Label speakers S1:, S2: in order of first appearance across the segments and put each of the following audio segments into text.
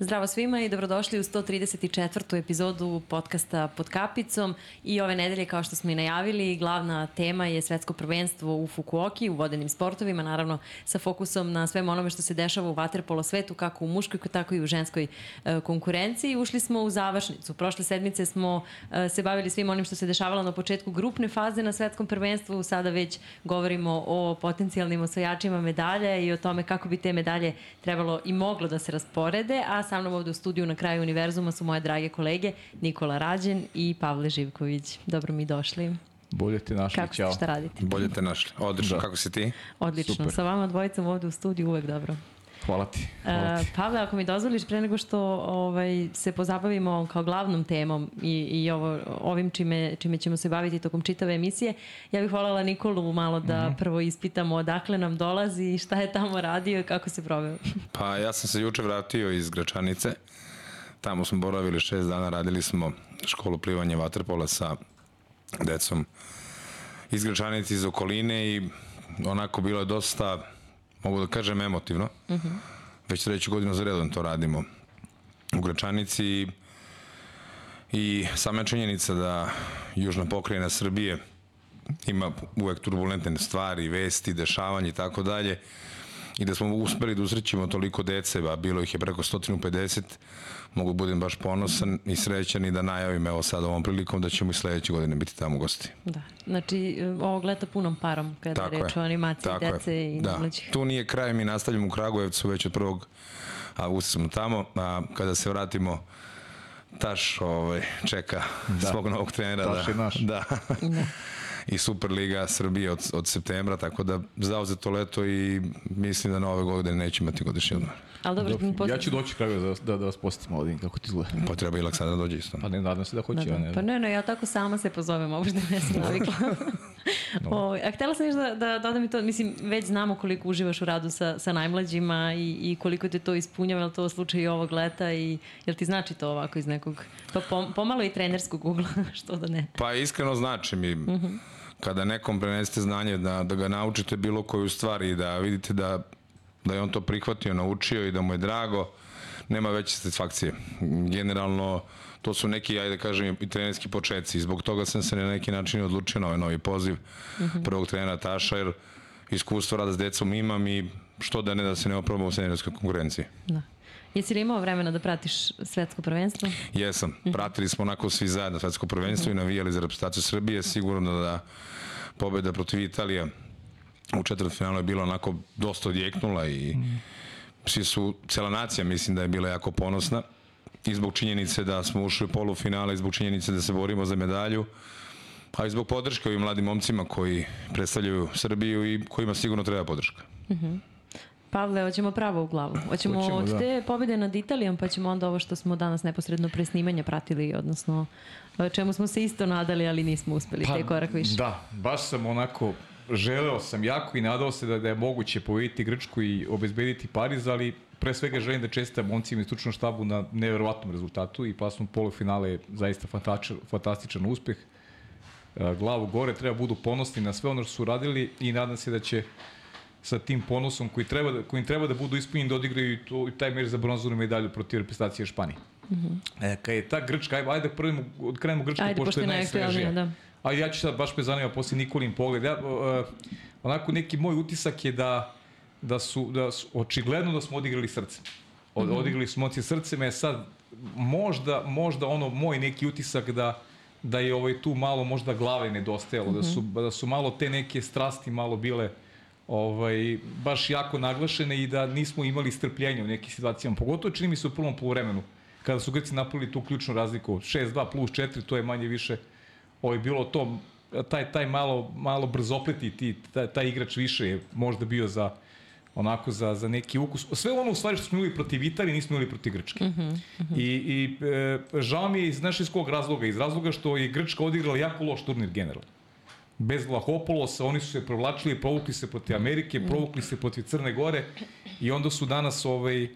S1: Zdravo svima i dobrodošli u 134. epizodu podcasta Pod kapicom i ove nedelje kao što smo i najavili glavna tema je svetsko prvenstvo u Fukuoki u vodenim sportovima naravno sa fokusom na svem onome što se dešava u vaterpolo svetu kako u muškoj tako i u ženskoj e, konkurenciji. Ušli smo u završnicu. Prošle sedmice smo e, se bavili svim onim što se dešavalo na početku grupne faze na svetskom prvenstvu. Sada već govorimo o potencijalnim osvajačima medalje i o tome kako bi te medalje trebalo i moglo da se rasporede, a sa mnom ovde u studiju na kraju univerzuma su moje drage kolege Nikola Rađen i Pavle Živković. Dobro mi došli.
S2: Bolje te našli,
S1: Kako
S2: ćao.
S1: ste, šta radite?
S3: Bolje te našli. Odlično,
S2: Da.
S3: kako si ti?
S1: Odlično.
S2: Super.
S1: Sa vama dvojicom ovde u studiju uvek dobro.
S2: Hvala ti. Hvala
S1: Uh,
S2: ti.
S1: Pavle, ako mi dozvoliš, pre nego što ovaj, se pozabavimo kao glavnom temom i, i ovo, ovim čime, čime ćemo se baviti tokom čitave emisije, ja bih voljela Nikolu malo da mm -hmm. prvo ispitamo odakle nam dolazi i šta je tamo radio i kako se proveo.
S3: Pa ja sam se juče vratio iz Gračanice. Tamo smo boravili šest dana, radili smo školu plivanja vaterpola sa decom iz Gračanice, iz okoline i onako bilo je dosta, mogu da kažem, emotivno. Uh -huh. Već treću godinu za redom to radimo u Gračanici i, sama činjenica da južna pokrajina Srbije ima uvek turbulentne stvari, vesti, dešavanja i tako dalje i da smo uspeli da usrećimo toliko dece, a bilo ih je preko 150, mogu budem baš ponosan i srećan i da najavim evo sad ovom prilikom da ćemo i sledeće godine biti tamo gosti.
S1: Da. Znači, e, ovog leta punom parom kada
S3: Tako
S1: je reč o animaciji
S3: Tako je.
S1: dece i
S3: da.
S1: mlađih.
S3: Tu nije kraj, mi nastavljamo u Kragujevcu već od 1. avgusta smo tamo, a kada se vratimo Taš ovaj, čeka da. svog novog trenera.
S2: Taš
S3: da,
S2: je naš.
S3: Da. I Superliga Srbije od, od septembra, tako da zauzeto leto i mislim da na ove godine neće imati godišnji odmor.
S1: Ali dobro,
S2: Dobro,
S1: posle-
S2: ja ću doći kraju da, da, da vas posjetim ovdje, kako ti izgleda.
S3: Pa treba i Aleksandar dođe isto.
S2: Pa ne, nadam se da hoće,
S1: Da,
S2: ja
S1: da.
S2: ne.
S1: Pa ne, ne, ja tako sama se pozovem, ovo što ne sam navikla. o, a htela sam još da, da dodam i to, mislim, već znamo koliko uživaš u radu sa, sa najmlađima i, i koliko te to ispunjava, je to slučaj i ovog leta i jel ti znači to ovako iz nekog, pa pom, pomalo i trenerskog ugla, što da ne.
S3: Pa iskreno znači mi, uh -huh. kada nekom prenesete znanje da, da ga naučite bilo koju stvar i da vidite da, da je on to prihvatio, naučio i da mu je drago, nema veće satisfakcije. Generalno, to su neki, ajde da kažem, i trenerski početci. Zbog toga sam se na neki način odlučio na ovaj novi poziv uh -huh. prvog trenera Taša, jer iskustvo rada s decom imam i što da ne da se ne oprobam u seniorskoj konkurenciji.
S1: Da. Jesi li imao vremena da pratiš svetsko prvenstvo?
S3: Jesam. Pratili smo onako svi zajedno svetsko prvenstvo i navijali za reprezentaciju Srbije. Sigurno da pobeda protiv Italije u četvrtfinalu je bila onako dosta odjeknula i svi su, cela nacija mislim da je bila jako ponosna i zbog činjenice da smo ušli u polufinale i zbog činjenice da se borimo za medalju a i zbog podrške ovim mladim momcima koji predstavljaju Srbiju i kojima sigurno treba podrška.
S1: Pavle, hoćemo pravo u glavu. Hoćemo,
S2: Hoćemo,
S1: od
S2: da.
S1: te pobjede nad Italijom, pa ćemo onda ovo što smo danas neposredno pre snimanja pratili, odnosno čemu smo se isto nadali, ali nismo uspeli, pa, te korak više.
S2: Da, baš sam onako, želeo sam jako i nadao se da, da je moguće povediti Grčku i obezbediti Pariz, ali pre svega želim da čestitam momcima i stručnom štabu na neverovatnom rezultatu i pasnom polufinale je zaista fantastičan, fantastičan uspeh. E, Glavu gore, treba budu ponosni na sve ono što su radili i nadam se da će sa tim ponosom koji treba da, kojim treba da budu ispunjeni da odigraju i, to, i taj meč za bronzanu medalju protiv reprezentacije Španije. Mm -hmm. e, kad je ta Grčka, ajde, ajde prvo krenemo Grčku,
S1: Ajde,
S2: pošto,
S1: pošto
S2: je najsvežija.
S1: da.
S2: A ja ću sad, baš me zanima posle Nikolin pogled. Ja, uh, onako neki moj utisak je da, da su, da su, očigledno da smo odigrali srcem. Od, mm -hmm. Odigrali smo moci srcem, je sad možda, možda ono moj neki utisak da da je ovaj tu malo možda glave nedostajalo, mm -hmm. da su da su malo te neke strasti malo bile ovaj baš jako naglašene i da nismo imali strpljenja u nekim situacijama. Pogotovo čini mi se u prvom poluvremenu kada su Grci napravili tu ključnu razliku 6-2 plus 4, to je manje više ovaj bilo to taj taj malo malo brzopleti ti taj, taj igrač više je možda bio za onako za, za neki ukus. Sve ono u stvari što smo imali protiv Italije nismo imali protiv Grčke. Uh uh -huh. I, i e, žao mi je iz, znaš iz kog razloga? Iz razloga što je Grčka odigrala jako loš turnir generalno. Bez Vlahopolosa, oni su se provlačili, provukli se protiv Amerike, provukli se protiv Crne Gore i onda su danas ovaj,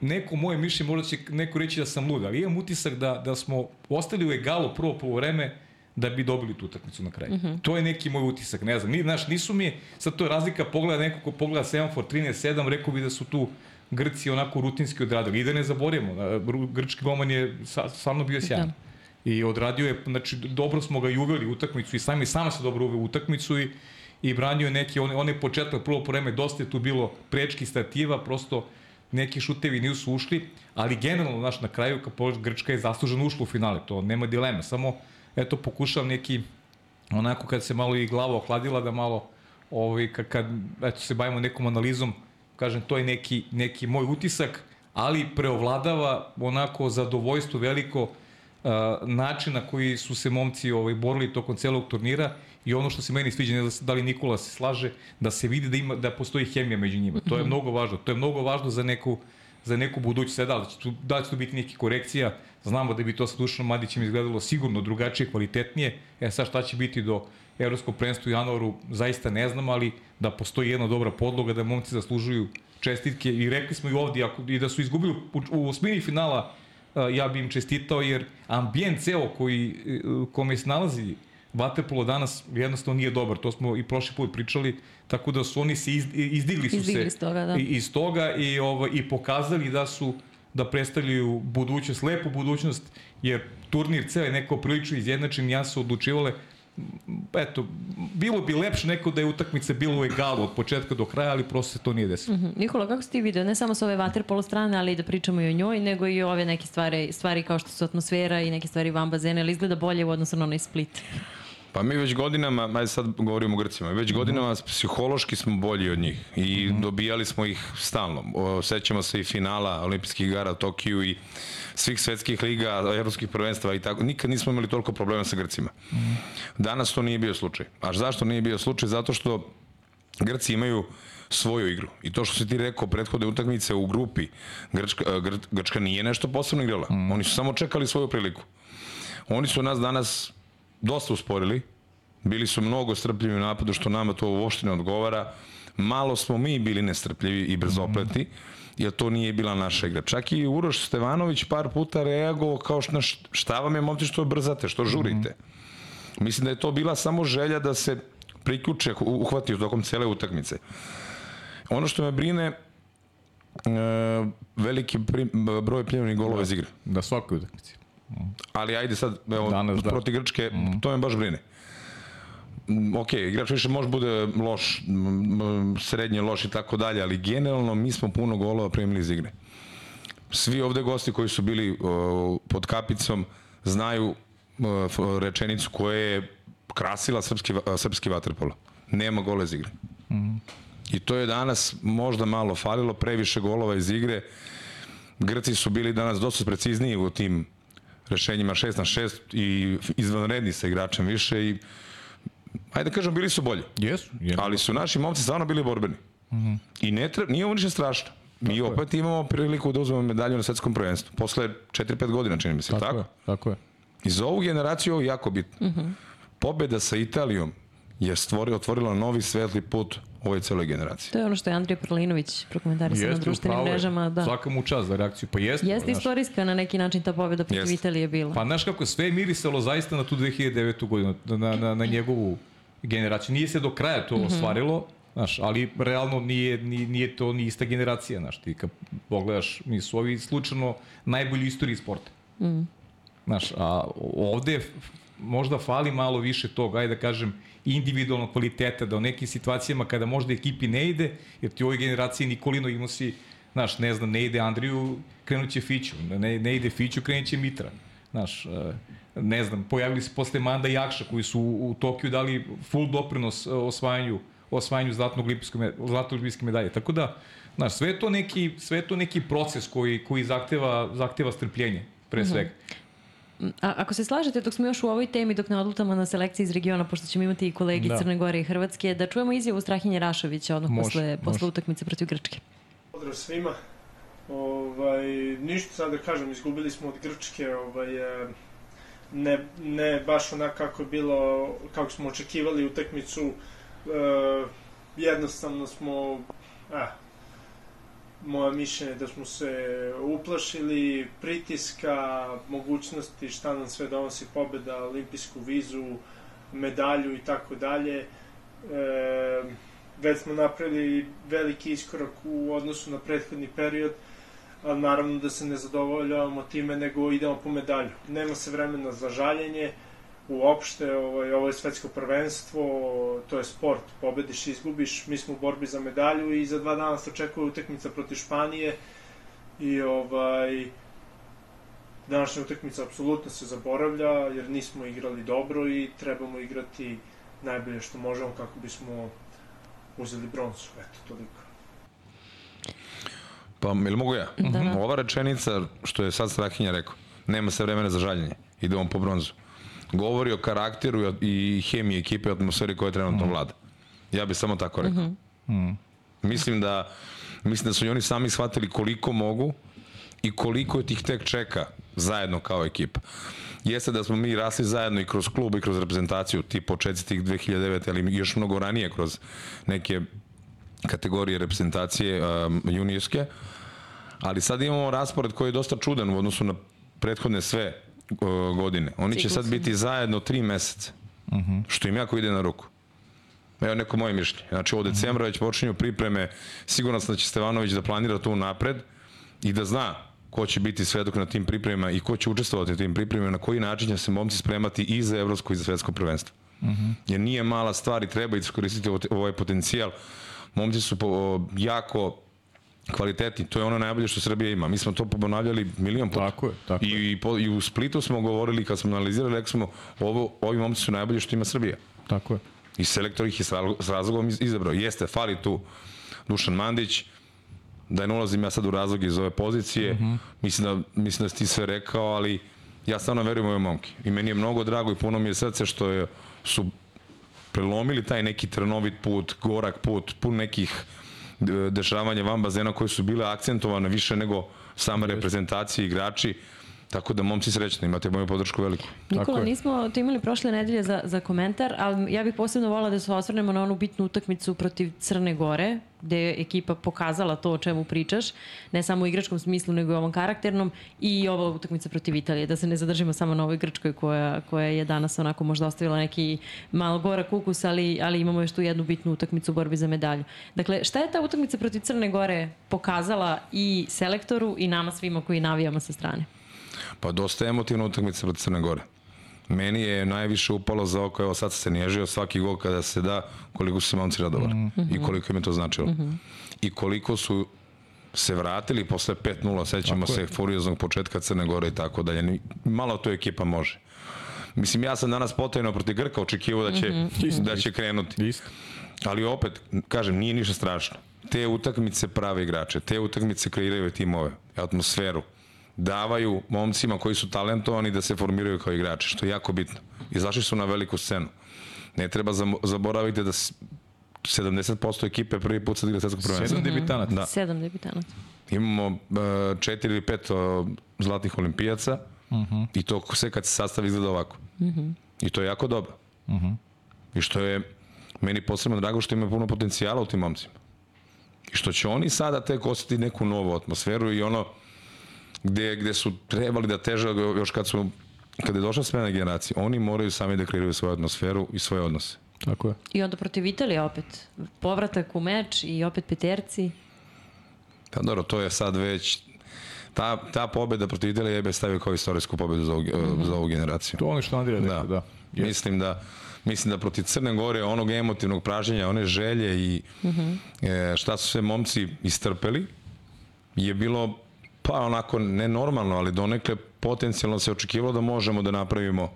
S2: neko moje mišljenje možda će neko reći da sam lud, ali imam utisak da, da smo ostali u egalu prvo po vreme da bi dobili tu utakmicu na kraju. Mm -hmm. To je neki moj utisak, ne znam. Ni, znaš, nisu mi, sad to je razlika pogleda neko ko pogleda semafor 13-7, rekao bi da su tu Grci onako rutinski odradili. I da ne zaboravimo, grčki golman je stvarno bio sjajan. Da. I odradio je, znači, dobro smo ga i uveli u utakmicu i sami, sama se dobro uveli u utakmicu i, i branio je neki, on, on je početak prvo po vreme, dosta je tu bilo prečki stativa, prosto neki šutevi nisu ušli, ali generalno, znaš, na kraju, kad Grčka je zasluženo ušla u finale, to nema dileme, samo, eto, pokušavam neki, onako kad se malo i glava ohladila, da malo, ovaj, kad, kad eto, se bavimo nekom analizom, kažem, to je neki, neki moj utisak, ali preovladava onako zadovoljstvo veliko uh, načina koji su se momci ovaj, borili tokom celog turnira i ono što se meni sviđa, ne da, da li Nikola se slaže, da se vidi da ima da postoji hemija među njima. To je -hmm. mnogo važno. To je mnogo važno za neku za neku budućnost. Sada, da će tu, da će tu biti neki korekcija, znamo da bi to sa Dušanom Madićem izgledalo sigurno drugačije, kvalitetnije. E sad šta će biti do evropskog prvenstva u januaru, zaista ne znam, ali da postoji jedna dobra podloga, da momci zaslužuju čestitke i rekli smo i ovdje ako, i da su izgubili u, u osmini finala ja bi im čestitao jer ambijent ceo koji, kome se nalazi Vaterpolo danas jednostavno nije dobar, to smo i prošli put pričali, tako da su oni se iz, izdigli su izdigli se iz toga, da. iz toga i, ovo, i pokazali da su da predstavljaju budućnost, lepu budućnost, jer turnir ceo je neko prilično izjednačen, ja su odlučivale eto, bilo bi lepše neko da je utakmica bilo u egalu od početka do kraja, ali prosto se to nije desilo. Mm
S1: -hmm. Nikola, kako si ti video, ne samo sa ove vaterpolo strane, ali da pričamo i o njoj, nego i ove neke stvari, stvari kao što su atmosfera i neke stvari van bazena, ali izgleda bolje u odnosu na onaj split?
S3: Pa mi već godinama, ajde sad govorimo o Grcima, već godinama psihološki smo bolji od njih i mm -hmm. dobijali smo ih stalno. Sećamo se i finala olimpijskih igara u Tokiju i svih svetskih liga, evropskih prvenstava i tako. Nikad nismo imali toliko problema sa Grcima. Mm -hmm. Danas to nije bio slučaj. A zašto nije bio slučaj? Zato što Grci imaju svoju igru. I to što si ti rekao, prethodne utakmice u grupi, Grčka, Gr, Grčka nije nešto posebno igrala. Mm. Oni su samo čekali svoju priliku. Oni su nas danas dosta usporili, bili su mnogo strpljivi u napadu, što nama to uopšte ne odgovara. Malo smo mi bili nestrpljivi i brzopleti, jer to nije bila naša igra. Čak i Uroš Stevanović par puta reagovao kao šta, šta vam je momci što brzate, što žurite. Mislim da je to bila samo želja da se priključe, uhvati u tokom cele utakmice. Ono što me brine, e, veliki broj pljevanih golova da, iz igre.
S2: Da svakoj utakmici.
S3: Ali ajde sad, evo, Danas, da. proti Grčke, mm. to me baš brine. Mm, ok, igrač više može bude loš, srednje loš i tako dalje, ali generalno mi smo puno golova primili iz igre. Svi ovde gosti koji su bili uh, pod kapicom znaju uh, rečenicu koja je krasila srpski, uh, srpski vaterpolo. Nema gola iz igre. Mm. I to je danas možda malo falilo, previše golova iz igre. Grci su bili danas dosta precizniji u tim rešenjima 6 na 6 i izvanredni sa igračem više i ajde da kažem bili su bolji.
S2: Jesu.
S3: Yes, ali su naši momci stvarno bili borbeni. Mm -hmm. I ne treba, nije ovo ništa strašno. Mi tako opet je. imamo priliku da uzmemo medalju na svetskom prvenstvu. Posle 4-5 godina, čini mi se, tako?
S2: Tako je, tako je.
S3: I za ovu generaciju ovo je jako bitno. Mm -hmm. Pobeda sa Italijom je stvorio, otvorila novi svetli put ovoj celoj generaciji.
S1: To je ono što je Andrija Prlinović prokomentarisao na društvenim mrežama. Da.
S2: Svaka mu čast za reakciju. Pa jeste.
S1: Jeste istorijska na neki način ta pobjeda protiv jest. Italije bila.
S2: Pa znaš kako, sve je mirisalo zaista na tu 2009. godinu, na, na, na njegovu generaciju. Nije se do kraja to mm -hmm. ostvarilo, Znaš, ali realno nije, nije, nije to ni ista generacija, znaš, ti kad pogledaš, nisu ovi slučajno najbolji istoriji sporta. Mm. Znaš, a ovde možda fali malo više toga, ajde da kažem, individualnog kvaliteta, da u nekim situacijama kada možda ekipi ne ide, jer ti u ovoj generaciji Nikolino imao si, znaš, ne znam, ne ide Andriju, krenuće Fiću, ne, ne ide Fiću, krenuće Mitra. Znaš, e, ne znam, pojavili se posle Manda i Jakša koji su u Tokiju dali full doprinos e, osvajanju osvajanju zlatnog olimpijske zlatnog olimpijske medalje. Tako da, znaš, sve to neki sve to neki proces koji koji zahteva zahteva strpljenje pre mhm. svega. Mm -hmm.
S1: A, ako se slažete, dok smo još u ovoj temi, dok ne odlutamo na selekciji iz regiona, pošto ćemo imati i kolegi da. Crne Gore i Hrvatske, da čujemo izjavu Strahinje Rašovića odmah može, posle, može. posle utakmice protiv Grčke.
S4: Pozdrav svima. Ovaj, ništa sad da kažem, izgubili smo od Grčke, ovaj, e, ne, ne baš onako kako je bilo, kako smo očekivali utakmicu, e, jednostavno smo, eh, moje mišljenje da smo se uplašili pritiska, mogućnosti šta nam sve donosi pobeda, olimpijsku vizu, medalju i tako dalje. E, već smo napravili veliki iskorak u odnosu na prethodni period, a naravno da se ne zadovoljavamo time, nego idemo po medalju. Nema se vremena za žaljenje, uopšte, ovaj, ovo je svetsko prvenstvo, to je sport, pobediš i izgubiš, mi smo u borbi za medalju i za dva dana se očekuje utakmica protiv Španije i ovaj, današnja utakmica apsolutno se zaboravlja jer nismo igrali dobro i trebamo igrati najbolje što možemo kako bismo uzeli bronzu, eto, toliko.
S3: Pa, ili mogu ja?
S1: Da.
S3: Ova rečenica, što je sad Strahinja rekao, nema se vremena za žaljenje, idemo po bronzu. Govori o karakteru i hemiji ekipe i atmosferi koja trenutno vlada. Ja bih samo tako rekao. Mislim da mislim da su i oni sami shvatili koliko mogu i koliko je tih tek čeka zajedno kao ekipa. Jeste da smo mi rasli zajedno i kroz klub i kroz reprezentaciju, ti početci tih 2009. ali još mnogo ranije kroz neke kategorije reprezentacije um, juniorske, ali sad imamo raspored koji je dosta čudan u odnosu na prethodne sve godine. Oni će sad biti zajedno tri meseca, uh -huh. što im jako ide na ruku. Evo neko moje mišljenje. Znači od decembra već počinju pripreme, sigurno sam da će Stevanović da planira to napred i da zna ko će biti svedok na tim pripremama i ko će učestvovati u tim pripremama, na koji način će se momci spremati i za evropsko i za svetsko prvenstvo. Uh -huh. Jer nije mala stvar i treba iskoristiti ovo- ovaj potencijal. Momci su po, jako kvalitetni, to je ono najbolje što Srbija ima. Mi smo to ponavljali milion puta.
S2: Tako je, tako
S3: I, i, po, I u Splitu smo govorili, kad smo analizirali, rekli smo, ovo, ovi momci su najbolje što ima Srbija.
S2: Tako je.
S3: I selektor ih je s razlog- s razlogom iz- izabrao. Jeste, fali tu Dušan Mandić, da ne ulazim ja sad u razloge iz ove pozicije, mm -hmm. mislim, da, mislim da si ti sve rekao, ali ja stvarno verujem u ove momke. I meni je mnogo drago i puno mi je srce što je, su prelomili taj neki trnovit put, gorak put, pun nekih e, dešavanja van bazena koje su bile akcentovane više nego same reprezentacije i igrači. Tako da momci srećni, imate moju podršku veliku.
S1: Nikola,
S2: je.
S1: nismo to imali prošle nedelje za, za komentar, ali ja bih posebno volila da se osvrnemo na onu bitnu utakmicu protiv Crne Gore, gde je ekipa pokazala to o čemu pričaš, ne samo u igračkom smislu, nego i ovom karakternom, i ova utakmica protiv Italije, da se ne zadržimo samo na ovoj Grčkoj koja, koja je danas onako možda ostavila neki malo gora kukus, ali, ali imamo još tu jednu bitnu utakmicu u borbi za medalju. Dakle, šta je ta utakmica protiv Crne Gore pokazala i selektoru i nama svima koji navijamo sa strane?
S3: Pa dosta emotivna utakmica protiv Crne Gore. Meni je najviše upalo za oko, evo sad se nježio, svaki gol kada se da, koliko su se momci radovali mm -hmm. i koliko im je to značilo. Mm -hmm. I koliko su se vratili posle 5-0, sećamo se furioznog početka Crne Gore i tako dalje. Malo to ekipa može. Mislim, ja sam danas potajno protiv Grka očekivao da će, mm -hmm. da će krenuti.
S2: Isto.
S3: Ali opet, kažem, nije ništa strašno. Te utakmice prave igrače, te utakmice kreiraju timove, atmosferu, davaju momcima koji su talentovani da se formiraju kao igrači, što je jako bitno. Izašli su na veliku scenu. Ne treba zaboraviti da s- 70% ekipe prvi put sad igra svetskog prvenstva.
S2: Sedam debitanata.
S3: Da.
S1: Sedam debitanata.
S3: Imamo uh, četiri ili pet uh, zlatnih olimpijaca uh -huh. i to sve kad se sastavi izgleda ovako. Uh -huh. I to je jako dobro. Uh -huh. I što je meni posebno drago što ima puno potencijala u tim momcima. I što će oni sada tek osjetiti neku novu atmosferu i ono gde, gde su trebali da teže još kad su kada je došla smena generacije, oni moraju sami da kreiraju svoju atmosferu i svoje odnose.
S2: Tako je.
S1: I onda protiv Italije opet. Povratak u meč i opet peterci.
S3: Pa dobro, to je sad već ta, ta pobeda protiv Italije je bi stavio kao istorijsku pobedu za ovu, mm -hmm. za ovu generaciju.
S2: To ono što Andrija rekao, da.
S3: Da.
S2: da.
S3: Mislim da mislim da protiv Crne Gore onog emotivnog pražnjenja, one želje i mm -hmm. e, šta su sve momci istrpeli je bilo pa onako nenormalno, ali donekle potencijalno se očekivalo da možemo da napravimo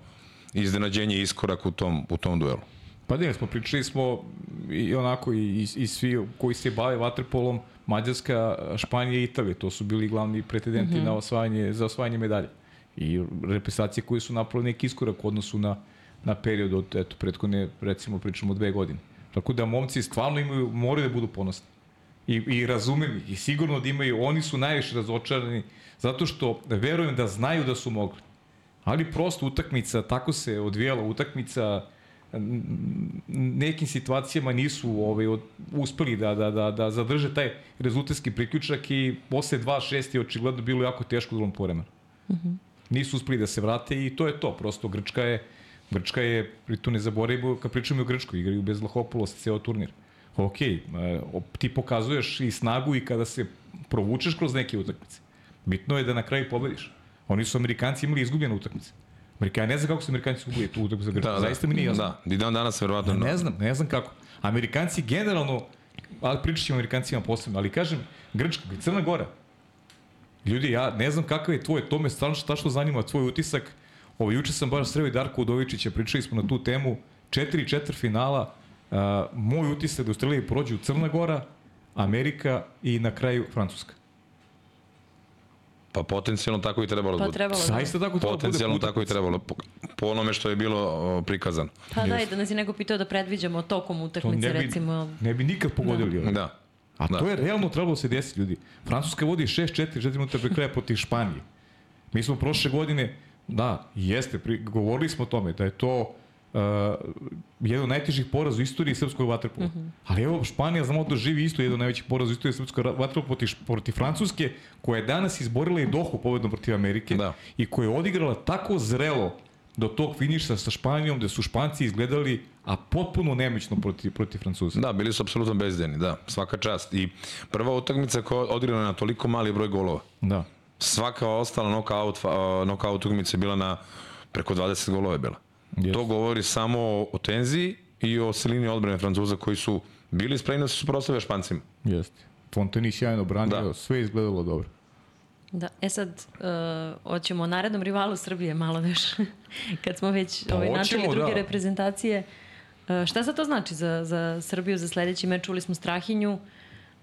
S3: iznenađenje i iskorak u tom, u tom duelu.
S2: Pa ne, smo pričali smo i onako i, i, i svi koji se bave vaterpolom, Mađarska, Španija i Italija, to su bili glavni pretendenti mm -hmm. na osvajanje, za osvajanje medalje. I reprezentacije koje su napravili neki iskorak u odnosu na, na period od, eto, prethodne, recimo, pričamo dve godine. Tako da momci stvarno imaju, moraju da budu ponosni. I, i razumem ih. I sigurno da imaju, oni su najviše razočarani zato što verujem da znaju da su mogli. Ali prosto utakmica, tako se odvijala utakmica, nekim situacijama nisu ovaj, od, uspeli da, da, da, da zadrže taj rezultatski priključak i posle 2-6 je očigledno bilo jako teško drugom poremenu. Mm -hmm. Nisu uspeli da se vrate i to je to. Prosto Grčka je, Grčka je, pri tu ne zaboravimo, kad pričamo o Grčkoj, igraju bez Lahopulosa ceo turnir. Ok, e, ti pokazuješ i snagu i kada se provučeš kroz neke utakmice. Bitno je da na kraju pobediš. Oni su Amerikanci imali izgubljene utakmice. Amerikanci, ne znam kako su Amerikanci izgubili tu utakmicu za Grčku.
S3: Da, da.
S2: Zaista mi nije jasno.
S3: Da, i dan danas verovatno.
S2: Ja ne znam, ne znam kako. Amerikanci generalno, ali pričat ćemo Amerikancima posebno, ali kažem, Grčka Crna Gora. Ljudi, ja ne znam kakav je tvoj, to me stvarno šta što zanima, tvoj utisak. Ovo, juče sam baš sreo i Darko Udovičića, pričali smo na tu temu, četiri četvr finala, uh, moj utisak da u Australiji prođu Crna Gora, Amerika i na kraju Francuska.
S3: Pa potencijalno tako i trebalo da
S1: Pa
S3: bude.
S1: trebalo da.
S2: Zaista tako trebalo da bude
S3: Potencijalno
S2: po
S3: tako i trebalo, po, po onome što je bilo prikazano.
S1: Pa da, i da nas je neko pitao da predviđamo tokom
S2: To
S1: utakmice,
S2: ne bi,
S1: recimo...
S2: ne bi nikad pogodili. Da.
S3: Da.
S2: A
S3: Da.
S2: to je realno trebalo da se desiti, ljudi. Francuska vodi 6-4, 4 minuta pre kraja protiv Španije. Mi smo prošle godine, da, jeste, pri, govorili smo o tome, da je to uh, jedan od najtežih poraza u istoriji srpskog vaterpola. Mm -hmm. Ali evo, Španija znamo da živi isto jedan od najvećih poraza u istoriji srpskog vaterpola protiv, protiv Francuske, koja je danas izborila i Dohu pobedom protiv Amerike
S3: Da.
S2: i koja je odigrala tako zrelo do tog finiša sa Španijom, gde su Španci izgledali a potpuno nemoćno protiv, protiv Francuza.
S3: Da, bili su apsolutno bezdeni, da, svaka čast. I prva utakmica koja je odigrana na toliko mali broj golova.
S2: Da.
S3: Svaka ostala knockout, knockout utakmica je bila na preko 20 golova je bila.
S2: Yes.
S3: To govori samo o, tenziji i o silini odbrane Francuza koji su bili spremni da se suprotstave Špancima.
S2: Jeste. Fonteni sjajno branio,
S3: Da.
S2: sve izgledalo dobro.
S1: Da, e sad, uh, hoćemo o narednom rivalu Srbije malo još, kad smo već
S2: Pa
S1: ovaj, načeli druge
S2: da.
S1: reprezentacije. Uh, šta sad to znači za, za Srbiju, za sledeći meč? Čuli smo Strahinju,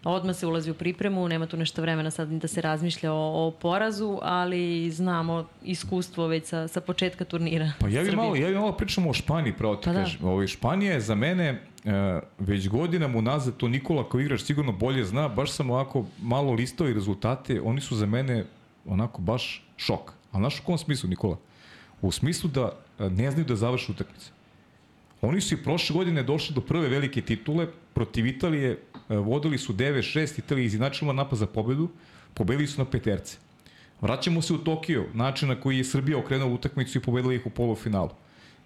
S1: odmah se ulazi u pripremu, nema tu nešto vremena sad da se razmišlja o, o porazu, ali znamo iskustvo već sa, sa početka turnira.
S2: Pa ja bih malo, ja bih malo pričamo o Španiji, pravo ti
S1: Pa da.
S2: kažem. Ovaj, Španija je za mene e, već godinama unazad, to Nikola kao igrač sigurno bolje zna, baš sam ovako malo listao i rezultate, oni su za mene onako baš šok. A znaš u kom smislu, Nikola? U smislu da e, ne znaju da završe utakmice. Oni su i prošle godine došli do prve velike titule, protiv Italije vodili su 9-6, Italija izinačila napad za pobedu, pobedili su na peterce. Vraćamo se u Tokio, način na koji je Srbija okrenula utakmicu i pobedila ih u polufinalu.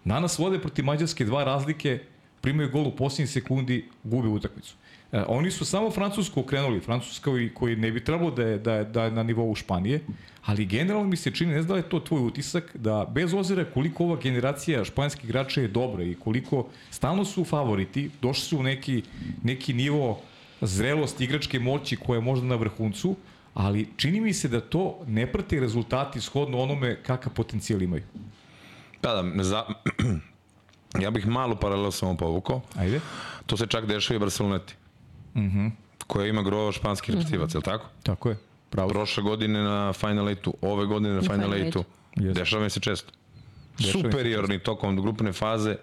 S2: Danas vode protiv Mađarske dva razlike, primaju gol u posljednjih sekundi, gube utakmicu. E, oni su samo Francusku okrenuli, Francuska koji, koji ne bi trebalo da je, da, je, da je na nivou Španije, ali generalno mi se čini, ne znam da je to tvoj utisak, da bez ozira koliko ova generacija španskih igrača je dobra i koliko stalno su favoriti, došli su u neki, neki nivo zrelosti igračke moći koja je možda na vrhuncu, ali čini mi se da to ne prate rezultati shodno onome kakav potencijal imaju.
S3: Da, da, za, ja bih malu paralelu samo povukao.
S2: Ajde.
S3: To se čak dešava i Barceloneti. Mm -hmm. koja ima gro španskih reprezentativaca, mm -hmm. je li tako?
S2: Tako je. Pravo.
S3: Prošle godine na Final 8 ove godine na Final
S1: Final
S3: 8
S2: Jeste.
S3: Dešava mi se često.
S2: Dešava
S3: Superiorni tokom grupne faze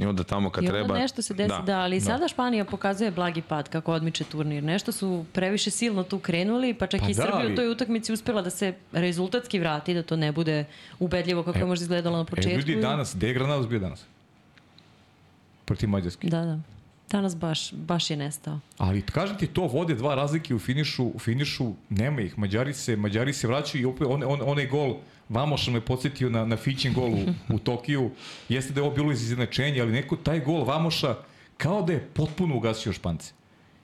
S3: i onda tamo kad
S1: I
S3: treba...
S1: onda nešto se desi, da, da ali da. sada Španija pokazuje blagi pad kako odmiče turnir. Nešto su previše silno tu krenuli, pa čak
S2: Pa
S1: i
S2: da,
S1: Srbija
S2: ali-
S1: u toj utakmici uspela da se rezultatski vrati, da to ne bude ubedljivo kako je možda izgledalo na početku.
S2: E, ljudi, danas, gde je Granados bio danas? Protiv Mađarske.
S1: Da, da. Danas baš, baš je nestao.
S2: Ali kažem ti, to vode dva razlike u finišu, u finišu nema ih. Mađari se, Mađari se vraćaju i opet on, on, onaj gol Vamoša me podsjetio na, na Fićin gol u, u Tokiju. Jeste da je ovo bilo iz izjednačenja, ali neko taj gol Vamoša kao da je potpuno ugasio Špance.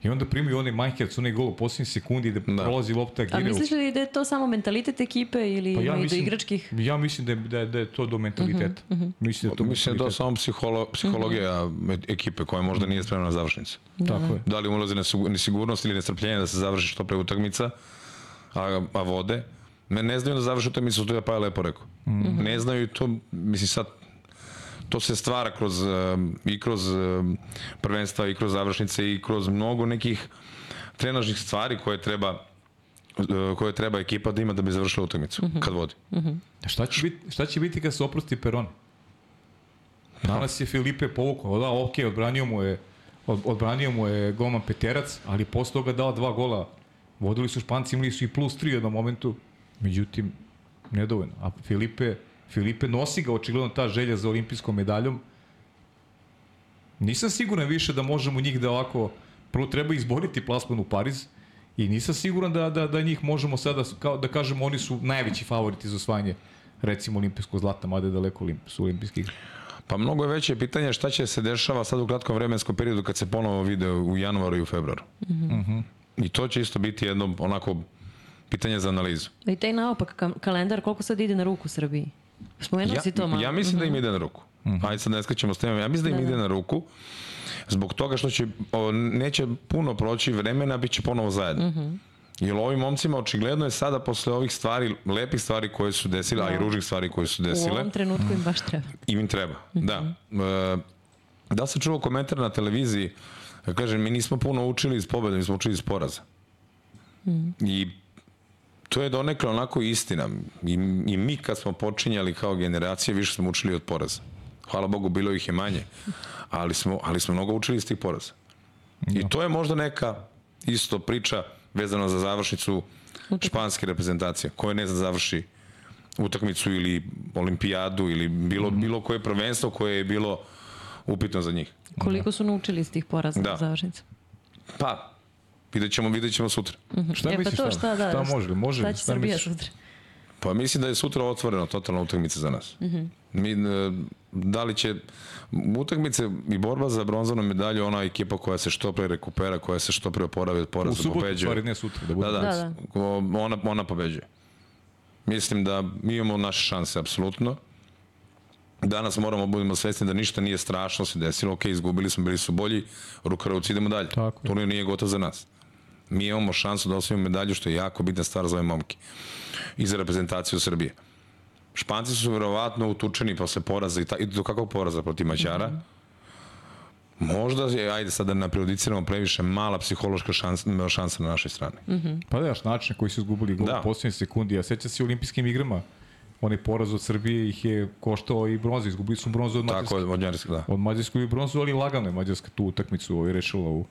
S2: I onda primaju onaj Majherc, onaj gol u posljednji sekundi da, da. prolazi lopta
S1: A
S2: Gireu.
S1: misliš li da je to samo mentalitet ekipe ili
S2: Pa ja
S1: i do
S2: mislim,
S1: igračkih?
S2: ja mislim da je, da je, da je to do mentaliteta. Uh -huh, Mislim da je to
S3: Mislim da je samo psiholo, psihologija mm -hmm. ekipe koja možda nije spremna na završnicu.
S2: Tako je.
S3: Da li ulazi nesigurnost ili nestrpljenje da se završi što pre utakmica, a, a vode. Ne, ne znaju da završi utakmicu, to je pa je lepo rekao. Mm -hmm. Ne znaju i to, mislim sad, to se stvara kroz, i kroz prvenstva, i kroz završnice, i kroz mnogo nekih trenažnih stvari koje treba uh, koje treba ekipa da ima da bi završila utakmicu, mm -hmm. kad vodi.
S2: Šta će, biti, šta će biti kad se oprosti Peron? Danas je Filipe povukao, da, ok, odbranio mu je, od, odbranio mu je golman Peterac, ali posle toga dao dva gola. Vodili su Španci, imali su i plus tri u jednom momentu, međutim, nedovoljno. A Filipe, Filipe nosi ga očigledno ta želja za olimpijskom medaljom. Nisam siguran više da možemo njih da ovako, prvo treba izboriti plasman u Pariz, I nisam siguran da, da, da njih možemo sada, kao da kažemo, oni su najveći favoriti za osvajanje recimo olimpijskog zlata, mada je daleko olimp, su olimpijski igre.
S3: Pa mnogo je veće pitanje šta će se dešava sad u kratkom vremenskom periodu kad se ponovo vide u januaru i u februaru. Mm -hmm. I to će isto biti jedno onako pitanje za analizu.
S1: I taj naopak ka kalendar, koliko sad ide na ruku Srbiji? Spomenuo
S3: ja,
S1: si to malo.
S3: Ja mislim mm -hmm. da im ide na ruku. Mm -hmm. Ajde sad ne skaćemo s temom. Ja mislim da im da, ide da. na ruku zbog toga što će, o, neće puno proći vremena, bit će ponovo zajedno. Mm -hmm. Jer ovim momcima očigledno je sada posle ovih stvari, lepih stvari koje su desile, da. a i da. ružih stvari koje su desile. U
S1: ovom trenutku im baš treba.
S3: Im im treba, mm -hmm. da. E, da se čuo komentar na televiziji, ja kažem, mi nismo puno učili iz pobjede, mi smo učili iz poraza. Mm -hmm. I to je donekle onako istina. I, I mi kad smo počinjali kao generacije, više smo učili od poraza. Hvala Bogu, bilo ih je manje. Ali smo, ali smo mnogo učili iz tih poraza. I to je možda neka isto priča vezano za završnicu španske reprezentacije, koje ne zna završi utakmicu ili olimpijadu ili bilo, mm. bilo koje prvenstvo koje je bilo upitno za njih.
S1: Koliko su naučili iz tih poraza da. završnica?
S3: Pa, vidjet ćemo, vidjet ćemo sutra.
S2: Mm -hmm. Šta e, misliš, pa to, šta, da, šta može? može
S1: šta će šta Srbija misliš? sutra?
S3: Pa mislim da je sutra otvoreno totalna utakmica za nas. Mm -hmm. Mi, e, da li će utakmice i borba za bronzanu medalju ona ekipa koja se što pre rekupera, koja se što pre oporavi od poraza, pobeđuje. U subotu, stvari
S2: ne sutra. Da, bude.
S3: da, da, da. Ona, ona pobeđuje. Mislim da mi imamo naše šanse, apsolutno. Danas moramo da budemo svesni da ništa nije strašno se desilo. Ok, izgubili smo, bili su bolji, rukarovci idemo dalje. Tako Turnir nije gotov za nas. Mi imamo šansu da osvojimo medalju, što je jako bitna stvar za ove momke. I za reprezentaciju Srbije. Španci su verovatno utučeni posle poraza i, ta, i do kakvog poraza protiv Mađara. Mm -hmm. Možda je, ajde sad da ne prejudiciramo previše, mala psihološka šansa, šansa na našoj strani. Mm
S2: -hmm. Pa da, način koji su izgubili gol da. u posljednje sekundi, a seća se u olimpijskim igrama, onaj poraz od Srbije ih je koštao i bronzu, izgubili su bronzu od Mađarske.
S3: Tako, od Mađarske, da.
S2: Od Mađarske i bronzu, ali lagano je Mađarska tu utakmicu ovaj, rešila u,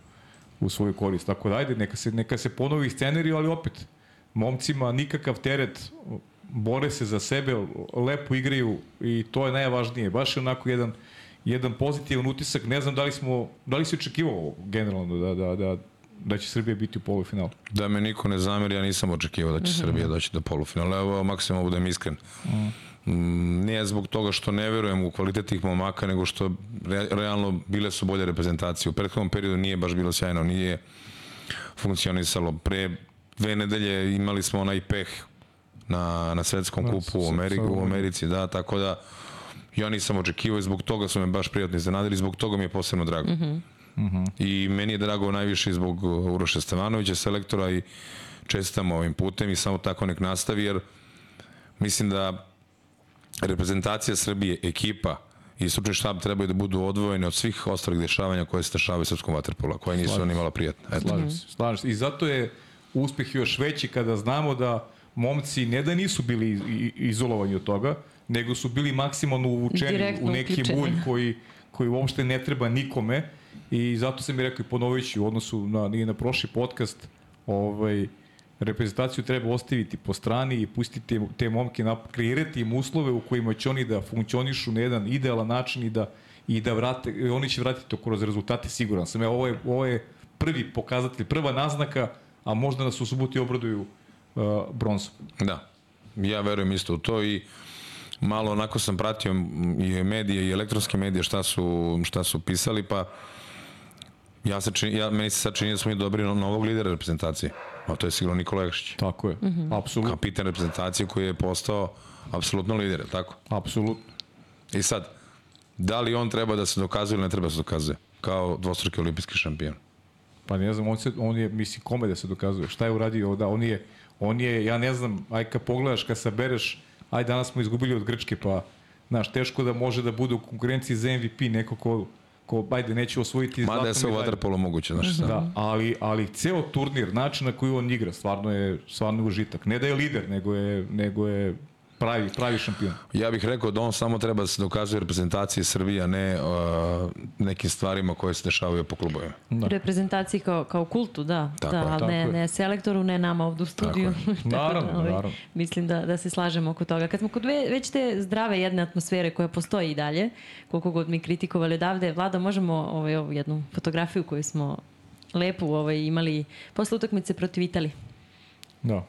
S2: u svoju korist. Tako da, ajde, neka se, neka se ponovi scenariju, ali opet, momcima nikakav teret bore se za sebe, lepo igraju i to je najvažnije. Baš je onako jedan, jedan pozitivan utisak. Ne znam da li smo, da li se očekivalo generalno da, da, da, da će Srbija biti u polufinalu?
S3: Da me niko ne zameri, ja nisam očekivao da će mm -hmm. Srbija doći do polufinala. Evo, maksimum budem iskren. Mm. Nije zbog toga što ne verujem u kvalitet tih momaka, nego što re, realno bile su bolje reprezentacije. U prethodnom periodu nije baš bilo sjajno, nije funkcionisalo. Pre dve nedelje imali smo onaj peh na, na svetskom da, kupu u, Ameriku, u Americi, da, tako da ja nisam očekivao i zbog toga su me baš prijatno iznenadili, zbog toga mi je posebno drago. Mm -hmm. Mm -hmm. I meni je drago najviše zbog Uroša Stevanovića, selektora i čestamo ovim putem i samo tako nek nastavi, jer mislim da reprezentacija Srbije, ekipa i stručni štab trebaju da budu odvojeni od svih ostalih dešavanja koje se dešavaju u srpskom vaterpola, koje nisu ni malo prijatne.
S2: Eto. Slažem se, slažem se. I zato je uspeh još veći kada znamo da momci ne da nisu bili izolovani od toga, nego su bili maksimalno uvučeni Direktno u neki uključeni. bulj koji, koji uopšte ne treba nikome i zato sam mi rekao i ponovit u odnosu na, na prošli podcast ovaj, reprezentaciju treba ostaviti po strani i pustiti te, momke, na, kreirati im uslove u kojima će oni da funkcionišu na jedan idealan način i da, i da vrate, oni će vratiti to kroz rezultate, siguran sam. Evo, ovo je, ovo je prvi pokazatelj, prva naznaka, a možda nas u subuti obraduju uh, bronzu.
S3: Da, ja verujem isto u to i malo onako sam pratio i medije i elektronske medije šta su, šta su pisali, pa ja se čini, ja, meni se sad čini da smo mi dobri novog lidera reprezentacije. A to je sigurno Nikola Jakšić.
S2: Tako je, mm -hmm. apsolutno.
S3: Kapitan reprezentacije koji je postao apsolutno lider, tako?
S2: Apsolutno.
S3: I sad, da li on treba da se dokazuje ili ne treba da se dokazuje? Kao dvostruki olimpijski šampion.
S2: Pa ne znam, on, se, on je, misli, kome da se dokazuje? Šta je uradio? Da, on je on je, ja ne znam, aj kad pogledaš, kad sabereš, aj danas smo izgubili od Grčke, pa, znaš, teško da može da bude u konkurenciji za MVP neko ko, ko, ajde, neće osvojiti
S3: zlatno Mada je sve u vaterpolu moguće, znaš,
S2: sam. Da, ali, ali ceo turnir, način na koji on igra, stvarno je, stvarno je užitak. Ne da je lider, nego je, nego je pravi, pravi šampion.
S3: Ja bih rekao da on samo treba da se dokazuje reprezentacije Srbije, a ne uh, nekim stvarima koje se dešavaju po klubovima.
S1: Da. Reprezentaciji kao, kao kultu, da. Tako da, ali ne, ne selektoru, ne nama ovdje u studiju.
S2: Tako naravno, da, ovaj, naravno.
S1: Mislim da, da se slažemo oko toga. Kad smo kod ve, već te zdrave jedne atmosfere koja postoji i dalje, koliko god mi kritikovali odavde, Vlada, možemo ovaj, ovu jednu fotografiju koju smo lepu ovaj, imali posle utakmice protiv Italije.
S2: Da.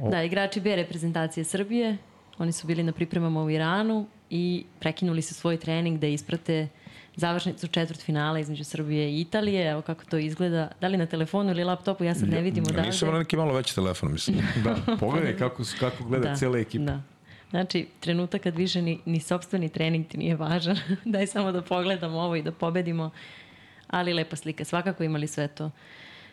S1: O... Da, igrači B reprezentacije Srbije Oni su bili na pripremama u Iranu i prekinuli su svoj trening da isprate završnicu četvrt finala između Srbije i Italije. Evo kako to izgleda. Da li na telefonu ili laptopu, ja sad ne vidim odavde.
S3: Nisam na neki malo veći telefon, mislim.
S2: Da, pogledaj kako, kako gleda da, cela ekipa.
S1: Da. Znači, trenutak kad više ni, ni sobstveni trening ti nije važan, daj samo da pogledamo ovo i da pobedimo, ali lepa slika. Svakako imali sve to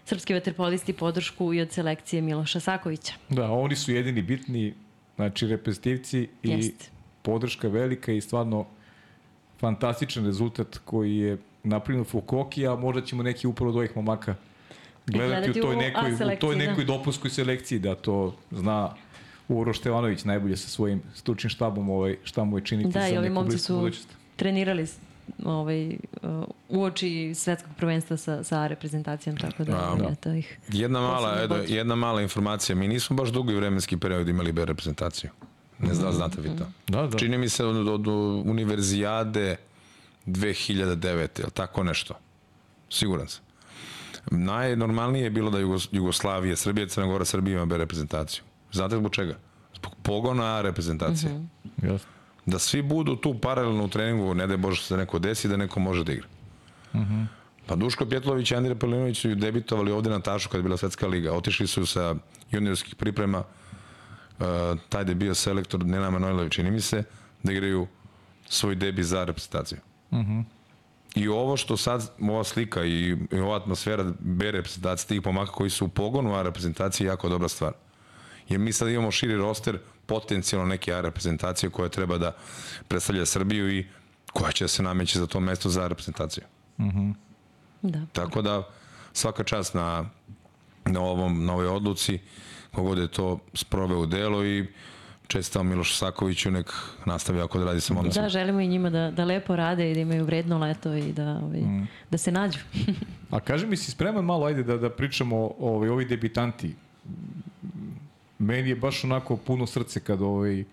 S1: srpski vaterpolisti podršku i od selekcije Miloša Sakovića.
S2: Da, oni su jedini bitni, znači reprezentativci i Jest. podrška velika i stvarno fantastičan rezultat koji je napravljen Fukoki, a možda ćemo neki upravo od ovih momaka gledati, gledati u toj nekoj, u toj da. nekoj da. dopunskoj selekciji da to zna Uroš Števanović najbolje sa svojim stručnim štabom ovaj, šta mu je činiti
S1: da,
S2: za
S1: neku blisku budućnost. trenirali ovaj, uh, uoči svetskog prvenstva sa, sa reprezentacijom, tako da, da. eto ih.
S3: Jedna mala, edo, jedna mala informacija, mi nismo baš dugi vremenski period imali B reprezentaciju. Ne znam, mm -hmm. znate vi to. Da, da. Čini mi se od, od univerzijade 2009, ili tako nešto. Siguran sam. Najnormalnije je bilo da Jugoslavija, Srbija, Crna Gora, Srbija ima B reprezentaciju. Znate zbog čega? Zbog pogona A reprezentacije. Mm -hmm. Jasno. Da svi budu tu paralelno u treningu, ne da je Bože se neko desi, da neko može da igra. Mm -hmm. Pa Duško Pjetlović i Andrija Pelinović su debitovali ovde na Tašu kad je bila svetska liga. Otišli su sa juniorskih priprema, uh, taj je bio selektor Nena Manojlović, čini mi se, da igraju svoj debi za reprezentaciju. Mm -hmm. I ovo što sad, ova slika i, i ova atmosfera B reprezentacije, tih pomaka koji su u pogonu, a reprezentacija je jako dobra stvar. Jer mi sad imamo širi roster, potencijalno neke A reprezentacije koja treba da predstavlja Srbiju i koja će da se nameći za to mesto za reprezentaciju. Mm -hmm. da. Tako da svaka čast na, na, ovom, na ovoj odluci, kogod je to sproveo u delo i čestao Miloš Sakoviću, nek nastavi ako da radi sa momcima.
S1: Da, želimo i njima da, da lepo rade i da imaju vredno leto i da, ovaj, mm. da se nađu.
S2: A kaži mi si spreman malo, ajde da, da pričamo o ovaj, ovi debitanti meni je baš onako puno srce kad ovaj,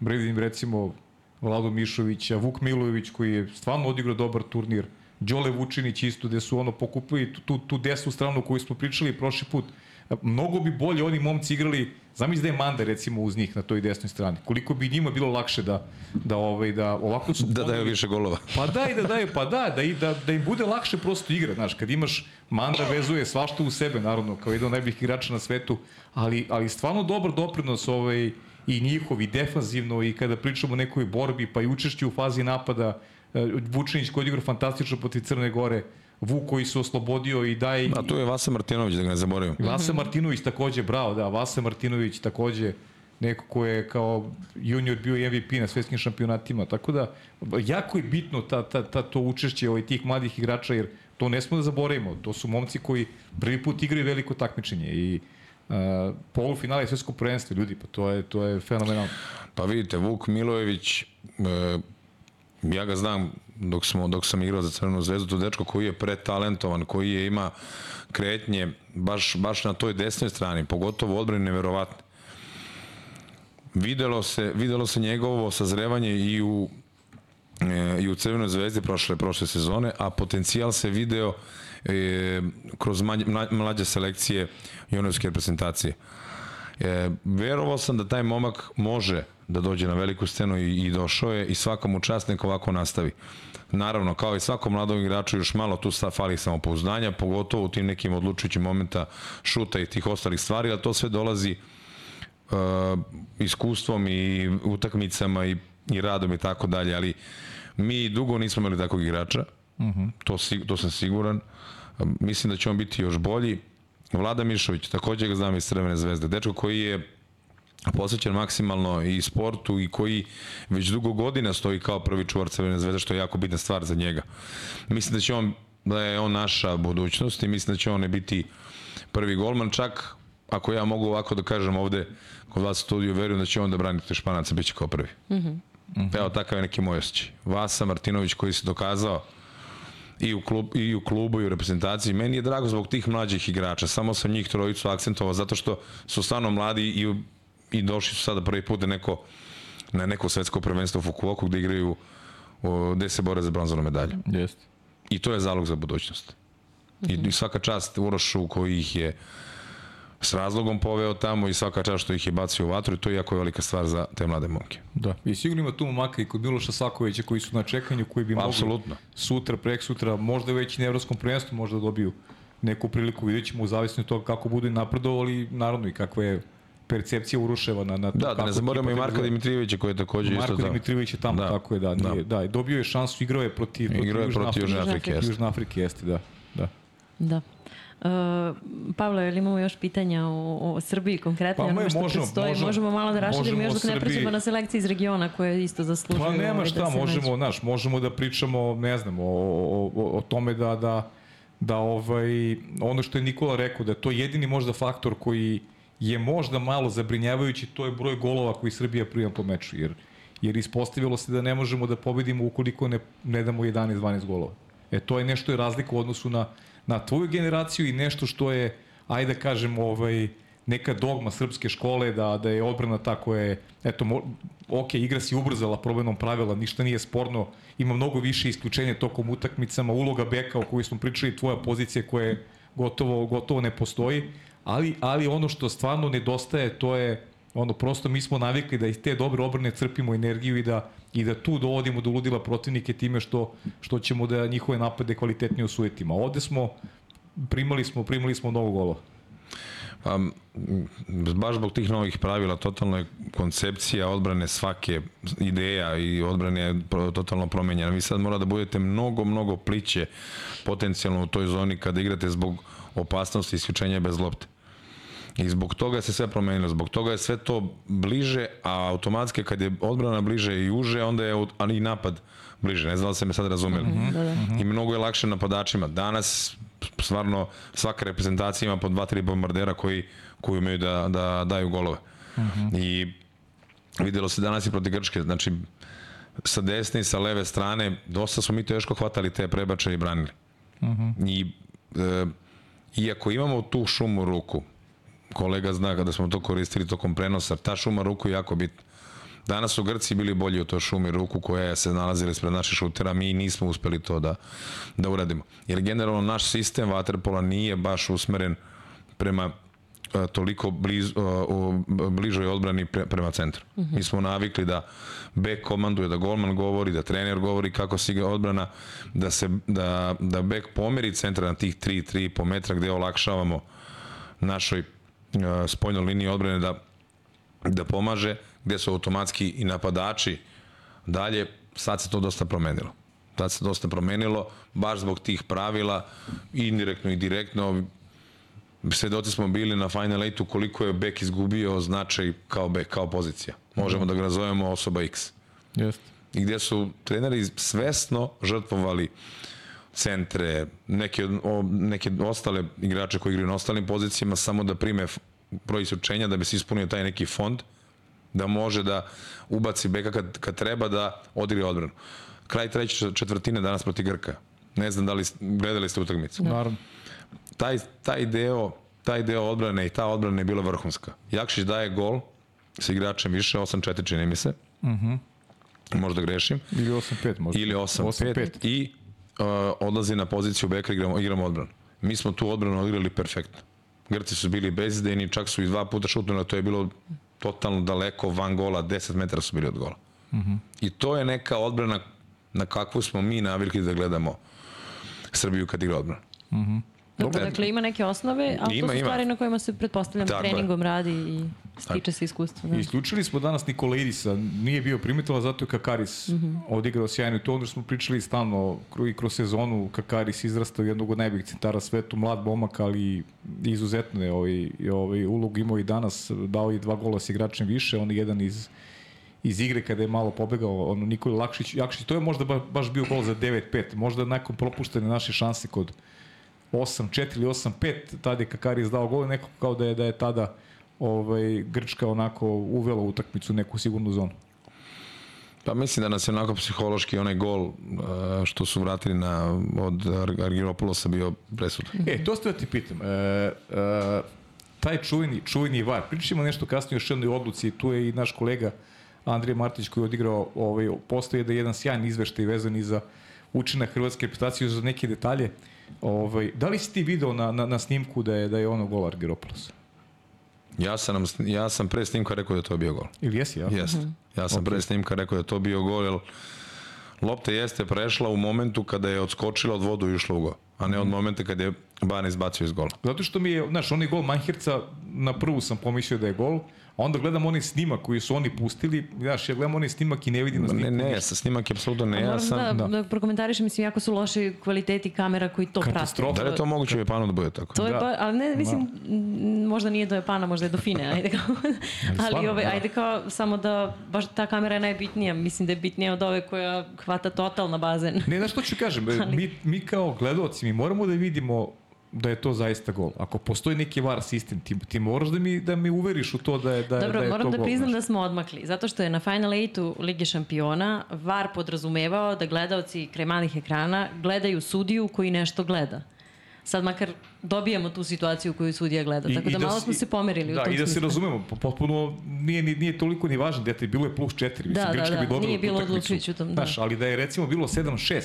S2: vidim recimo Vlado Mišovića, Vuk Milojević koji je stvarno odigrao dobar turnir, Đole Vučinić isto gde su ono pokupili tu, tu, tu desnu stranu koju smo pričali prošli put. Mnogo bi bolje oni momci igrali, zamisli da je Manda recimo uz njih na toj desnoj strani. Koliko bi njima bilo lakše da da ovaj da ovako su
S3: da daju više golova.
S2: Pa da i da daju, pa da, da i da da im bude lakše prosto igra, znaš, kad imaš Manda vezuje svašta u sebe naravno kao jedan od najboljih igrača na svetu, ali ali stvarno dobar doprinos ovaj i njihovi defanzivno i kada pričamo o nekoj borbi pa i učešću u fazi napada e, Vučinić koji igra fantastično protiv Crne Gore Vuk koji se oslobodio i daj...
S3: A tu je Vasa Martinović, da ga ne zaboravim.
S2: Vasa Martinović takođe, bravo, da, Vasa Martinović takođe neko ko je kao junior bio MVP na svetskim šampionatima, tako da jako je bitno ta, ta, ta, to učešće ovaj, tih mladih igrača, jer to ne smo da zaboravimo, to su momci koji prvi put igraju veliko takmičenje i uh, polufinale svetskog prvenstva, ljudi, pa to je, to je fenomenalno.
S3: Pa vidite, Vuk Milojević, uh, ja ga znam dok, smo, dok sam igrao za Crvenu zvezdu, to dečko koji je pretalentovan, koji je ima kretnje baš, baš na toj desnoj strani, pogotovo odbrani neverovatne. Videlo se, videlo se njegovo sazrevanje i u e, i u Crvenoj zvezdi prošle prošle sezone, a potencijal se video e, kroz manje, mlađe selekcije juniorske reprezentacije. E, verovao sam da taj momak može da dođe na veliku scenu i, i došao je i svakom neko ovako nastavi. Naravno, kao i svakom mladom igraču, još malo tu fali samopouzdanja, pogotovo u tim nekim odlučujućim momenta šuta i tih ostalih stvari, ali to sve dolazi uh, iskustvom i utakmicama i, i radom i tako dalje, ali mi dugo nismo imali takvog igrača, uh mhm. -huh. to, to sam siguran. Mislim da će on biti još bolji. Vlada Mišović, takođe ga znam iz Crvene zvezde, dečko koji je posvećen maksimalno i sportu i koji već dugo godina stoji kao prvi čuvar Crvene zvezde, što je jako bitna stvar za njega. Mislim da će on, da je on naša budućnost i mislim da će on biti prvi golman, čak ako ja mogu ovako da kažem ovde kod vas u studiju, verujem da će on da brani te španaca, bit će kao prvi. Mm -hmm. Evo, takav je neki moj osjećaj. Vasa Martinović koji se dokazao i u, klub, i u klubu i u reprezentaciji. Meni je drago zbog tih mlađih igrača. Samo sam njih trojicu akcentovao zato što su stvarno mladi i i došli su sada prvi put da neko, na neko svetsko prvenstvo u Fukuoku gde igraju o, gde se bore za bronzanu medalju.
S2: Jeste.
S3: I to je zalog za budućnost. Mm -hmm. I, svaka čast Urošu koji ih je s razlogom poveo tamo i svaka čast što ih je bacio u vatru i to je jako velika stvar za te mlade momke.
S2: Da. I sigurno ima tu momaka i kod Miloša Sakovića koji su na čekanju, koji bi mogli
S3: Apsolutno.
S2: sutra, prek sutra, možda već i na evropskom prvenstvu možda dobiju neku priliku, vidjet ćemo u zavisnosti od toga kako budu i napredovali, naravno i kakva je percepcija uruševa na, na to
S3: Da, da ne zaboravimo i Marka. Dimitrijevića koji je takođe isto
S2: Marko
S3: tamo.
S2: Dimitrijević je tamo,
S3: Da.
S2: tako je, da, nije, da.
S3: Da.
S2: dobio je šansu, igrao je protiv, protiv,
S3: Igrao je
S2: Južne
S3: protiv
S2: Afrike.
S3: Južne Afrike.
S2: Južna Afrike, jeste, da. da.
S1: Da. Uh, Pavle, ili imamo još pitanja o, o Srbiji konkretno?
S2: Pa me- možemo- možemo-
S1: možemo malo da raširimo još dok ne pređemo na selekcije iz regiona koje isto zaslužuju.
S2: Pa nema
S1: ovaj,
S2: šta,
S1: da
S2: možemo,
S1: nađu.
S2: znaš, možemo da pričamo, ne znam, o, o, o, o tome da, da, da ovaj, ono što je Nikola rekao, da je to jedini možda faktor koji je možda malo zabrinjavajući, to je broj golova koji Srbija prima po meču, jer, jer ispostavilo se da ne možemo da pobedimo ukoliko ne, ne damo 11-12 golova. E, to je nešto je razlika u odnosu na, na tvoju generaciju i nešto što je, ajde da kažem, ovaj, neka dogma srpske škole da, da je odbrana ta koja je, eto, mo, ok, igra si ubrzala promenom pravila, ništa nije sporno, ima mnogo više isključenja tokom utakmicama, uloga beka o kojoj smo pričali, tvoja pozicija koja je gotovo, gotovo ne postoji, ali, ali ono što stvarno nedostaje, to je ono prosto mi smo navikli da iz te dobre obrane crpimo energiju i da i da tu dovodimo do ludila protivnike time što što ćemo da njihove napade kvalitetnije osujetimo. Ovde smo primali smo primali smo mnogo golova.
S3: Pa, baš zbog tih novih pravila, totalno je koncepcija odbrane svake ideja i odbrane je totalno promenjena. Vi sad mora da budete mnogo, mnogo pliće potencijalno u toj zoni kada igrate zbog opasnosti isključenja bez lopte. I zbog toga se sve promenilo, zbog toga je sve to bliže, a automatski kad je odbrana bliže i uže, onda je ali i napad bliže. Ne znam da ste me sad razumeli. Mm -hmm.
S1: Da, da.
S3: I mnogo je lakše napadačima. Danas stvarno svaka reprezentacija ima po dva, tri bombardera koji, koji umeju da, da daju golove. Mm -hmm. I videlo se danas i protiv Grčke, znači sa desne i sa leve strane, dosta smo mi teško hvatali te prebače i branili. Mm -hmm. I e, iako imamo tu šumu ruku, kolega zna kada smo to koristili tokom prenosa, ta šuma ruku je jako bitna. Danas su Grci bili bolji u toj šumi ruku koja je se nalazila ispred naših šutera, mi nismo uspeli to da, da uradimo. Jer generalno naš sistem vaterpola nije baš usmeren prema e, toliko bliz, e, u bližoj odbrani pre, prema centru. Mm -hmm. Mi smo navikli da bek komanduje, da golman govori, da trener govori kako se igra odbrana, da, se, da, da bek pomeri centra na tih 3-3,5 metra gde olakšavamo našoj spoljnoj liniji odbrane da, da pomaže, gde su automatski i napadači dalje, sad se to dosta promenilo. Sad se dosta promenilo, baš zbog tih pravila, indirektno i direktno, svedoci smo bili na Final 8 koliko je bek izgubio značaj kao bek, kao pozicija. Možemo da ga nazovemo osoba X.
S2: Jeste.
S3: I gde su treneri svesno žrtvovali centre, neke, o, neke ostale igrače koji igraju na ostalim pozicijama samo da prime broj isključenja da bi se ispunio taj neki fond da može da ubaci beka kad, kad treba da odigra odbranu. Kraj treće četvrtine danas proti Grka. Ne znam da li gledali ste utakmicu.
S2: Naravno.
S3: Taj, taj deo taj deo odbrane i ta odbrana je bila vrhunska. Jakšić daje gol sa igračem više, 8-4 čini mi se. Mhm. Možda grešim.
S2: Ili 8-5 možda.
S3: Ili 8-5 i uh, odlazi na poziciju beka, igramo, igramo odbranu. Mi smo tu odbranu odigrali perfektno. Grci su bili bezdejni, čak su i dva puta šutnuli, a to je bilo totalno daleko van gola, 10 metara su bili od gola. Mm -hmm. I to je neka odbrana na kakvu smo mi navikli da gledamo Srbiju kad igra odbranu.
S1: Dobro, dakle ima neke osnove, ali
S3: Ima,
S1: to su
S3: ima.
S1: stvari na kojima se pretpostavljam
S3: Tako je.
S1: treningom radi i stiče se iskustvo. Da.
S2: Isključili smo danas Nikolaidisa, nije bio primetila, zato je Kakaris mm -hmm. odigrao sjajno i to što smo pričali stalno i kroz sezonu, Kakaris izrastao jednog od najboljih centara svetu, mlad momak, ali izuzetno je ovaj, ovaj ulog imao i danas, dao i dva gola s igračem više, on je jedan iz iz igre kada je malo pobegao ono Nikola Lakšić, Jakšić, to je možda ba, baš bio gol za 9-5, možda nakon propuštene naše šanse kod 8-4 ili 8-5, tada je Kakaris dao gol, nekako kao da je, da je tada ovaj, Grčka onako uvela utakmicu u neku sigurnu zonu.
S3: Pa mislim da nas je onako psihološki onaj gol uh, što su vratili na, od Ar- Argiropoulosa bio presudan.
S2: E, to ste da ti pitam. E, e, taj čuveni, čuveni var, pričamo nešto kasnije još jednoj odluci, tu je i naš kolega Andrija Martić koji je odigrao, ovaj, postoje da je jedan sjajan izveštaj vezan i za učinak hrvatske reputacije za neke detalje. Ovaj, da li si ti video na, na, na snimku da je, da je ono gol Argiropoulos?
S3: Ja sam, nam, ja sam pre snimka rekao da je to bio gol.
S2: Ili jesi, ja?
S3: Jeste. Ja sam pre snimka rekao da je to bio gol, jer lopta jeste prešla u momentu kada je odskočila od vodu i išla u gol, a ne od momenta kada je Bane izbacio iz gola.
S2: Zato što mi je, znaš, onaj gol Manhirca, na prvu sam pomislio da je gol, onda gledam onaj snimak koji su oni pustili, znaš, ja gledam onaj snimak i ne vidim na snimku
S3: Ne, ne, sa snimak je apsolutno
S1: Moram
S3: nejasan.
S1: da,
S2: da.
S1: da. prokomentarišem, mislim, jako su loši kvaliteti kamera koji to prate.
S2: Katastrofa.
S3: Da li je to moguće u Japanu da bude tako?
S1: To je
S2: Da.
S1: ba, ali ne, mislim, m, možda nije do Japana, možda je do Fine, ajde kao. ali
S2: stvarno,
S1: ovaj,
S2: da.
S1: ajde kao, samo da, baš ta kamera je najbitnija, mislim da je bitnija od ove koja hvata totalno bazen.
S2: Ne, znaš što ću kažem, mi, mi kao gledalci, mi moramo da vidimo da je to zaista gol. Ako postoji neki VAR sistem, ti, ti moraš da mi, da mi uveriš u to da je, da,
S1: Dobro,
S2: da je
S1: moram
S2: to
S1: da
S2: gol.
S1: priznam
S2: znaš.
S1: da smo odmakli, zato što je na Final 8-u Lige šampiona VAR podrazumevao da gledaoci kraj malih ekrana gledaju sudiju koji nešto gleda. Sad makar dobijamo tu situaciju koju sudija gleda, tako da, malo
S2: s-
S1: smo se pomerili
S2: da,
S1: u tom
S2: i da se razumemo, po- potpuno nije, nije, nije toliko ni važno, dete, bilo je plus 4, mislim,
S1: Da, da,
S2: Grčka
S1: da,
S2: bi dobila
S1: nije bilo
S2: utakmicu.
S1: odlučujuće u tom, da.
S2: Znaš, ali da je recimo bilo 7-6,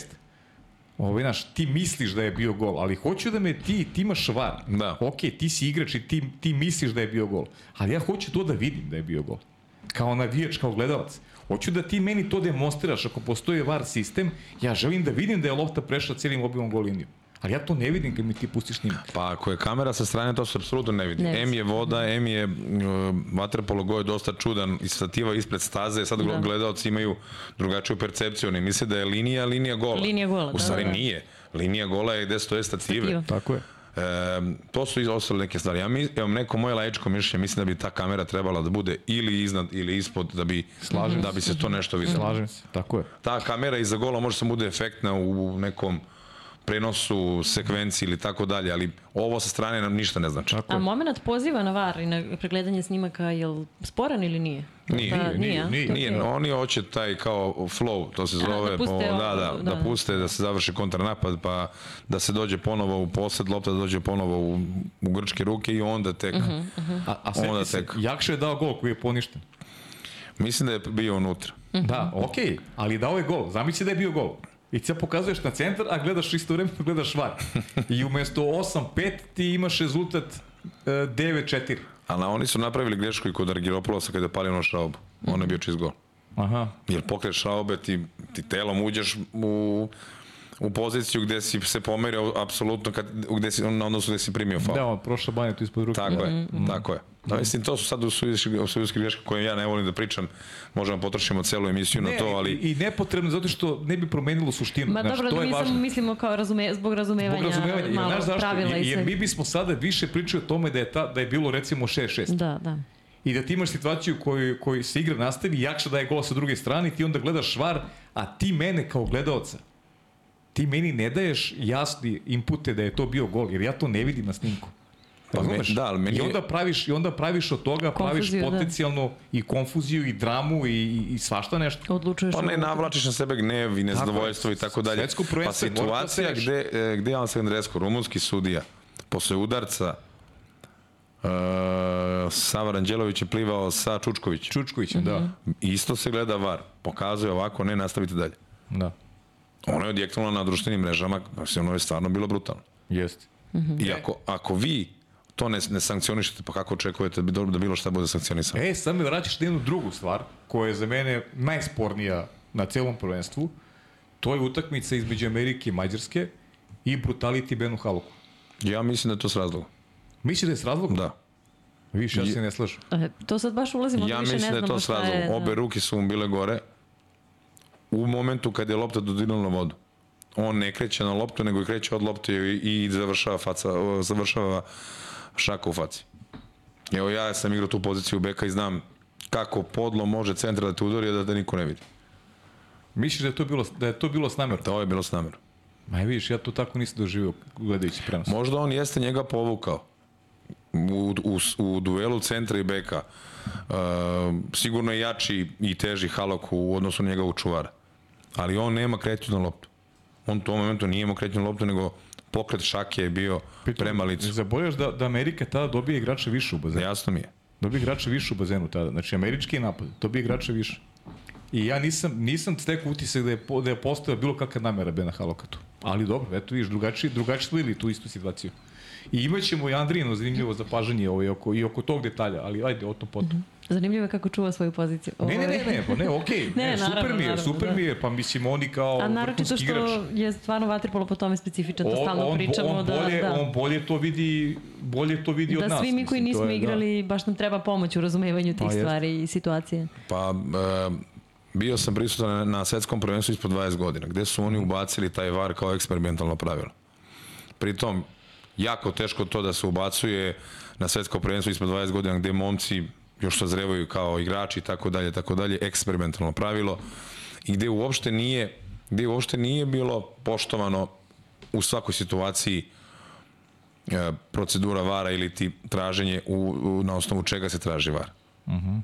S2: Ovaj, znaš, ti misliš da je bio gol, ali hoću da me ti, ti imaš var.
S3: Da.
S2: Ok, ti si igrač i ti, ti misliš da je bio gol. Ali ja hoću to da vidim da je bio gol. Kao navijač, kao gledalac. Hoću da ti meni to demonstriraš. Ako postoji VAR sistem, ja želim da vidim da je lopta prešla cijelim obimom gol liniju. Ali ja to ne vidim kad mi ti pustiš snimak.
S3: Pa ako je kamera sa strane, to se apsolutno ne vidi.
S1: Ne
S3: M je voda, M je uh, vaterpolo go je dosta čudan i stativa ispred staze, sad
S1: Da.
S3: da. gledalci imaju drugačiju percepciju, oni misle da je linija, linija gola.
S1: Linija gola,
S3: U
S1: da,
S3: stvari
S1: da, da.
S3: nije. Linija gola je gde stoje stative.
S1: Stativa.
S2: Tako je.
S3: E, to su i ostale neke stvari. Ja mi, evo, neko moje laičko mišljenje, mislim da bi ta kamera trebala da bude ili iznad ili ispod da bi,
S2: Slažem
S3: da bi se to nešto videlo.
S2: Slažem se. Tako je.
S3: Ta kamera iza gola može samo bude efektna u nekom prenosu, sekvenciji ili tako dalje, ali ovo sa strane nam ništa ne znači.
S1: A moment poziva na VAR i na pregledanje snimaka, je li sporan ili nije?
S3: Nije,
S1: Da,
S2: nije,
S1: nije, a?
S2: nije,
S3: Nije,
S1: Okej.
S3: oni hoće taj kao flow, to se
S1: A,
S3: zove,
S1: da puste
S3: po, da, da,
S1: da,
S3: da,
S1: da.
S3: puste, da se završi kontranapad, pa da se dođe ponovo u posed, lopta da dođe ponovo u, u grčke ruke i onda tek,
S1: Mhm.
S2: A, a seti
S3: Onda
S2: se,
S3: tek.
S2: Jakša je dao gol koji je poništen.
S3: mislim da je bio unutra.
S1: Mhm.
S2: Da, okej, okay, ali dao je gol. Zamisli da je bio gol. I ti sad pokazuješ na centar, a gledaš isto vremeno, gledaš var. I umesto 8-5 ti imaš rezultat e, 9-4.
S3: Ali oni su napravili grešku i kod Argiropolosa kada je palio na šaubu. On je bio čist gol.
S2: Aha.
S3: Jer pokret šaube, ti, ti telom uđeš u poziciju gde si se pomerio apsolutno kad, gde si, na odnosu gde si primio faul.
S2: Da, on prošla banja tu ispod ruke.
S3: Tako
S2: da.
S3: je, tako je. Da, mislim, to su sad u sudijski greške koje ja ne volim da pričam. Možemo potrošimo celu emisiju na
S2: Ne,
S3: to, ali...
S2: i, i nepotrebno zato što ne bi promenilo suštinu.
S1: Ma
S2: Znaš,
S1: dobro,
S2: to
S1: da
S2: je
S1: mi
S2: važno.
S1: samo mislimo kao razume, zbog razumevanja,
S2: Zbog razumevanja. Jer,
S1: malo
S2: znaš zašto?
S1: pravila i
S2: Jer, jer mi bismo sada više pričali o tome da je, ta, da je bilo recimo 6-6.
S1: Da, da.
S2: I da ti imaš situaciju koju, koju se igra nastavi, Jakša daje gol sa druge strane i ti onda gledaš švar, a ti mene kao gledaoca, ti meni ne daješ jasni inpute da je to bio gol, jer ja to ne vidim na snimku.
S3: Pa me-
S2: Razumeš?
S3: da, ali meni
S2: I onda praviš, i onda praviš od toga,
S1: Konfuziju, da.
S2: praviš potencijalno i konfuziju i dramu i, i, i svašta nešto.
S1: Odlučuješ.
S3: Pa ne navlačiš na sebe gnev i nezadovoljstvo i tako dalje.
S2: Svetsko prvenstvo
S3: Pa
S2: da
S3: situacija
S2: seješ.
S3: gde, e, gde je Alessandresko, rumunski sudija, posle udarca uh, Sava Ranđelović je plivao sa Čučkovićem.
S2: Čučković, da.
S3: Isto se gleda var. Pokazuje ovako, ne, nastavite dalje.
S2: Da,
S3: Ono je odjeknulo na društvenim mrežama, mislim, ono je stvarno bilo brutalno.
S2: jeste.
S3: I ako, ako vi to ne, ne sankcionišete, pa kako očekujete da, bi- da bilo šta bude sankcionisano?
S2: E, sad me vraćaš na jednu drugu stvar, koja je za mene najspornija na celom prvenstvu. To je utakmica između Amerike i Mađarske i brutality Benu Haluku.
S3: Ja mislim da je to s razlogom.
S2: Misliš da je s razlogom?
S3: Da.
S2: Više, ja se ne slažem.
S1: E, To sad baš ulazimo,
S3: Ja
S1: više ne
S3: mislim da je to s razlogom. Obe
S1: da.
S3: ruke su mu bile gore u momentu kad je lopta dodirnula na vodu. On ne kreće na loptu, nego i kreće od lopte i, i završava, faca, završava šaka u faci. Evo ja sam igrao tu poziciju beka i znam kako podlo može centra da te udori, a da, da niko ne vidi.
S2: Misliš da je to bilo, da je to bilo s namerom?
S3: To je bilo s namerom.
S2: Ma je vidiš, ja to tako nisam doživio gledajući prenos.
S3: Možda on jeste njega povukao u, u, u duelu centra i beka. Uh, sigurno je jači i teži Halok u odnosu na njega u čuvara. Ali on nema kreću na loptu. On u tom momentu nije imao kreću na loptu, nego pokret šake je bio prema licu.
S2: Zaboravljaš da, da Amerika tada dobije igrača više u bazenu.
S3: Jasno mi je.
S2: Dobije igrača više u bazenu tada. Znači, američki napad, dobije igrača više. I ja nisam, nisam stekao utisak da je, da je postojao bilo kakva namera Bena Haloka tu. Ali dobro, eto vidiš, drugačiji, drugačiji smo tu istu situaciju. I imaćemo i Andrijino zanimljivo zapažanje ovaj, oko, i oko tog detalja, ali ajde, o to potom. Mm -hmm.
S1: Zanimljivo je kako čuva svoju poziciju.
S2: Ne, ne, ne, ne, pa ne, okej, okay, ne, ne, super naravno, mi je, naravno, super da. mi je, pa mislim oni kao
S1: A naročito što igrač. je stvarno vaterpolo po tome specifičan, to stalno on, pričamo.
S2: On
S1: da,
S2: bolje,
S1: da,
S2: on bolje to vidi, bolje to vidi
S1: da
S2: od nas.
S1: Da svi mi koji nismo je, da. igrali, da. baš nam treba pomoć u razumevanju tih pa, stvari jest. i situacije.
S3: Pa, e, bio sam prisutan na, na svetskom prvenstvu ispod 20 godina, gde su oni ubacili taj VAR kao eksperimentalno pravilo. Pritom, jako teško to da se ubacuje na svetsko prvenstvo ispod 20 godina gde momci još sazrevaju kao igrači i tako dalje, tako dalje, eksperimentalno pravilo i gde uopšte nije gde uopšte nije bilo poštovano u svakoj situaciji e, procedura vara ili ti traženje u, u, na osnovu čega se traži var. Uh mhm. -huh.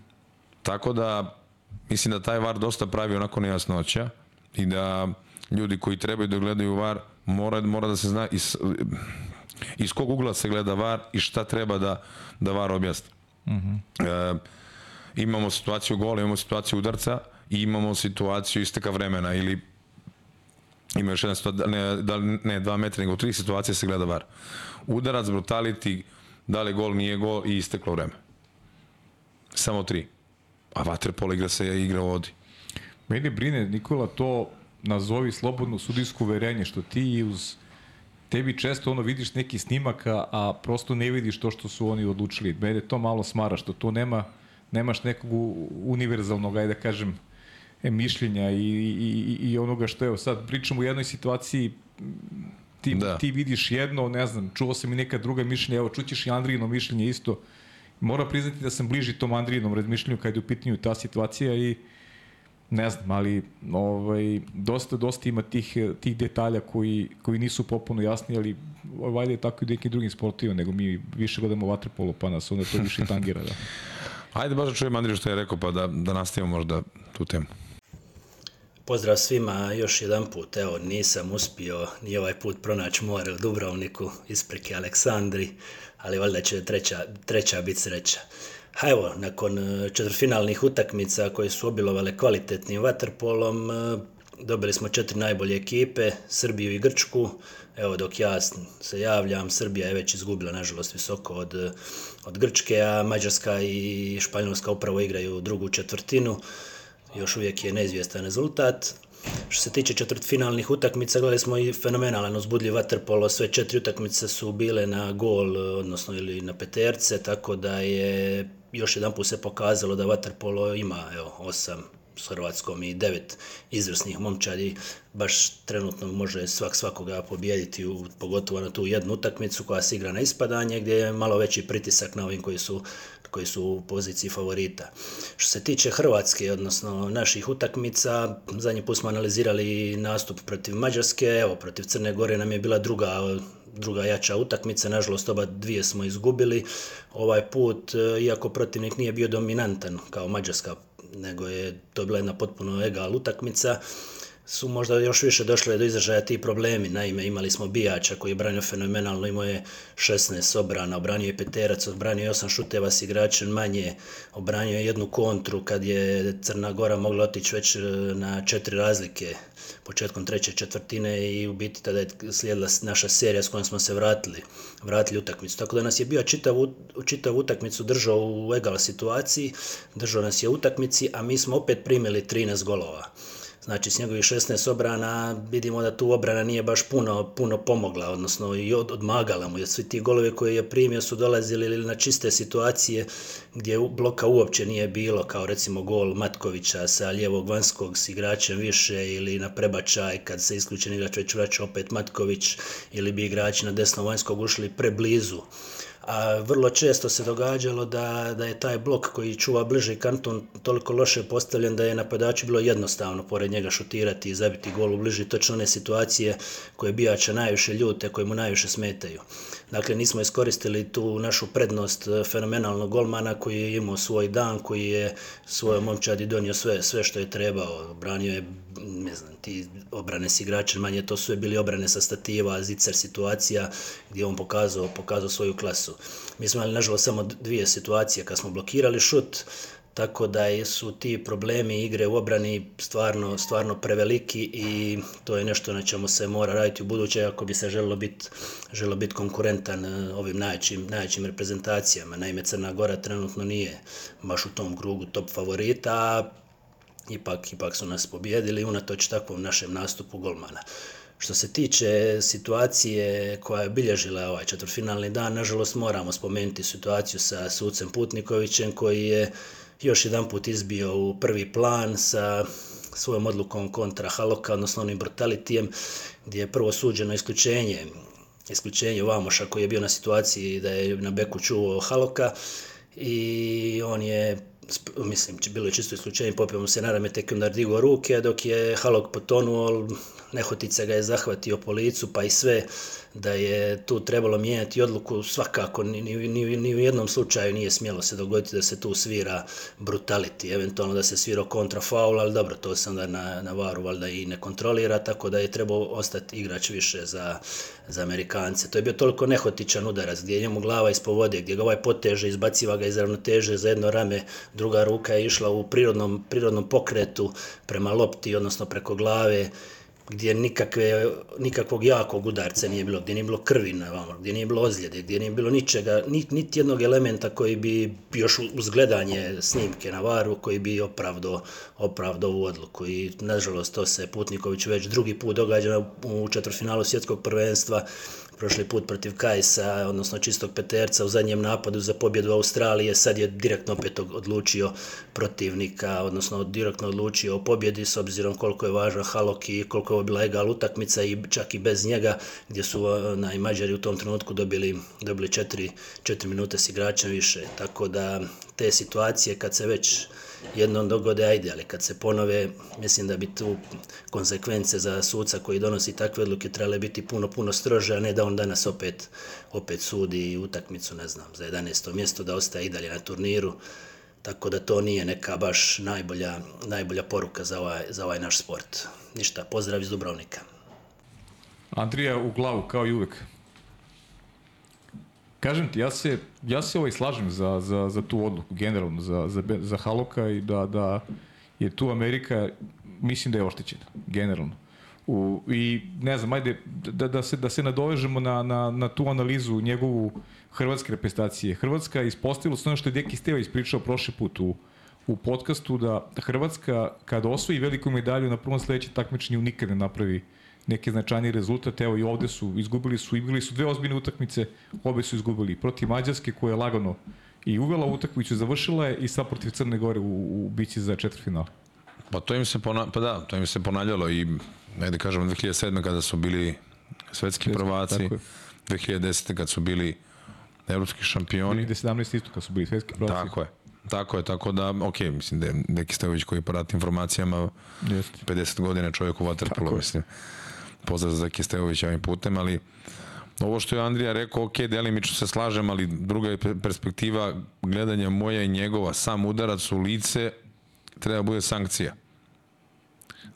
S3: Tako da mislim da taj var dosta pravi onako nejasnoća i da ljudi koji trebaju da gledaju var mora, mora da se zna iz, iz kog ugla se gleda var i šta treba da, da var objasni. Uh -huh. e, imamo situaciju gola, imamo situaciju udarca i imamo situaciju isteka vremena ili ima još jedna situacija, ne, da, ne dva metra, nego tri situacije se gleda var. Udarac, brutality, da li gol, nije gol i isteklo vreme. Samo tri. A vaterpolo igra se igra vodi.
S2: Mene brine, Nikola, to nazovi slobodno sudijsko uverenje, što ti uz tebi često ono vidiš neki snimak, a prosto ne vidiš to što su oni odlučili. Mene to malo smara, što to nema, nemaš nekog univerzalnog, ajde da kažem, mišljenja i, i, i onoga što je, sad pričamo u jednoj situaciji ti, da. ti vidiš jedno, ne znam, čuo sam i neka druga mišljenja, evo čućeš i Andrijino mišljenje isto. Mora priznati da sam bliži tom Andrijinom razmišljanju kada je u pitanju ta situacija i ne znam, ali ovaj, dosta, dosta ima tih, tih detalja koji, koji nisu popuno jasni, ali valjda je tako i nekim drugim sportovima, nego mi više gledamo vaterpolo, pa nas onda to više tangira. Da.
S3: Ajde baš da čujem Andriju što je rekao, pa da, da nastavimo možda tu temu.
S5: Pozdrav svima još jedan put. Evo, nisam uspio ni ovaj put pronaći more u Dubrovniku ispreke Aleksandri, ali valjda će treća, treća biti sreća. Ha evo, nakon e, četvrfinalnih utakmica koje su obilovale kvalitetnim vaterpolom, e, dobili smo četiri najbolje ekipe, Srbiju i Grčku. Evo dok ja se javljam, Srbija je već izgubila nažalost visoko od, od Grčke, a Mađarska i Španjolska upravo igraju drugu četvrtinu. Još uvijek je neizvjestan rezultat. Što se tiče četvrtfinalnih utakmica, gledali smo i fenomenalan uzbudljiv vaterpolo, sve četiri utakmice su bile na gol, odnosno ili na peterce, tako da je još jedan put se pokazalo da Waterpolo ima evo, osam s Hrvatskom i devet izvrsnih momčadi, baš trenutno može svak svakoga pobijediti, u, pogotovo na tu jednu utakmicu koja se igra na ispadanje, gdje je malo veći pritisak na ovim koji su koji su u poziciji favorita. Što se tiče Hrvatske, odnosno naših utakmica, zadnji put smo analizirali nastup protiv Mađarske, evo, protiv Crne Gore nam je bila druga druga jača utakmica, nažalost oba dvije smo izgubili. Ovaj put, e, iako protivnik nije bio dominantan kao Mađarska, nego je to bila jedna potpuno egal utakmica, su možda još više došle do izražaja ti problemi. Naime, imali smo Bijača koji je branio fenomenalno, imao je 16 obrana, obranio je peterac, obranio je 8 šuteva s igračem manje, obranio je jednu kontru kad je Crna Gora mogla otići već e, na četiri razlike početkom treće četvrtine i u biti tada je slijedila naša serija s kojom smo se vratili, vratili utakmicu. Tako da nas je bio čitav, čitav utakmicu držao u egal situaciji, držao nas je utakmici, a mi smo opet primili 13 golova. Znači, s njegovih 16 obrana vidimo da tu obrana nije baš puno, puno pomogla, odnosno i od, odmagala mu, jer svi ti golove koje je primio su dolazili ili na čiste situacije gdje bloka uopće nije bilo, kao recimo gol Matkovića sa lijevog vanjskog s igračem više ili na prebačaj kad se isključen igrač već vraća opet Matković ili bi igrači na desnom vanjskog ušli preblizu a vrlo često se događalo da, da je taj blok koji čuva bliži kanton toliko loše postavljen da je napadaču bilo jednostavno pored njega šutirati i zabiti gol u bliži točno one situacije koje bijača najviše ljute, koje mu najviše smetaju. Dakle, nismo iskoristili tu našu prednost e, fenomenalnog golmana koji je imao svoj dan, koji je svojom momčadi donio sve, sve što je trebao. Branio je, ne znam, ti obrane s igračem, manje to su je bili obrane sa stativa, zicer situacija gdje on pokazao, pokazao svoju klasu. Mi smo imali, nažalost, samo dvije situacije kad smo blokirali šut, tako da su ti problemi igre u obrani stvarno, stvarno preveliki i to je nešto na čemu se mora raditi u buduće ako bi se želelo biti želelo bit konkurentan e, ovim najjačim, najjačim reprezentacijama. Naime, Crna Gora trenutno nije baš u tom krugu top favorita, ipak, ipak su nas pobjedili unatoč takvom našem nastupu golmana. Što se tiče situacije koja je bilježila ovaj četvrfinalni dan, nažalost moramo spomenuti situaciju sa sucem Putnikovićem koji je još jedan put izbio u prvi plan sa svojom odlukom kontra Haloka, odnosno onim brutalitijem, gdje je prvo suđeno isključenje isključenje Vamoša koji je bio na situaciji da je na beku čuo Haloka i on je mislim, bilo je čisto isključenje, popio mu se na rame, tek onda digo ruke, dok je Halok potonuo, nehotica ga je zahvatio po licu, pa i sve da je tu trebalo mijenjati odluku, svakako ni, ni, ni, ni u jednom slučaju nije smjelo se dogoditi da se tu svira brutality, eventualno da se svira kontra faul, ali dobro, to se onda na, na varu valjda i ne kontrolira, tako da je trebao ostati igrač više za, za Amerikance. To je bio toliko nehotičan udarac, gdje je njemu glava ispod vode, gdje ga ovaj poteže, izbaciva ga iz ravnoteže za jedno rame, druga ruka je išla u prirodnom, prirodnom pokretu prema lopti, odnosno preko glave, gdje nikakve, nikakvog jakog udarca nije bilo, gdje nije bilo krvi na vama, gdje nije bilo ozljede, gdje nije bilo ničega, niti nit jednog elementa koji bi još uz gledanje snimke na varu, koji bi opravdo, opravdo ovu odluku. I nažalost to se Putniković već drugi put događa u četvrfinalu svjetskog prvenstva, prošli put protiv Kajsa, odnosno čistog peterca u zadnjem napadu za pobjedu Australije, sad je direktno opet odlučio protivnika, odnosno direktno odlučio o pobjedi s obzirom koliko je važan Halok i koliko je bila egal utakmica i čak i bez njega, gdje su na, Mađari u tom trenutku dobili, dobili četiri, četiri minute s igračem više. Tako da te situacije kad se već jednom dogode, ajde, ali kad se ponove, mislim da bi tu konsekvence za suca koji donosi takve odluke trebale biti puno, puno strože, a ne da on danas opet, opet sudi utakmicu, ne znam, za 11. mjesto da ostaje i dalje na turniru. Tako da to nije neka baš najbolja, najbolja poruka za ovaj, za ovaj naš sport. Ništa, pozdrav iz Dubrovnika.
S2: Andrija u glavu, kao i uvek. Kažem ti, ja se, ja se ovaj slažem za, za, za tu odluku, generalno, za, za, za Haloka i da, da je tu Amerika, mislim da je oštećena, generalno. U, I ne znam, ajde, da, da, se, da se nadovežemo na, na, na tu analizu njegovu hrvatske reprezentacije. Hrvatska je ispostavila sve ono što je Deki Steva ispričao prošli put u, u podcastu, da Hrvatska kada osvoji veliku medalju na prvom sledećem takmičenju nikad ne napravi uh, neki značajni rezultat. Evo i ovde su, izgubili su, igrali su dve ozbiljne utakmice, obe su izgubili. Protiv Mađarske koja je lagano i uvela utakmicu, završila je i sad protiv Crne Gore u, u bići za četvrtfinal.
S3: Pa to im se pona, pa da, to im se ponavljalo i ajde kažemo 2007. kada su bili svetski prvaci, 2010. kad su bili evropski šampioni.
S2: 2017. isto kad su bili svetski prvaci.
S3: Tako je. Tako je, tako da, ok, mislim da je neki Stevović koji porati informacijama, Jeste. 50 godina čovjek u Waterpolo, mislim. Je pozdrav za Zaki Stevović ovim putem, ali ovo što je Andrija rekao, ok, delimično se slažem, ali druga je perspektiva gledanja moja i njegova, sam udarac u lice treba bude sankcija.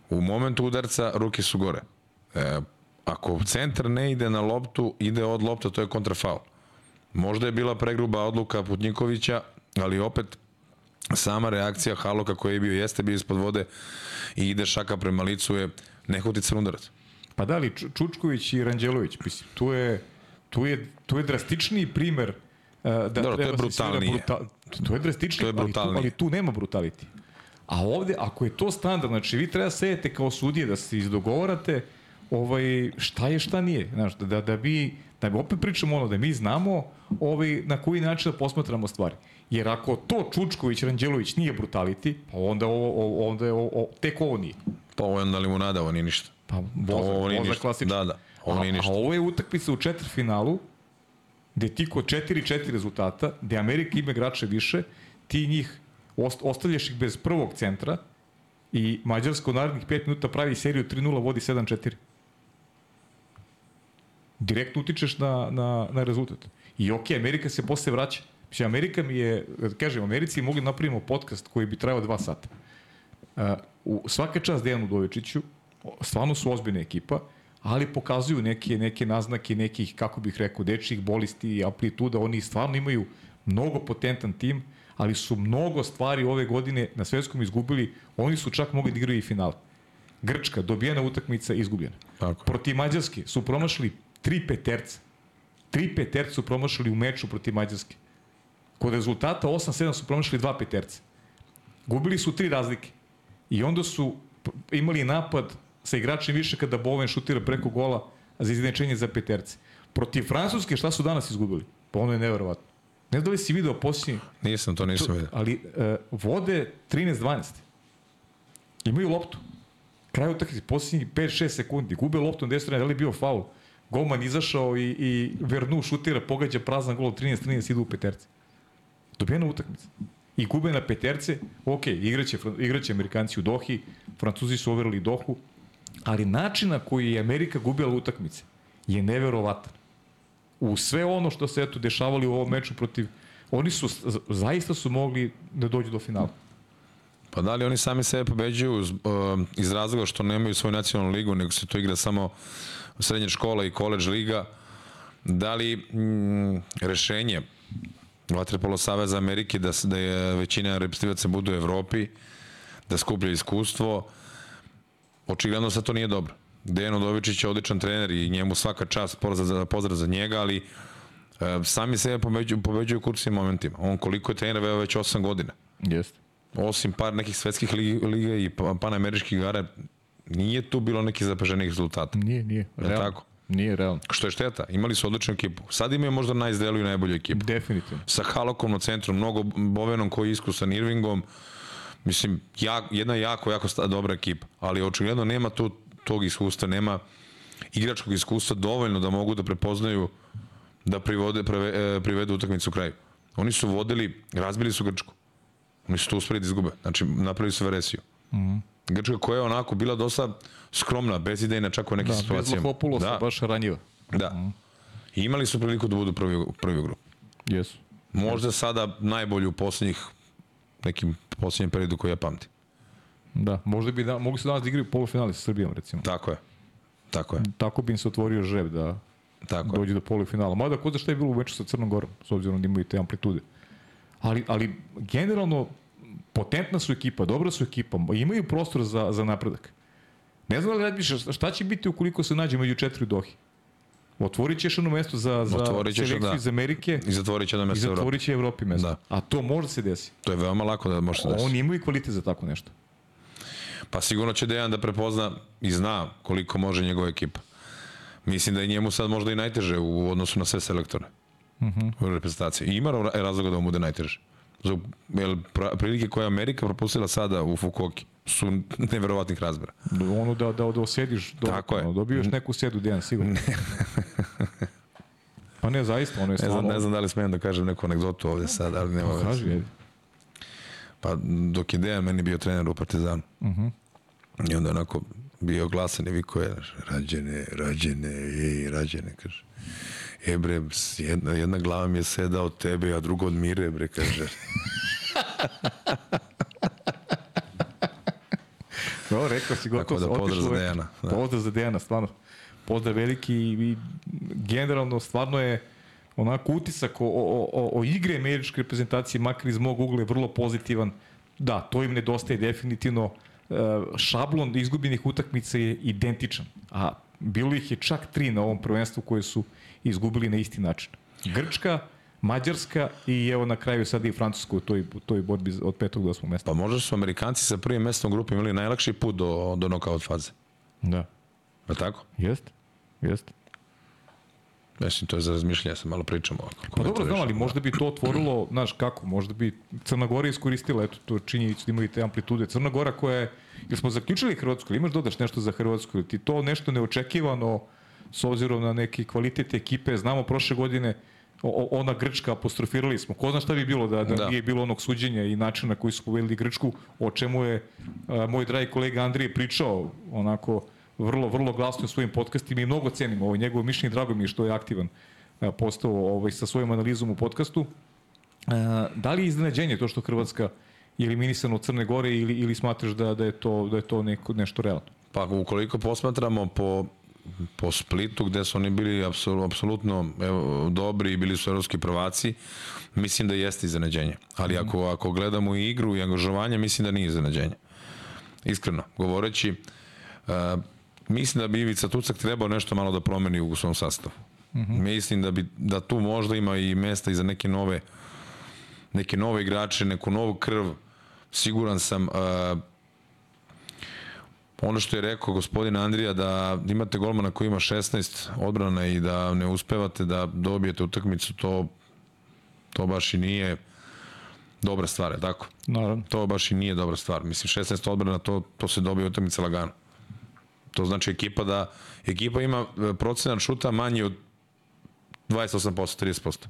S3: U momentu udarca ruke su gore. E, ako centar ne ide na loptu, ide od lopta, to je kontrafaul. Možda je bila pregruba odluka Putnikovića, ali opet sama reakcija Haloka koji je bio, jeste bio ispod vode i ide šaka prema licu je nehotican udarac.
S2: Pa da li Čučković i Ranđelović, mislim, tu je, tu je, tu je drastičniji primer uh, da
S3: Dobro,
S2: treba
S3: to je brutalnije.
S2: Brutal, to je drastičniji,
S3: to je
S2: ali, tu, ali tu nema brutaliti. A ovde, ako je to standard, znači vi treba sedete kao sudije da se izdogovarate ovaj, šta je, šta nije. Znaš, da, da, da bi, da bi opet pričamo ono, da mi znamo ovaj, na koji način da posmatramo stvari. Jer ako to Čučković, Ranđelović nije brutaliti, pa onda, ovo, onda je ovo, tek ovo nije.
S3: Pa ovo je onda limunada, ovo nije ništa.
S2: Pa, voza, ovo voza klasično.
S3: Da, da, ovo nije ništa.
S2: A, a ovo je utakmica u četvrtfinalu, gde ti kod 4-4 rezultata, gde Amerika ima igrače više, ti njih ost, ostavljaš ih bez prvog centra i Mađarska u narednih 5 minuta pravi seriju 3-0, vodi 7-4. Direktno utičeš na, na, na rezultat. I ok, Amerika se posle vraća. Mislim, Amerika mi je, kažem, Americi mogli da napravimo podcast koji bi trajao dva sata. Uh, u svaka čast Dejanu Dovičiću, stvarno su ozbiljna ekipa, ali pokazuju neke, neke naznake nekih, kako bih rekao, dečjih bolisti i amplituda. Oni stvarno imaju mnogo potentan tim, ali su mnogo stvari ove godine na svetskom izgubili, oni su čak mogli da igraju i final. Grčka, dobijena utakmica, izgubljena.
S3: Tako.
S2: Protiv Mađarske su promašili tri peterca. Tri peterca su promašili u meču protiv Mađarske. Kod rezultata 8-7 su promašili dva peterca. Gubili su tri razlike. I onda su imali napad sa igračem više kada Boven šutira preko gola za iznenačenje za peterce. Protiv Francuske šta su danas izgubili? Pa ono je neverovatno. Ne znam da li si video posljednji,
S3: Nisam, to nisam vidio.
S2: ali uh, vode 13-12. Imaju loptu. Kraj utakmice, posljednjih 5-6 sekundi, gube loptu na desnoj strani, da li je bio faul? Golman izašao i, i Vernu šutira, pogađa prazan gol 13-13, idu u peterce. Dobijena utakmica. I gube na peterce, ok, igraće, igraće Amerikanci u Dohi, Francuzi su overili Dohu, ali način na koji je Amerika gubila utakmice je neverovatan. U sve ono što se eto dešavali u ovom meču protiv oni su zaista su mogli da dođu do finala.
S3: Pa da li oni sami sebe pobeđuju uh, iz razloga što nemaju svoju nacionalnu ligu, nego se to igra samo srednja škola i koleđ liga, da li mm, rešenje Vatrepolo Saveza Amerike da, da je većina reprezentativaca budu u Evropi, da skuplja iskustvo, očigledno sad to nije dobro. Dejan Udovičić je odličan trener i njemu svaka čast, pozdrav za, pozdrav za njega, ali e, sami sebe pobeđuju, pobeđuju kursnim momentima. On koliko je trener veo već 8 godina
S2: Jeste.
S3: osim par nekih svetskih liga, liga i pa- panameričkih igara, nije tu bilo nekih zapaženih rezultata.
S2: Nije, nije. Realno.
S3: tako?
S2: Nije realno.
S3: Što je šteta, imali su odličnu ekipu. Sad imaju možda najzdeliju i najbolju ekipu.
S2: Definitivno.
S3: Sa Halokom na centru, mnogo Bovenom koji je iskusan Irvingom, mislim, jak, jedna jako, jako dobra ekipa, ali očigledno nema tu, tog iskustva, nema igračkog iskustva dovoljno da mogu da prepoznaju da privode, preve, e, privedu utakmicu u kraju. Oni su vodili, razbili su Grčku. Oni su to uspeli da izgube. Znači, napravili su veresiju. Mm. -hmm. Grčka koja je onako bila dosta skromna, bezidejna čak u nekim
S2: Da, bez
S3: situacijama.
S2: Lohopulosa,
S3: Da,
S2: baš ranjiva.
S3: da. I imali su priliku da budu prvi, prvi u grupu.
S2: Jesu.
S3: Možda sada najbolji u poslednjih nekim poslednjem periodu koji ja pamtim.
S2: Da, možda bi da, mogli su danas da igraju polufinale sa Srbijom, recimo.
S3: Tako je. Tako je.
S2: Tako bi im se otvorio žreb da
S3: Tako je.
S2: dođe do polufinala. Mada ko zna šta je bilo u meču sa Crnom Gorom, s obzirom da imaju te amplitude. Ali, ali generalno, potentna su ekipa, dobra su ekipa, imaju prostor za, za napredak. Ne znam da li razmišljaš šta će biti ukoliko se nađe među četiri Dohi? Otvorit ćeš ono mesto za, za selekciju
S3: da.
S2: iz Amerike
S3: I zatvorit će
S2: i
S3: mesto Evrope.
S2: zatvorit će Evropi mesto.
S3: Da.
S2: A to može se desi.
S3: To je veoma lako da može se desiti.
S2: Oni imaju kvalitet za tako nešto.
S3: Pa sigurno će Dejan da prepozna i zna koliko može njegova ekipa. Mislim da je njemu sad možda i najteže u odnosu na sve selektore uh -huh. u reprezentaciji. I ima ra- razloga da mu bude najteže. Zbog, prilike koje je Amerika propustila sada u Fukuoki su neverovatnih razmera.
S2: Ono da, da, da osediš, do,
S3: Tako je.
S2: ono, dobiješ neku sedu Dejan, sigurno. pa ne, zaista, ono je
S3: Ne
S2: stvarno...
S3: znam, ne znam da li smijem da kažem neku anegdotu ovde sad, ali nema veze.
S2: Ajde.
S3: Pa dok je Dejan meni bio trener u Partizanu. Uh -huh. I onda onako bio glasan i vikao je, rađene, rađene, ej, rađene, kaže. E bre, jedna, jedna glava mi je seda od tebe, a druga od Mire, bre, kaže.
S2: No, rekao si gotovo.
S3: Tako da pozdrav za. Dejana, da.
S2: Pozdrav za Dejana, stvarno. Pozdrav veliki i, i generalno stvarno je onako utisak o, o, o, o igre američke reprezentacije, makar iz mog ugla je vrlo pozitivan. Da, to im nedostaje definitivno. E, Šablon izgubljenih utakmica je identičan, a bilo ih je čak tri na ovom prvenstvu koje su izgubili na isti način. Grčka, Mađarska i evo na kraju sada i Francuska u toj, u toj borbi od petog do osmog mesta.
S3: Pa možda su Amerikanci sa prvim mestom grupe imali najlakši put do, do nokaut faze.
S2: Da,
S3: Je tako?
S2: jeste, jeste.
S3: Mislim, to je za razmišljanje, ja sam malo pričam ovako.
S2: Pa dobro, znam, ali možda bi to otvorilo, znaš kako, možda bi Crna Gora iskoristila, eto, to činjenicu da imaju te amplitude. Crna Gora koja je, ili smo zaključili Hrvatsku, ili imaš dodaš nešto za Hrvatsku, ili ti to nešto neočekivano, s obzirom na neki kvalitet ekipe, znamo prošle godine, o- ona Grčka, apostrofirali smo, ko zna šta bi bilo da, da,
S3: Da.
S2: nije bilo onog suđenja i načina na koji su povedili Grčku, o čemu je a, moj dragi kolega Andrije pričao, onako, vrlo, vrlo glasno u svojim podcastima i mnogo cenim ovo njegovo mišljenje, drago mi je što je aktivan a, postao ovaj, sa svojom analizom u podcastu. A, da li je iznenađenje to što Hrvatska je eliminisana od Crne Gore ili, ili smatraš da, da, je to, da je to neko, nešto realno?
S3: Pa ukoliko posmatramo po po Splitu gde su oni bili apsolutno dobri i bili su evropski prvaci, mislim da jeste iznenađenje. Ali ako, ako gledamo i igru i angažovanje, mislim da nije iznenađenje. Iskreno, govoreći, uh, mislim da bi Ivica Tucak trebao nešto malo da promeni u svom sastavu. Mm -hmm. Mislim da bi da tu možda ima i mesta i za neke nove neke nove igrače, neku novu krv. Siguran sam uh, ono što je rekao gospodin Andrija da imate golmana koji ima 16 odbrana i da ne uspevate da dobijete utakmicu, to to baš i nije dobra stvar, je tako?
S2: Naravno.
S3: To baš i nije dobra stvar. Mislim, 16 odbrana, to, to se dobije utakmica lagano. To znači ekipa da ekipa ima e, procenat šuta manji od 28%, 30%.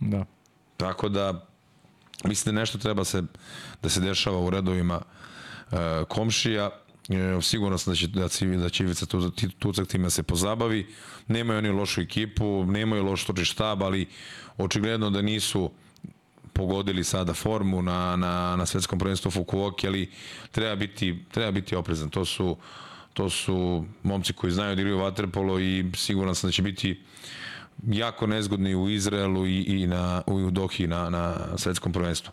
S2: Da.
S3: Tako da mislim da nešto treba se da se dešava u redovima uh, komšija. E, sigurno sam da će, da će, da će Ivica Tucak time se pozabavi. Nemaju oni lošu ekipu, nemaju loš toči štab, ali očigledno da nisu pogodili sada formu na, na, na svetskom prvenstvu Fukuoki, ali treba biti, treba biti oprezan. To su, to su momci koji znaju da igraju vaterpolo i siguran sam da će biti jako nezgodni u Izraelu i, i na, u Dohi na, na svetskom prvenstvu.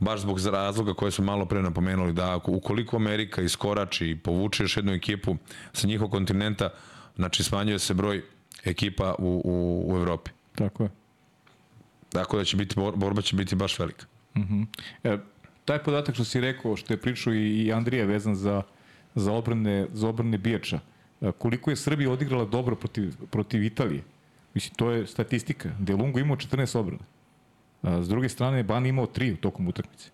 S3: Baš zbog razloga koje smo malo pre napomenuli, da ukoliko Amerika iskorači i povuče još jednu ekipu sa njihovog kontinenta, znači smanjuje se broj ekipa u, u, u Evropi.
S2: Tako je.
S3: Tako da će biti, borba će biti baš velika.
S2: Uh mhm. -huh. e, taj podatak što si rekao, što je pričao i, i Andrija vezan za, za obrane, za obrane Bijača, e, koliko je Srbija odigrala dobro protiv, protiv Italije, mislim, to je statistika. Delungo imao 14 obrana. S druge strane, Ban imao 3 u tokom utakmice.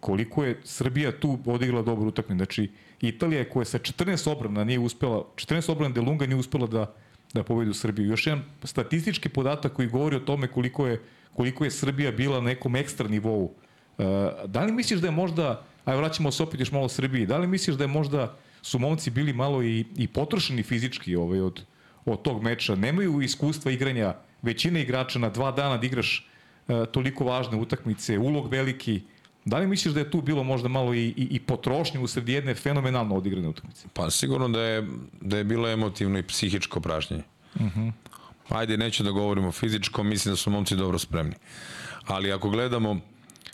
S2: Koliko je Srbija tu odigrala dobro utakmicu. Znači, Italija koja sa 14 obrana nije uspela, 14 obrana Delunga nije uspela da, da pobedi u Srbiju. Još jedan statistički podatak koji govori o tome koliko je koliko je Srbija bila na nekom ekstra nivou. Da li misliš da je možda, aj vraćamo se opet još malo Srbiji, da li misliš da je možda su momci bili malo i, i potrošeni fizički ovaj, od, od tog meča, nemaju iskustva igranja, većina igrača na dva dana da igraš toliko važne utakmice, ulog veliki, Da li misliš da je tu bilo možda malo i, i, i potrošnje usred jedne fenomenalno odigrane utakmice?
S3: Pa sigurno da je, da je bilo emotivno i psihičko pražnjenje. Uh mhm. -huh. Ajde, neću da govorimo fizičko, mislim da su momci dobro spremni. Ali ako gledamo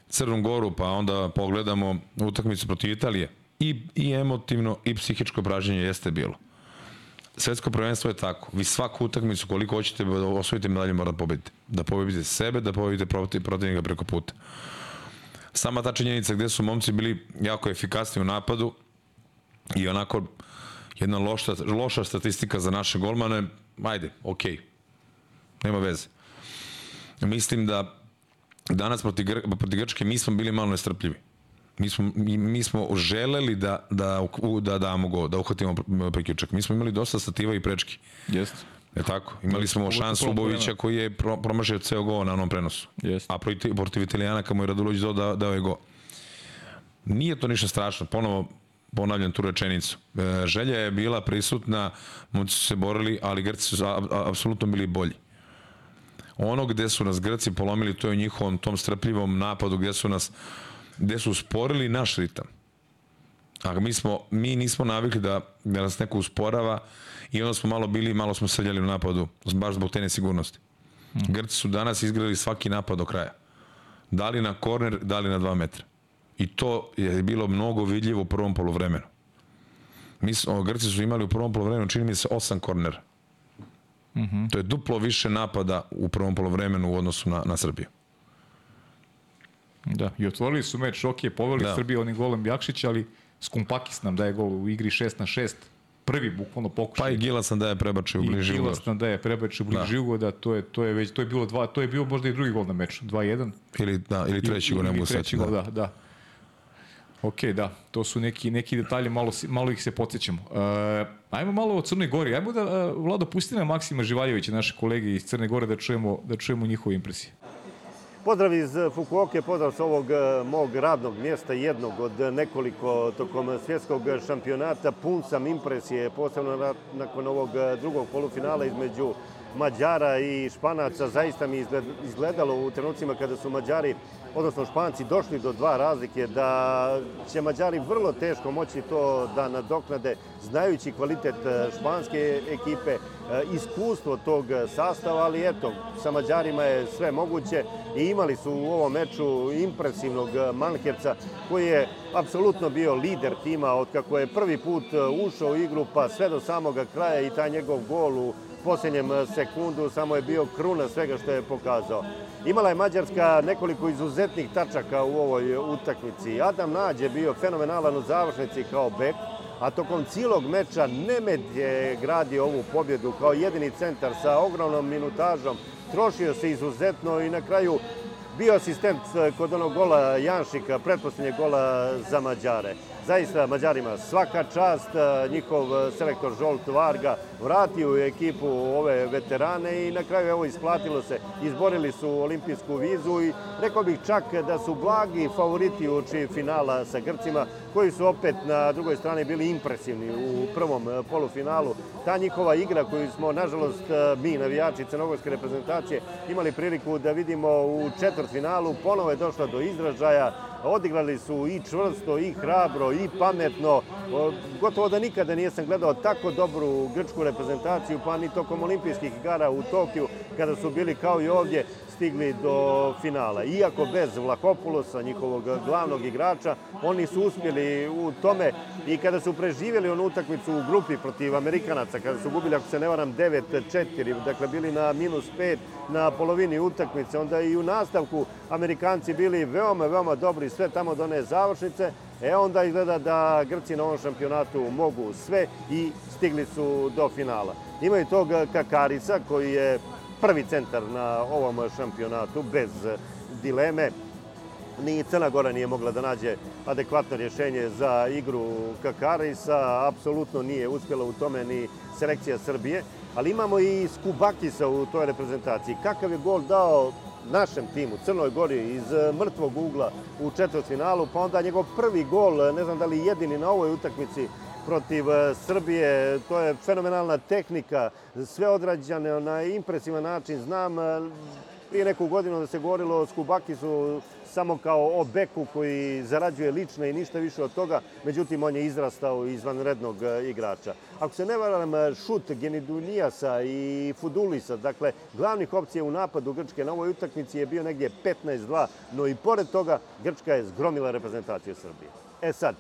S3: Crnu Goru, pa onda pogledamo utakmicu protiv Italije, i, i emotivno i psihičko pražnjenje jeste bilo. Svetsko prvenstvo je tako. Vi svaku utakmicu koliko hoćete da osvojite medalju morate pobedite. Da pobedite sebe, da pobedite protivnika preko puta. Sama ta činjenica gde su momci bili jako efikasni u napadu i onako jedna loša, loša statistika za naše golmane, ajde, okej, okay nema veze. Mislim da danas protiv, Gr protiv Grčke mi smo bili malo nestrpljivi. Mi smo, mi, mi smo želeli da, da, da damo go, da uhvatimo priključak. Mi smo imali dosta stativa i prečki.
S2: Jeste.
S3: Je tako? Imali smo šansu Ubovića koji je pro, promašio ceo go na onom prenosu.
S2: Jeste.
S3: A protiv, protiv Italijana kamo je Radulović dao, da, dao je go. Nije to ništa strašno. Ponovo ponavljam tu rečenicu. E, želja je bila prisutna, moći su se borili, ali Grci su apsolutno bili bolji. Ono gde su nas Grci polomili, to je u njihovom tom strpljivom napadu gde su nas gde su usporili naš ritam. A mi, smo, mi nismo navikli da, da nas neko usporava i onda smo malo bili, malo smo srljali u napadu, baš zbog te nesigurnosti. Grci su danas izgledali svaki napad do kraja. Da li na korner, da li na dva metra. I to je bilo mnogo vidljivo u prvom polovremenu. Mi smo, Grci su imali u prvom polovremenu, čini mi se, osam kornera. Mm -hmm. To je duplo više napada u prvom polovremenu u odnosu na, na Srbiju.
S2: Da, i otvorili su meč, ok, poveli da. Srbiju onim golem Jakšić, ali Skumpakis nam daje gol u igri 6 na 6, prvi bukvalno pokušaj.
S3: Pa i Gilas nam daje prebačaj u bliži ugod. I
S2: Gilas nam daje prebačaj u bliži da. da, to je, to je već, to je bilo dva, to je bio možda i drugi gol na meču, 2-1.
S3: Ili, da, ili treći gol, ne mogu
S2: gol, da, da. da. Ok, da, to su neki, neki detalje, malo, malo ih se podsjećamo. Uh, ajmo malo o Crnoj Gori. Ajmo da, uh, Vlado, pusti na Maksima Živaljevića, naše kolege iz Crne Gore, da čujemo, da čujemo njihove impresije.
S6: Pozdrav iz Fukuoke, pozdrav sa ovog uh, mog radnog mjesta, jednog od nekoliko tokom svjetskog šampionata. Pun sam impresije, posebno nakon ovog uh, drugog polufinala između Mađara i Španaca. Zaista mi izgledalo u trenucima kada su Mađari odnosno Španci, došli do dva razlike, da će Mađari vrlo teško moći to da nadoknade, znajući kvalitet e, španske ekipe, e, iskustvo tog sastava, ali eto, sa Mađarima je sve moguće i imali su u ovom meču impresivnog Manherca, koji je apsolutno bio lider tima od kako je prvi put ušao u igru pa sve do samoga kraja i taj njegov gol u posljednjem sekundu samo je bio kruna svega što je pokazao. Imala je Mađarska nekoliko izuzetnih tačaka u ovoj utakmici. Adam Nađ je bio fenomenalan u završnici kao bek, a tokom cijelog meča Nemed je gradio ovu pobjedu kao jedini centar sa ogromnom minutažom. Trošio se izuzetno i na kraju bio asistent kod onog gola Janšika, pretposlednjeg gola za Mađare. Zaista Mađarima svaka čast, njihov selektor Žolt Varga vratio u ekipu ove veterane i na kraju evo isplatilo se. Izborili su olimpijsku vizu i rekao bih čak da su blagi favoriti uoči finala sa Grcima, koji su opet na drugoj strani bili impresivni u prvom polufinalu. Ta njihova igra koju smo, nažalost, mi, navijači crnogorske reprezentacije, imali priliku da vidimo u četvrtfinalu, ponovo je došla do izražaja odigrali su i čvrsto, i hrabro, i pametno. Gotovo da nikada nisam gledao tako dobru grčku reprezentaciju, pa ni tokom olimpijskih igara u Tokiju, kada su bili kao i ovdje stigli do finala. Iako bez Vlahopulosa, njihovog glavnog igrača, oni su uspjeli u tome i kada su preživjeli onu utakmicu u grupi protiv Amerikanaca, kada su gubili, ako se ne varam, 9-4, dakle bili na minus 5 na polovini utakmice, onda i u nastavku Amerikanci bili veoma, veoma dobri sve tamo do one završnice, e onda izgleda da Grci na ovom šampionatu mogu sve i stigli su do finala. Imaju tog Kakarica koji je prvi centar na ovom šampionatu, bez dileme. Ni Crna Gora nije mogla da nađe adekvatno rješenje za igru Kakarisa, apsolutno nije uspjela u tome ni selekcija Srbije, ali imamo i Skubakisa u toj reprezentaciji. Kakav je gol dao našem timu, Crnoj Gori, iz mrtvog ugla u četvrtfinalu, pa onda njegov prvi gol, ne znam da li jedini na ovoj utakmici, protiv e, Srbije. To je fenomenalna tehnika, sve odrađane na impresivan način. Znam e, prije neku godinu da se govorilo o Skubakisu samo kao o beku koji zarađuje lične i ništa više od toga, međutim on je izrastao izvanrednog e, igrača. Ako se ne varam, šut Genidunijasa i Fudulisa, dakle glavnih opcija u napadu Grčke na ovoj utakmici je bio negdje 15-2, no i pored toga Grčka je zgromila reprezentaciju Srbije. E sad,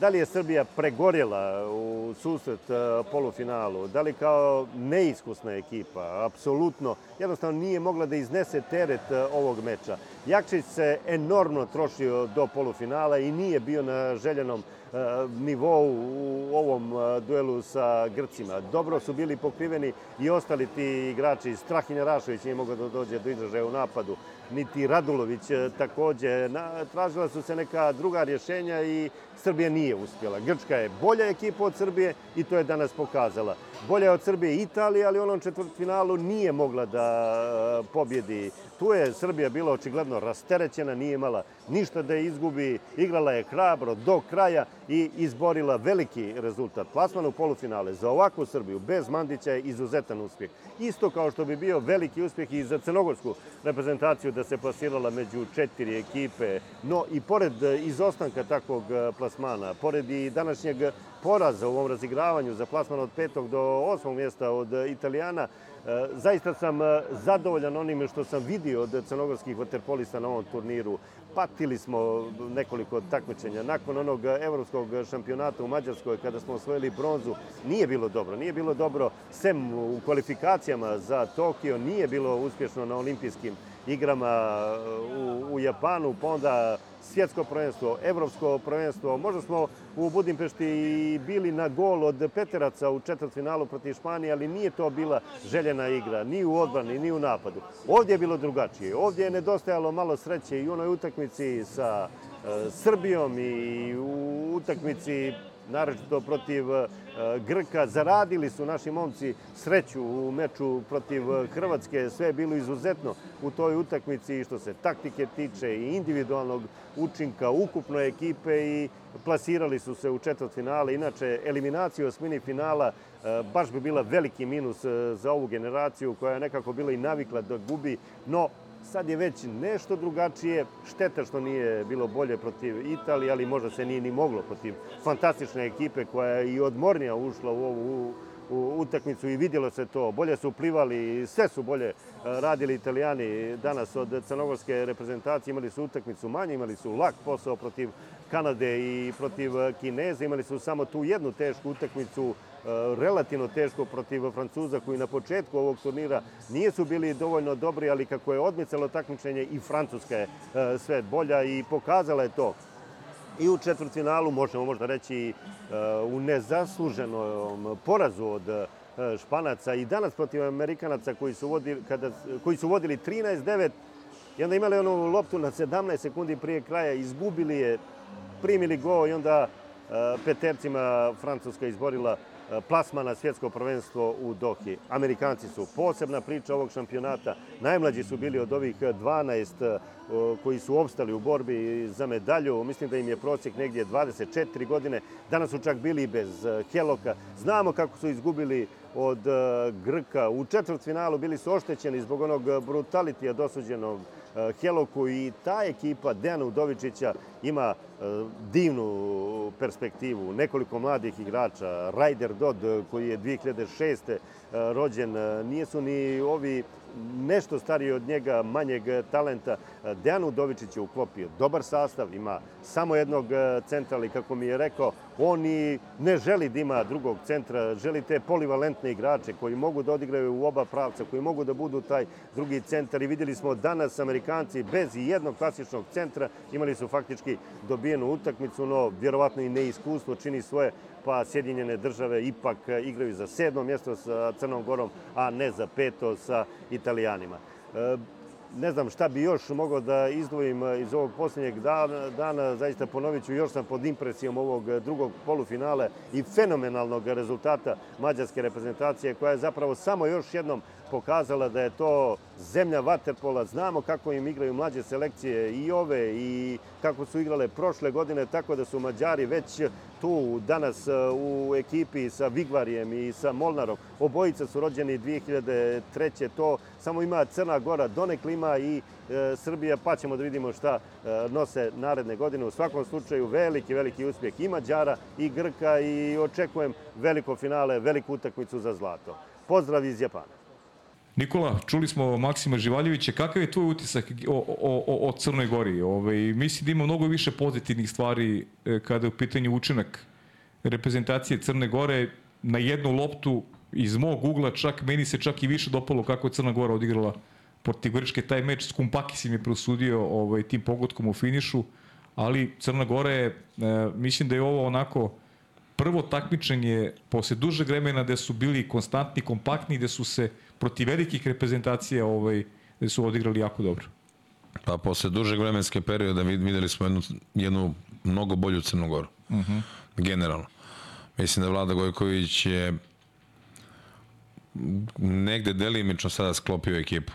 S6: Da li je Srbija pregorjela u susret e, polufinalu? Da li kao neiskusna ekipa? Apsolutno. Jednostavno nije mogla da iznese teret e, ovog meča. Jakšić se enormno trošio do polufinala i nije bio na željenom e, nivou u ovom duelu sa Grcima. Dobro su bili pokriveni i ostali ti igrači. Strahinja Rašović nije mogao da dođe do izražaja u napadu niti Radulović e, takođe. Na, tražila su se neka druga rješenja i Srbija nije uspjela. Grčka je bolja ekipa od Srbije i to je danas pokazala. Bolja od Srbije Italija, ali u onom četvrtfinalu nije mogla da e, pobjedi. Tu je Srbija bila očigledno rasterećena, nije imala ništa da izgubi, igrala je hrabro do kraja i izborila veliki rezultat. Plasman u polufinale za ovakvu Srbiju bez Mandića je izuzetan uspjeh. Isto kao što bi bio veliki uspjeh i za crnogorsku reprezentaciju da se plasirala među četiri ekipe. No i pored izostanka takvog plasmana, pored i današnjeg poraza u ovom razigravanju za plasman od petog do osmog mjesta od Italijana, zaista sam zadovoljan onime što sam vidio od crnogorskih vaterpolista na ovom turniru patili smo nekoliko takmičenja. Nakon onog evropskog šampionata u Mađarskoj, kada smo osvojili bronzu, nije bilo dobro. Nije bilo dobro, sem u kvalifikacijama za Tokio, nije bilo uspješno na olimpijskim igrama u, u Japanu, pa onda svjetsko prvenstvo, evropsko prvenstvo. Možda smo u Budimpešti i bili na gol od Peteraca u četvrtfinalu protiv Španije, ali nije to bila željena igra, ni u odbrani, ni u napadu. Ovdje je bilo drugačije. Ovdje je nedostajalo malo sreće i u onoj utakmici sa e, Srbijom i u utakmici naročito protiv e, Grka. Zaradili su naši momci sreću u meču protiv Hrvatske. Sve je bilo izuzetno u toj utakmici što se taktike tiče i individualnog učinka ukupne ekipe i plasirali su se u četvrt finale. Inače, eliminacija osmini finala e, baš bi bila veliki minus e, za ovu generaciju koja je nekako bila i navikla da gubi, no Sad je već nešto drugačije, šteta što nije bilo bolje protiv Italije, ali možda se nije ni moglo protiv fantastične ekipe koja je i odmornija ušla u ovu u utakmicu i vidjelo se to. Bolje su plivali, sve su bolje e, radili italijani danas od crnogorske reprezentacije. Imali su utakmicu manje, imali su lak posao protiv Kanade i protiv Kineza. Imali su samo tu jednu tešku utakmicu, relativno teško protiv Francuza koji na početku ovog turnira nije su bili dovoljno dobri, ali kako je odmicalo takmičenje i Francuska je e, sve bolja i pokazala je to. I u četvrtfinalu, možemo možda reći u nezasluženom porazu od Španaca i danas protiv Amerikanaca koji su vodili, kada, koji su vodili 13-9 i onda imali onu loptu na 17 sekundi prije kraja, izgubili je, primili go i onda petercima Francuska izborila plasma na svjetsko prvenstvo u Dohi. Amerikanci su posebna priča ovog šampionata. Najmlađi su bili od ovih 12 koji su opstali u borbi za medalju. Mislim da im je prosjek negdje 24 godine. Danas su čak bili bez Keloka. Znamo kako su izgubili od Grka. U četvrtfinalu bili su oštećeni zbog onog brutalitija dosuđenog Heloku i ta ekipa Dejana Udovičića ima divnu perspektivu. Nekoliko mladih igrača, Ryder Dodd koji je 2006. rođen, nije su ni ovi nešto stariji od njega, manjeg talenta. Dejan Udovičić je uklopio dobar sastav, ima samo jednog centra, ali kako mi je rekao, on i ne želi da ima drugog centra, želi te polivalentne igrače koji mogu da odigraju u oba pravca, koji mogu da budu taj drugi centar i videli smo danas Amerikanci bez jednog klasičnog centra imali su faktički dobijenu utakmicu, no vjerovatno i neiskustvo čini svoje pa Sjedinjene države ipak igraju za sedmo mjesto sa Crnom Gorom, a ne za peto sa Italijanima. E, ne znam šta bi još mogao da izdvojim iz ovog posljednjeg dana, dana. Zaista ponovit ću, još sam pod impresijom ovog drugog polufinale i fenomenalnog rezultata mađarske reprezentacije koja je zapravo samo još jednom pokazala da je to zemlja vaterpola. Znamo kako im igraju mlađe selekcije i ove i kako su igrale prošle godine, tako da su Mađari već tu danas u ekipi sa Vigvarijem i sa Molnarom. Obojica su rođeni 2003. To samo ima Crna Gora, donekli ima i e, Srbija, pa ćemo da vidimo šta e, nose naredne godine. U svakom slučaju veliki, veliki uspjeh i Mađara i Grka i očekujem veliko finale, veliku utakmicu za zlato. Pozdrav iz Japana.
S2: Nikola, čuli smo Maksima Živaljevića, kakav je tvoj utisak o, o, o, o Crnoj Gori? Ove, ovaj, mislim da ima mnogo više pozitivnih stvari e, kada je u pitanju učinak reprezentacije Crne Gore na jednu loptu iz mog ugla, čak meni se čak i više dopalo kako je Crna Gora odigrala protiv Grčke. Taj meč s Kumpakis im je prosudio ovaj, tim pogodkom u finišu, ali Crna Gora je, e, mislim da je ovo onako prvo takmičenje posle dužeg vremena gde su bili konstantni, kompaktni, gde su se protiv velikih reprezentacija ovaj, gde su odigrali jako dobro.
S3: Pa posle dužeg vremenske perioda videli smo jednu, jednu mnogo bolju Crnogoru. Uh mhm. -huh. Generalno. Mislim da Vlada Gojković je negde delimično sada sklopio ekipu.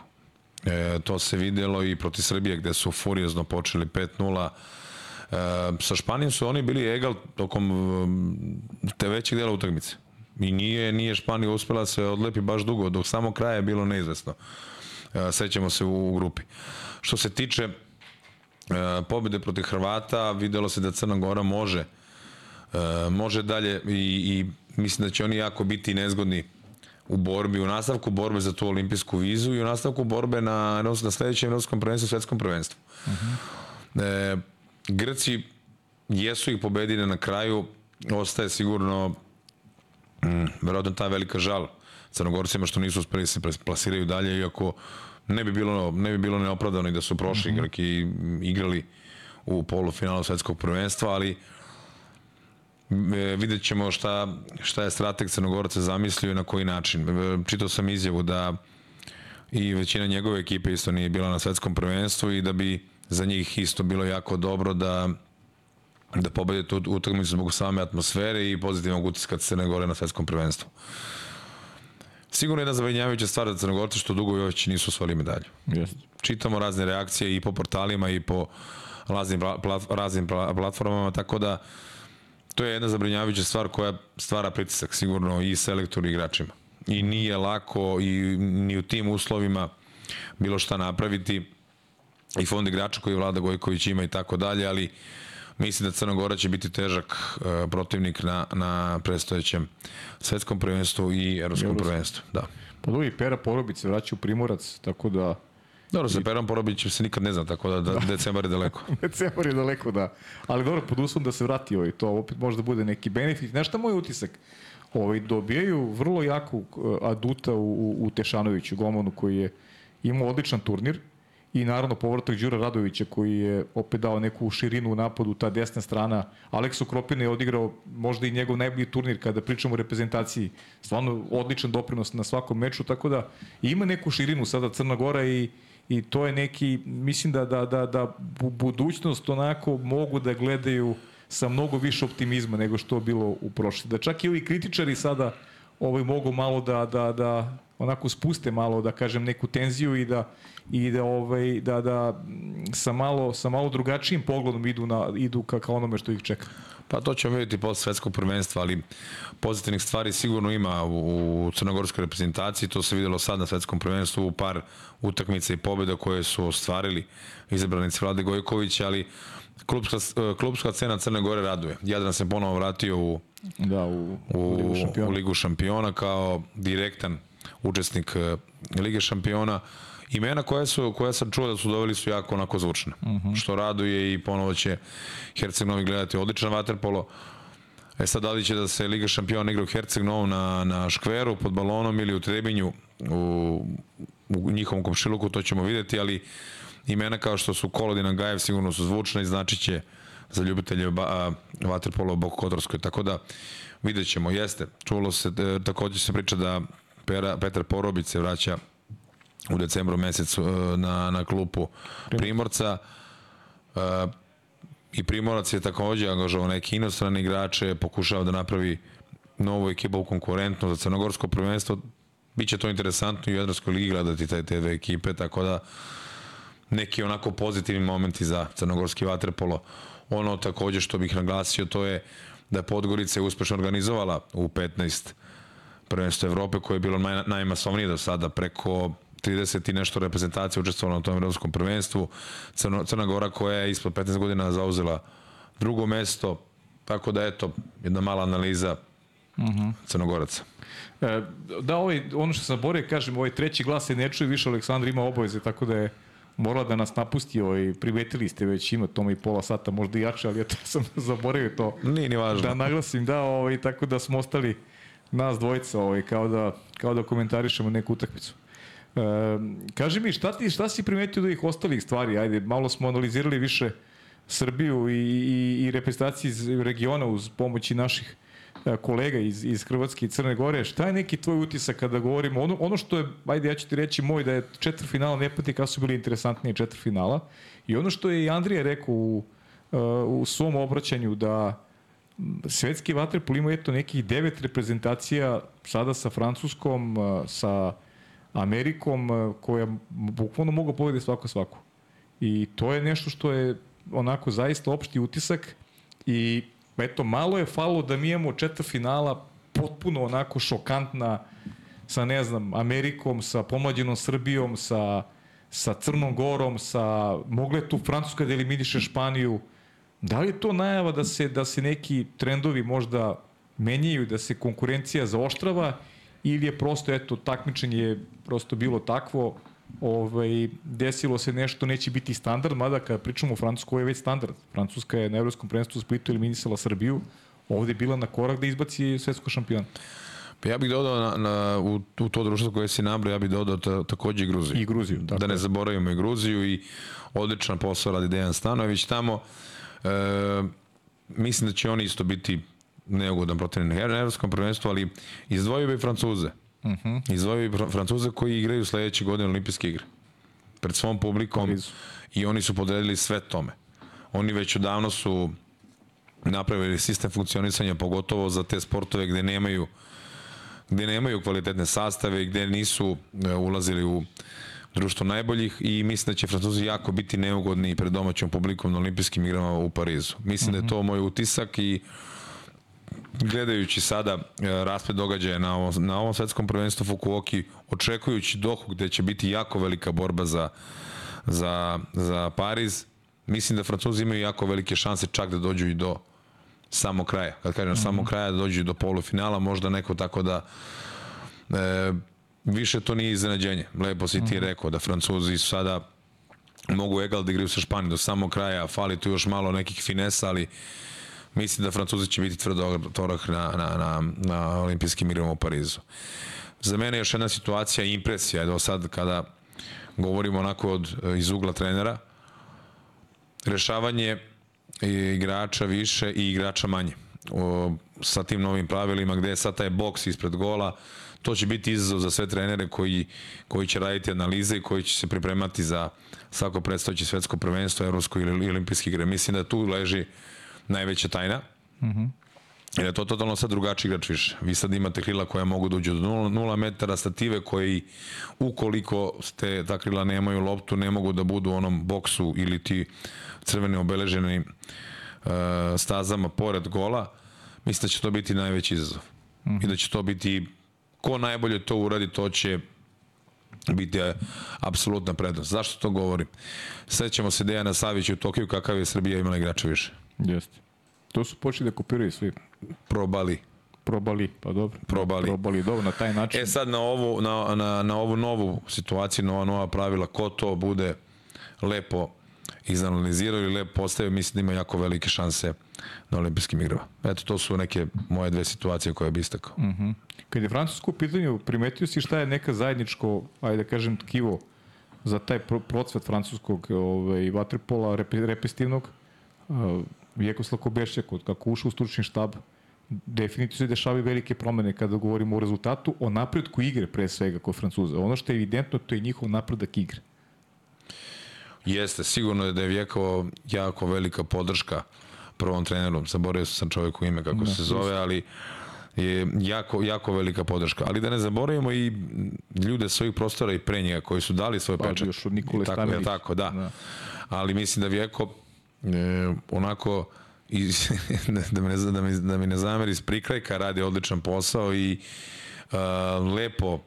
S3: E, to se videlo i proti Srbije gde su furiozno počeli 5-0 E, sa Španijom su oni bili egal tokom e, te većeg dela utakmice. I nije, nije Španija uspela da se odlepi baš dugo, dok samo kraja je bilo neizvesno. E, sećamo se u, u grupi. Što se tiče e, pobjede protiv Hrvata, videlo se da Crna Gora može e, može dalje i, i mislim da će oni jako biti nezgodni u borbi, u nastavku borbe za tu olimpijsku vizu i u nastavku borbe na, na sledećem evropskom prvenstvu, svetskom prvenstvu. Uh -huh. e, Grci jesu ih pobedili na kraju, ostaje sigurno mm, verovatno ta velika žal Crnogorcima što nisu uspeli da se plasiraju dalje, iako ne bi bilo, ne bi bilo neopravdano i da su prošli mm -hmm. Grki igrali u polufinalu svetskog prvenstva, ali e, vidjet ćemo šta, šta je strateg Crnogorca zamislio i na koji način. E, čitao sam izjavu da i većina njegove ekipe isto nije bila na svetskom prvenstvu i da bi za njih isto bilo jako dobro da da pobede tu utakmicu zbog same atmosfere i pozitivnog utiska Crne Gore na svetskom prvenstvu. Sigurno jedna zabrinjavajuća stvar za Crnogorce što dugo već nisu osvojili medalju. Yes. Čitamo razne reakcije i po portalima i po raznim, plat, raznim platformama, tako da to je jedna zabrinjavajuća stvar koja stvara pritisak sigurno i selektoru i igračima. I nije lako i ni u tim uslovima bilo šta napraviti i fond igrača koji Vlada Gojković ima i tako dalje, ali mislim da Crna Gora će biti težak uh, protivnik na, na predstojećem svetskom prvenstvu i evropskom prvenstvu. Da.
S2: Pa drugi, Pera Porobić se vraća u Primorac, tako da...
S3: Dobro, sa Perom Porobićem se nikad ne zna, tako da, da, da. decembar je daleko.
S2: decembar je daleko, da. Ali dobro, pod uslovom da se vrati ovaj, to opet može da bude neki benefit. Znaš šta moj utisak? Ovaj, dobijaju vrlo jaku aduta u, u, u Tešanoviću, Gomanu, koji je imao odličan turnir, i naravno povratak Đura Radovića koji je opet dao neku širinu u napadu, ta desna strana. Aleksu Kropina je odigrao možda i njegov najbolji turnir kada pričamo o reprezentaciji. Stvarno odličan doprinos na svakom meču, tako da ima neku širinu sada Crna Gora i i to je neki, mislim da, da, da, da budućnost onako mogu da gledaju sa mnogo više optimizma nego što je bilo u prošlosti. Da čak i ovi kritičari sada ovaj, mogu malo da, da, da onako spuste malo, da kažem, neku tenziju i da, i da, ovaj, da, da sa, malo, sa malo drugačijim pogledom idu, na, idu ka, ka onome što ih čeka.
S3: Pa to ćemo vidjeti posle svetskog prvenstva, ali pozitivnih stvari sigurno ima u, u crnogorskoj reprezentaciji, to se videlo sad na svetskom prvenstvu u par utakmica i pobjeda koje su ostvarili izabranici Vlade Gojković, ali klubska, klubska cena Crne Gore raduje. Jadran se ponovo vratio u,
S2: da, u,
S3: u, u, Ligu, šampiona. u Ligu šampiona kao direktan učesnik eh, Lige šampiona. Imena koje, su, koje sam čuo da su doveli su jako onako zvučne. Uh mhm. -huh. Što raduje i ponovo će Herceg Novi gledati odličan vaterpolo. E sad, da li će da se Liga šampiona igra u Herceg Novu na, na Škveru, pod balonom ili u Trebinju, u, u njihovom komšiluku, to ćemo videti, ali imena kao što su Kolodina Gajev sigurno su zvučne i znači će za ljubitelje vaterpola u Bokokotorskoj. Tako da vidjet ćemo, jeste. Čulo se, e, takođe se priča da Pera, Petar Porobić se vraća u decembru mesecu e, na, na klupu Primorca. Uh, I Primorac je takođe angažovao neke inostrane igrače, pokušava da napravi novu ekipu konkurentnu za crnogorsko prvenstvo. Biće to interesantno i u Jadranskoj ligi gledati te, te dve ekipe, tako da neki onako pozitivni momenti za crnogorski vaterpolo. Ono takođe što bih naglasio to je da je Podgorica je uspešno organizovala u 15 prvenstvo Evrope koje je bilo naj, najmasovnije do sada preko 30 i nešto reprezentacija učestvovala na tom evropskom prvenstvu. Crno, Crna Gora koja je ispod 15 godina zauzela drugo mesto, tako da eto, jedna mala analiza uh mhm. -huh. Crnogoraca.
S2: E, da, ovaj, ono što sam borio, kažem, ovaj treći glas se ne čuje više, Aleksandar ima obaveze, tako da je morala da nas napusti, ovaj, primetili ste već, ima tome i pola sata, možda i jače, ali ja to sam zaboravio to.
S3: Nije ni važno.
S2: Da naglasim, da, ovaj, tako da smo ostali nas dvojica, ovaj, kao, da, kao da komentarišemo neku utakmicu. E, kaži mi, šta, ti, šta si primetio od ovih ostalih stvari? Ajde, malo smo analizirali više Srbiju i, i, i reprezentaciji iz regiona uz pomoći naših e, kolega iz, iz Hrvatske i Crne Gore. Šta je neki tvoj utisak kada govorimo? Ono, ono što je, ajde ja ću ti reći moj, da je četiri finala ne pati kada su bili interesantnije četiri finala. I ono što je i Andrija rekao u, e, u svom obraćanju da svetski vaterpol ima eto nekih devet reprezentacija sada sa Francuskom, e, sa Amerikom e, koja bukvalno mogu povedati svako svako. I to je nešto što je onako zaista opšti utisak i eto malo je falo da mi imamo četiri finala potpuno onako šokantna sa ne znam Amerikom, sa pomlađenom Srbijom, sa sa Crnom Gorom, sa mogle tu Francuska da eliminiše Španiju. Da li je to najava da se da se neki trendovi možda menjaju, da se konkurencija zaoštrava ili je prosto, eto, takmičenje prosto bilo takvo, ovaj, desilo se nešto, neće biti standard, mada kada pričamo o Francusku, ovo je već standard. Francuska je na Evropskom prvenstvu u Splitu eliminisala Srbiju, ovde je bila na korak da izbaci svetsko šampiona.
S3: Pa ja bih dodao na, na, u, u to društvo koje si nabrao, ja bih dodao ta, takođe i Gruziju.
S2: I Gruziju,
S3: tako. Da ne zaboravimo i Gruziju i odličan posao radi Dejan Stanović tamo. E, mislim da će oni isto biti neugodan protivnik na evropskom prvenstvu, ali izdvojio bi Francuze. Uh mhm. -huh. Izdvojio bi Francuze koji igraju sledeće godine olimpijske igre. Pred svom publikom Parizu. i oni su podredili sve tome. Oni već odavno su napravili sistem funkcionisanja, pogotovo za te sportove gde nemaju gde nemaju kvalitetne sastave i gde nisu e, ulazili u društvo najboljih i mislim da će Francuzi jako biti neugodni pred domaćom publikom na olimpijskim igrama u Parizu. Mislim uh -huh. da je to moj utisak i uh, gledajući sada e, raspred događaja na ovom, na ovom svetskom prvenstvu Fukuoki, očekujući Dohu gde će biti jako velika borba za, za, za Pariz. Mislim da Francuzi imaju jako velike šanse čak da dođu i do samog kraja. Kad kažem mm -hmm. samog kraja da dođu do polufinala, možda neko tako da e, više to nije iznenađenje. Lepo si ti rekao da Francuzi sada mogu egal da igraju sa Španijom do samog kraja, fali tu još malo nekih finesa, ali mislim da Francuzi će biti tvrdo torak na, na, na, na olimpijskim igrama u Parizu. Za mene još jedna situacija impresija do sad kada govorimo onako od, iz ugla trenera, rešavanje igrača više i igrača manje. O, sa tim novim pravilima gde je sad taj boks ispred gola, to će biti izazov za sve trenere koji, koji će raditi analize i koji će se pripremati za svako predstavljaće svetsko prvenstvo, evropsko ili olimpijski igre. Mislim da tu leži najveća tajna. Mhm. Mm Jer je to totalno sad drugačiji igrač više. Vi sad imate krila koja mogu da uđu do 0 metara, stative koji ukoliko ste ta krila nemaju loptu, ne mogu da budu u onom boksu ili ti crveni obeleženi uh, stazama pored gola. Mislim da će to biti najveći izazov. Mm -hmm. I da će to biti ko najbolje to uradi, to će biti je apsolutna prednost. Zašto to govorim? Sećamo se Dejana Savića u Tokiju kakav je Srbija imala igrača više.
S2: Jeste. To su počeli da kopiraju svi.
S3: Probali.
S2: Probali, pa dobro.
S3: Probali.
S2: Probali, dobro, na taj način.
S3: E sad na ovu, na, na, na ovu novu situaciju, nova, nova pravila, ko to bude lepo izanalizirao ili lepo postavio, mislim da ima jako velike šanse na olimpijskim igrama. Eto, to su neke moje dve situacije koje bi istakao.
S2: Mm -hmm. Kad je Francusko u pitanju, primetio si šta je neka zajedničko, ajde da kažem, tkivo za taj procvet francuskog ovaj, vaterpola rep, repestivnog, uh, Vjekoslav Kobešćak, kako ušao u stručni štab, definitivno se dešavaju velike promene kada govorimo o rezultatu, o napredku igre pre svega kod Francuza. Ono što je evidentno, to je njihov napredak igre.
S3: Jeste, sigurno je da je Vjekao jako velika podrška prvom treneru. Zaboravio sam čovjeku ime kako da, se zove, ali je jako, jako velika podrška. Ali da ne zaboravimo i ljude svojih prostora i pre njega koji su dali svoj pa, pečat.
S2: Još od Nikole
S3: tako, je, tako, da. da. Ali mislim da Vjeko e, onako i, da, me ne, da, mi, da mi ne zameri iz prikrajka radi odličan posao i uh, lepo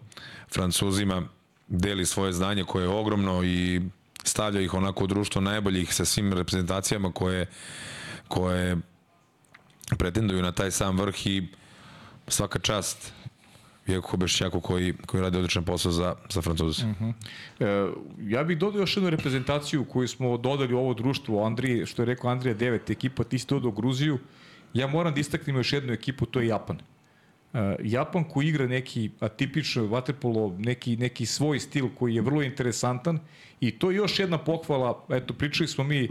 S3: Francuzima deli svoje znanje koje je ogromno i stavlja ih onako u društvo najboljih sa svim reprezentacijama koje, koje pretenduju na taj sam vrh i svaka čast Vijeko Bešćaku koji, koji radi odličan posao za, za Francuze. Uh -huh.
S2: e, ja bih dodao još jednu reprezentaciju koju smo dodali u ovo društvo, Andrije, što je rekao Andrija 9, ekipa, ti ste dodao Gruziju. Ja moram da istaknem još jednu ekipu, to je Japan. E, Japan koji igra neki atipično vaterpolo, neki, neki svoj stil koji je vrlo interesantan i to je još jedna pohvala, eto pričali smo mi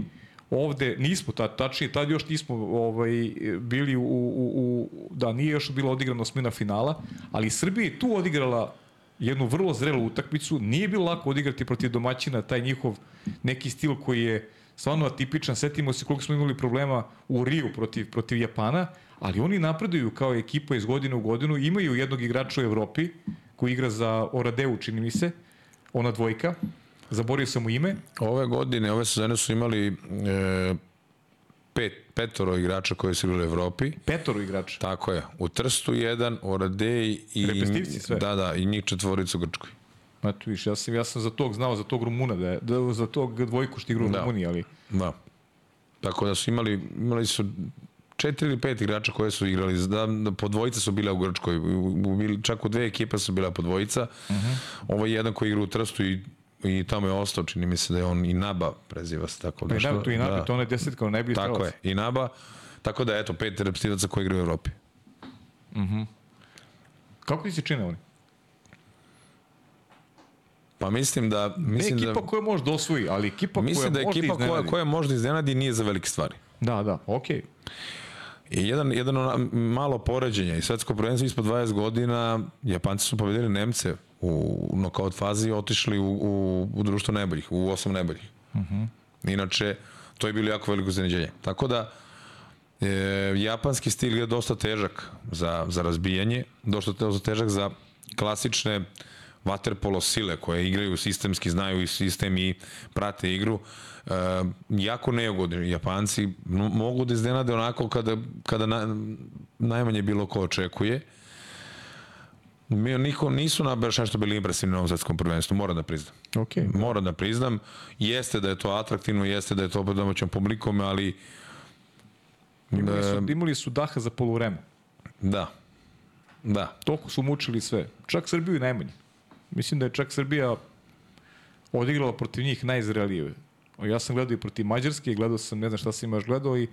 S2: ovde nismo tad, tačnije tad još nismo ovaj, bili u, u, u, da nije još bilo odigrano osmina finala, ali Srbija je tu odigrala jednu vrlo zrelu utakmicu, nije bilo lako odigrati protiv domaćina taj njihov neki stil koji je stvarno atipičan, setimo se koliko smo imali problema u Riju protiv, protiv Japana, ali oni napreduju kao ekipa iz godine u godinu, imaju jednog igrača u Evropi koji igra za Oradeu, čini mi se, ona dvojka, Zaborio sam mu ime.
S3: Ove godine, ove sezone su imali e, pet, petoro igrača koji su igrali u Evropi.
S2: Petoro igrača?
S3: Tako je. U Trstu jedan, u Radeji i...
S2: Repestivci sve?
S3: Da, da, i njih četvoricu u Grčkoj.
S2: Eto viš, ja sam, ja sam za tog znao, za tog Rumuna, da je, da, za tog dvojku što igra u da. Rumuni, ali...
S3: Da. Tako da su imali, imali su četiri ili pet igrača koje su igrali, da, da po dvojica su bile u Grčkoj, u, u, čak u dve ekipe su bila po dvojica. Uh mhm. -huh. Ovo je jedan koji igra u Trstu i i tamo je ostao, čini mi se da je on i Naba preziva se tako
S2: nešto. Da, tu i Naba, da. to on je deset kao najbolji
S3: Tako strelac. je, i Naba, tako da eto, pet repstivaca koji igraju u Evropi.
S2: Mhm. Uh -huh. Kako ti se čine oni?
S3: Pa mislim da... Mislim
S2: ne ekipa
S3: da,
S2: koja može da osvoji, ali ekipa koja
S3: mislim da ekipa koja, koja može da iznenadi nije za velike stvari.
S2: Da, da, okej. Okay.
S3: I jedan, jedan malo poređenje i svetsko prvenstvo ispod 20 godina, Japanci su pobedili Nemce u nokaut fazi otišli u, u, u društvo najboljih, u osam najboljih. Uh mhm. -huh. Inače, to je bilo jako veliko zaneđenje. Tako da, e, japanski stil je dosta težak za, za razbijanje, dosta, dosta težak za klasične vaterpolo sile koje igraju sistemski, znaju i sistem i prate igru. E, jako neugodni Japanci mogu da iznenade onako kada, kada na, najmanje bilo ko očekuje. Mi niko nisu na baš nešto bili impresivni na ovom svetskom prvenstvu, moram da priznam.
S2: Okay.
S3: Moram da priznam. Jeste da je to atraktivno, jeste da je to opet domaćom publikom, ali
S2: Imali su, imali su daha za polovreme.
S3: da. Da.
S2: Toliko su mučili sve. Čak Srbiju i najmanje. Mislim da je čak Srbija odigrala protiv njih najzrelije. Ja sam gledao i protiv Mađarske, gledao sam, ne znam šta sam imaš gledao i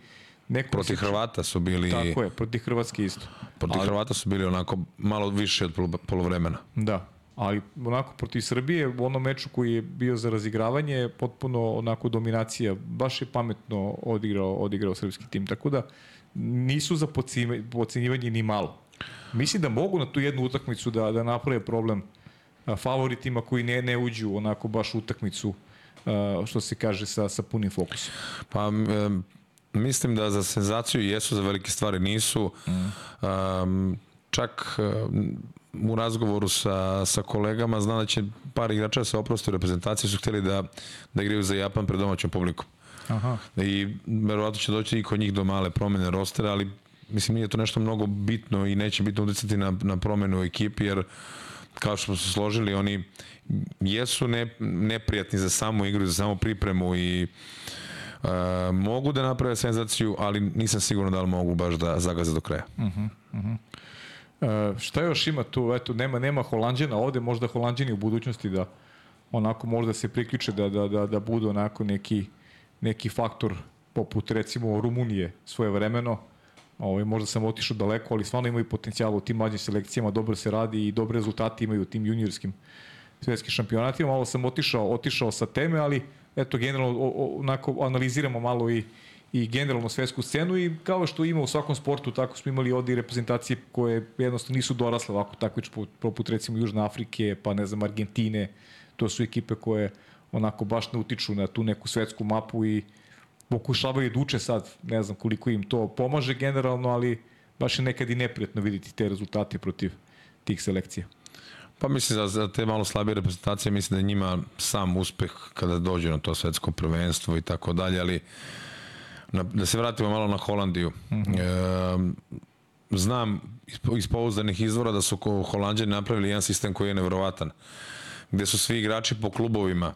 S2: neko
S3: Protiv
S2: se-
S3: Hrvata su bili
S2: Tako je, protiv Hrvatske isto.
S3: protiv
S2: Ali-
S3: Hrvata su bili onako malo više od polovremena.
S2: Da, ali onako protiv Srbije u onom meču koji je bio za razigravanje potpuno onako dominacija, baš je pametno odigrao, odigrao srpski tim, tako da nisu za pocenjivanje ni malo. Mislim da mogu na tu jednu utakmicu da, da naprave problem favoritima koji ne, ne uđu onako baš utakmicu što se kaže sa, sa punim fokusom.
S3: Pa mislim da za senzaciju jesu, za velike stvari nisu. Um, čak um, u razgovoru sa, sa kolegama znam da će par igrača sa oprosti u reprezentaciji su htjeli da, da igraju za Japan pred domaćom publikom.
S2: Aha.
S3: I verovatno će doći i kod njih do male promene rostera, ali mislim nije to nešto mnogo bitno i neće bitno uticati na, na promenu u ekipi, jer kao što smo se složili, oni jesu ne, neprijatni za samu igru, za samu pripremu i uh, mogu da naprave senzaciju, ali nisam siguran da li mogu baš da zagaze do kraja.
S2: E, šta još ima tu? Eto, nema, nema Holandjana ovde, možda Holandjani u budućnosti da onako možda se priključe da, da, da, da budu onako neki, neki faktor poput recimo Rumunije svoje vremeno. Ovaj, možda sam otišao daleko, ali stvarno imaju potencijal u tim mlađim selekcijama, dobro se radi i dobre rezultate imaju u tim juniorskim svetskim šampionatima. Malo sam otišao, otišao sa teme, ali eto, generalno o, o, onako analiziramo malo i i generalno svetsku scenu i kao što ima u svakom sportu, tako smo imali ovde i reprezentacije koje jednostavno nisu dorasle ovako takvič poput recimo Južne Afrike, pa ne znam Argentine, to su ekipe koje onako baš ne utiču na tu neku svetsku mapu i pokušavaju da uče sad, ne znam koliko im to pomaže generalno, ali baš je nekad i neprijatno vidjeti te rezultate protiv tih selekcija.
S3: Pa mislim da za te malo slabije reprezentacije mislim da njima sam uspeh kada dođe na to svetsko prvenstvo i tako dalje, ali na, da se vratimo malo na Holandiju. Mm -hmm. e, znam iz, pouzdanih izvora da su Holandjani napravili jedan sistem koji je nevrovatan, gde su svi igrači po klubovima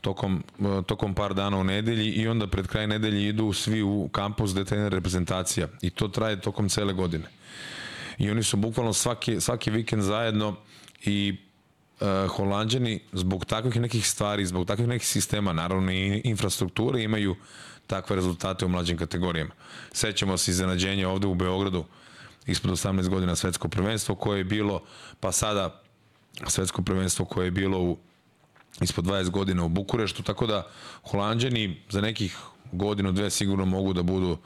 S3: tokom, tokom par dana u nedelji i onda pred kraj nedelje idu svi u kampus gde trenira reprezentacija i to traje tokom cele godine. I oni su bukvalno svaki, svaki vikend zajedno i uh, Holandjani zbog takvih nekih stvari, zbog takvih nekih sistema, naravno i infrastrukture imaju takve rezultate u mlađim kategorijama. Sećamo se iznenađenja ovde u Beogradu ispod 18 godina svetsko prvenstvo koje je bilo, pa sada svetsko prvenstvo koje je bilo u ispod 20 godina u Bukureštu, tako da Holandjani za nekih godinu, dve sigurno mogu da budu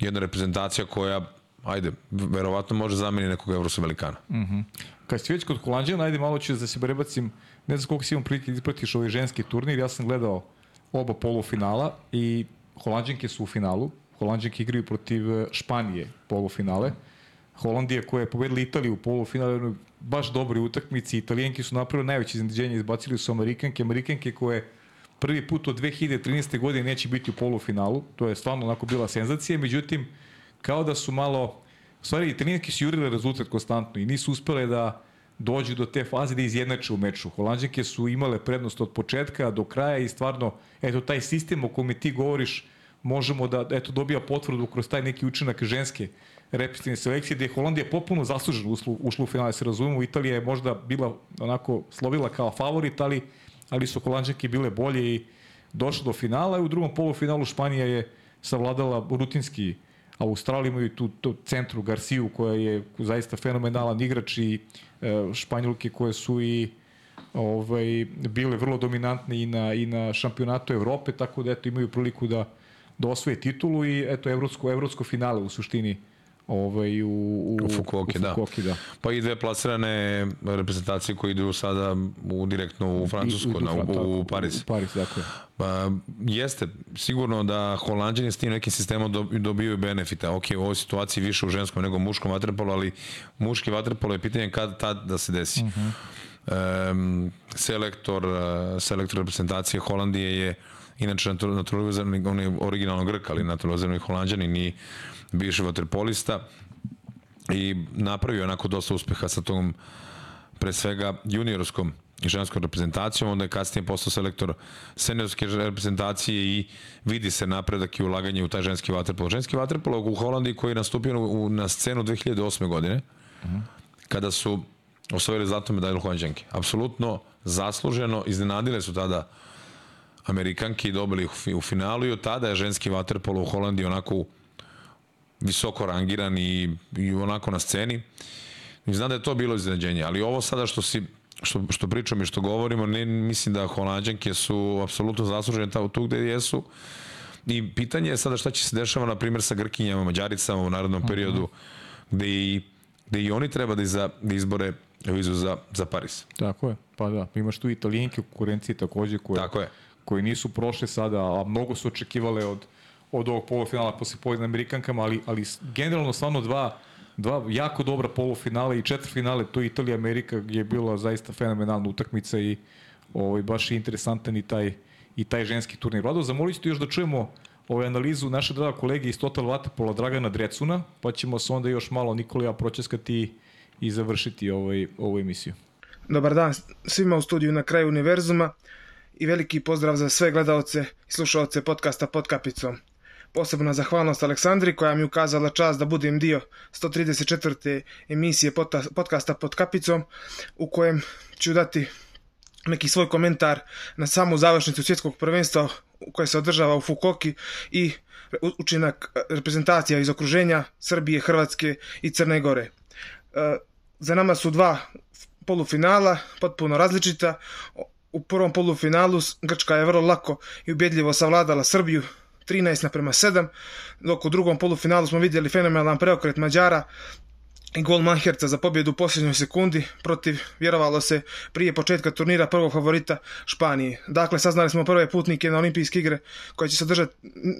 S3: jedna reprezentacija koja ajde, verovatno može zameni nekog evropskog velikana.
S2: Mm -hmm. Kad si već kod Holandjana, ajde malo ću da se prebacim, ne znam koliko si imam prilike da ispratiš ovaj ženski turnir, ja sam gledao oba polufinala i Holandjanke su u finalu. Holandjanke igraju protiv Španije polufinale. Holandija koja je pobedila Italiju u polufinale, baš dobri utakmici. Italijanki su napravili najveće iznenađenje, izbacili su Amerikanke. Amerikanke koje prvi put od 2013. godine neće biti u polufinalu. To je stvarno onako bila senzacija. Međutim, kao da su malo... U stvari, Italijanki su jurile rezultat konstantno i nisu uspele da dođu do te faze da izjednače u meču. Holandjanke su imale prednost od početka do kraja i stvarno, eto, taj sistem o kome ti govoriš, možemo da, eto, dobija potvrdu kroz taj neki učinak ženske reprezentativne selekcije, gde je Holandija popuno zaslužena ušla, ušla u finale, se razumemo. Italija je možda bila onako slovila kao favorit, ali, ali su Holandjanke bile bolje i došle do finala i u drugom polufinalu Španija je savladala rutinski Australiju imaju tu, tu centru Garciju koja je zaista fenomenalan igrač i e, Španjolke koje su i ovaj, bile vrlo dominantne i na, i na šampionatu Evrope, tako da eto, imaju priliku da, da osvoje titulu i eto, evropsko, evropsko finale u suštini ovaj, u, u,
S3: u Fukuoki,
S2: u Fukuoki
S3: da.
S2: da.
S3: Pa i dve plasirane reprezentacije koje idu sada u, direktno u Francusku, I, na, u, u Paris.
S2: U Paris, dakle.
S3: Pa, jeste, sigurno da Holandjani s tim nekim sistemom dobiju benefita. Ok, u ovoj situaciji više u ženskom nego u muškom vaterpolu, ali muški vaterpolo je pitanje kad tad da se desi. Uh -huh. um, selektor, selektor reprezentacije Holandije je inače naturalizirani, on je originalno Grk, ali naturalizirani Holandjani, ni bivši vaterpolista i napravio onako dosta uspeha sa tom pre svega juniorskom i ženskom reprezentacijom, onda je kasnije postao selektor seniorske reprezentacije i vidi se napredak i ulaganje u taj ženski vaterpolo. Ženski vaterpolo u Holandiji koji je nastupio u, na scenu 2008. godine, uh -huh. kada su osvojili zlatnu medalju Holandjanke. Apsolutno zasluženo, iznenadile su tada Amerikanki i dobili u finalu i od tada je ženski vaterpolo u Holandiji onako visoko rangiran i, i onako na sceni. I znam da je to bilo iznenađenje, ali ovo sada što si što, što pričam i što govorimo, ne, mislim da Holandjanke su apsolutno zaslužene ta, tu gde jesu. I pitanje je sada šta će se dešava, na primjer, sa Grkinjama, Mađaricama u narodnom periodu, gde i, gde i oni treba da, iza, da izbore vizu za, za Paris.
S2: Tako je, pa da. Imaš tu italijenke u konkurenciji takođe koje,
S3: Tako je.
S2: koji nisu prošle sada, a mnogo su očekivale od, od ovog polufinala posle pobjede Amerikankama, ali, ali generalno stvarno dva dva jako dobra polufinale i četvrtfinale, to je Italija Amerika gdje je bila zaista fenomenalna utakmica i ovaj baš je interesantan i taj i taj ženski turnir. Vlado, zamolit ću još da čujemo ovaj analizu naše draga kolege iz Total Waterpola Dragana Drecuna, pa ćemo se onda još malo Nikola ja pročeskati i završiti ovaj, ovu emisiju.
S7: Dobar dan svima u studiju na kraju univerzuma i veliki pozdrav za sve gledalce i slušalce podcasta pod kapicom. Posebna zahvalnost Aleksandri koja mi ukazala čast da budem dio 134. emisije podcasta pod kapicom u kojem ću dati neki svoj komentar na samu završnicu svjetskog prvenstva koje se održava u Fukoki i učinak reprezentacija iz okruženja Srbije, Hrvatske i Crne Gore. E, za nama su dva polufinala, potpuno različita. U prvom polufinalu Grčka je vrlo lako i ubedljivo savladala Srbiju 13 naprema 7, dok u drugom polufinalu smo vidjeli fenomenalan preokret Mađara i gol Manherca za pobjedu u posljednjoj sekundi protiv, vjerovalo se, prije početka turnira prvog favorita Španije. Dakle, saznali smo prve putnike na olimpijske igre koje će se održati,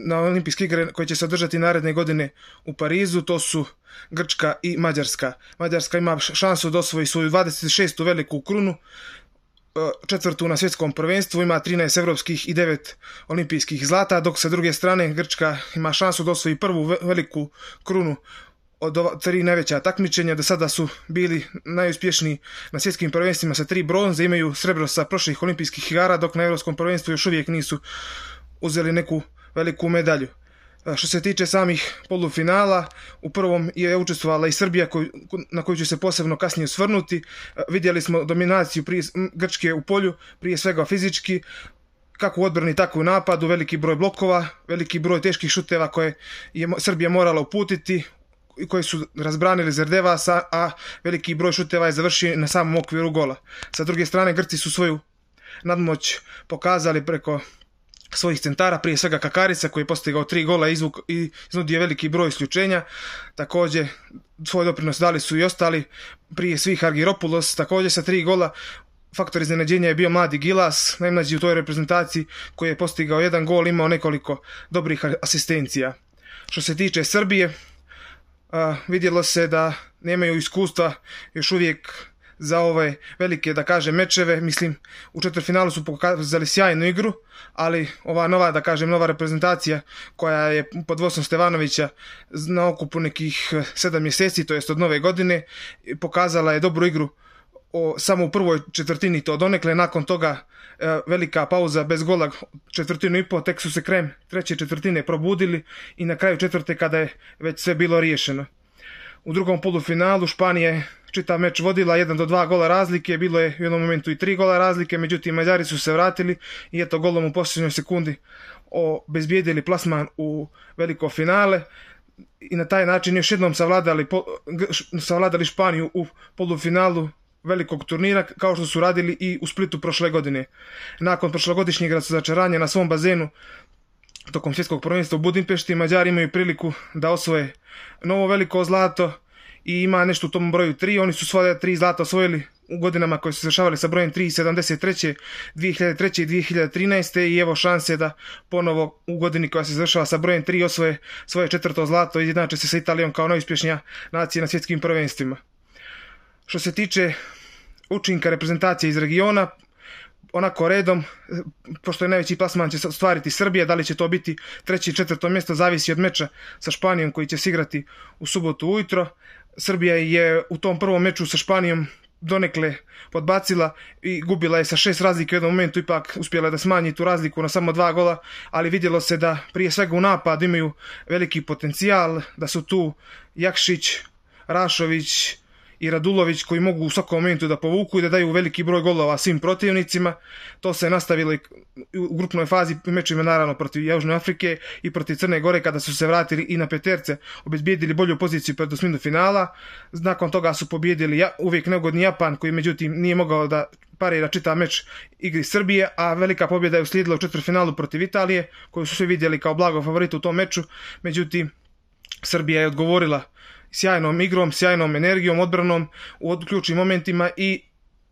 S7: na olimpijske igre koje će se održati naredne godine u Parizu, to su Grčka i Mađarska. Mađarska ima šansu da osvoji svoju 26. veliku krunu, četvrtu na svjetskom prvenstvu, ima 13 evropskih i 9 olimpijskih zlata, dok sa druge strane Grčka ima šansu da osvoji prvu veliku krunu od ova, tri najveća takmičenja. Do sada su bili najuspješniji na svjetskim prvenstvima sa tri bronze, imaju srebro sa prošlih olimpijskih igara, dok na evropskom prvenstvu još uvijek nisu uzeli neku veliku medalju. Što se tiče samih polufinala, u prvom je učestvovala i Srbija koju, na koju ću se posebno kasnije svrnuti. Vidjeli smo dominaciju prije, Grčke u polju, prije svega fizički, kako u odbrani, tako u napadu, veliki broj blokova, veliki broj teških šuteva koje je Srbija morala uputiti, koji su razbranili Zerdevasa, a veliki broj šuteva je završio na samom okviru gola. Sa druge strane, Grci su svoju nadmoć pokazali preko svojih centara, prije svega Kakarica koji je postigao tri gola i izvuk, iznudio veliki broj isključenja. Takođe, svoj doprinos dali su i ostali, prije svih Argiropulos, takođe sa tri gola. Faktor iznenađenja je bio mladi Gilas, najmlađi u toj reprezentaciji koji je postigao jedan gol, imao nekoliko dobrih asistencija. Što se tiče Srbije, a, vidjelo se da nemaju iskustva još uvijek za ove velike, da kažem, mečeve. Mislim, u četvrfinalu su pokazali sjajnu igru, ali ova nova, da kažem, nova reprezentacija koja je pod vodstvom Stevanovića na okupu nekih 7 mjeseci, to jest od nove godine, pokazala je dobru igru o, samo u prvoj četvrtini to donekle, nakon toga e, velika pauza bez gola četvrtinu i po, tek su se krem treće četvrtine probudili i na kraju četvrte kada je već sve bilo riješeno. U drugom polufinalu Španija je čitav meč vodila, jedan do dva gola razlike, bilo je u jednom momentu i tri gola razlike, međutim Mađari su se vratili i eto golom u posljednjoj sekundi obezbijedili plasman u veliko finale i na taj način još jednom savladali, savladali Španiju u polufinalu velikog turnira kao što su radili i u Splitu prošle godine. Nakon prošlogodišnjeg začaranja na svom bazenu tokom svjetskog prvenstva u Budimpešti Mađari imaju priliku da osvoje novo veliko zlato i ima nešto u tom broju 3. Oni su svoje tri zlata osvojili u godinama koje su se završavali sa brojem 3 73. 2003. i 2013. i evo šanse da ponovo u godini koja se završava sa brojem 3 osvoje svoje četvrto zlato i izjednače se sa Italijom kao najuspješnija nacija na svjetskim prvenstvima. Što se tiče učinka reprezentacije iz regiona, onako redom, pošto je najveći plasman će ostvariti Srbija, da li će to biti treće i četvrto mjesto, zavisi od meča sa Španijom koji će se igrati u subotu ujutro. Srbija je u tom prvom meču sa Španijom donekle podbacila i gubila je sa šest razlike u jednom momentu, ipak uspjela da smanji tu razliku na samo dva gola, ali vidjelo se da prije svega u napad imaju veliki potencijal, da su tu Jakšić, Rašović, i Radulović koji mogu u svakom momentu da povuku i da daju veliki broj golova svim protivnicima. To se nastavilo i u grupnoj fazi mečima naravno protiv Južne Afrike i protiv Crne Gore kada su se vratili i na peterce, obezbijedili bolju poziciju pred osminu finala. Nakon toga su pobjedili uvijek neugodni Japan koji međutim nije mogao da parira čita meč igri Srbije, a velika pobjeda je uslijedila u četvrfinalu protiv Italije, koju su svi vidjeli kao blago favorita u tom meču. Međutim, Srbija je odgovorila sjajnom igrom, sjajnom energijom, odbranom u ključnim momentima i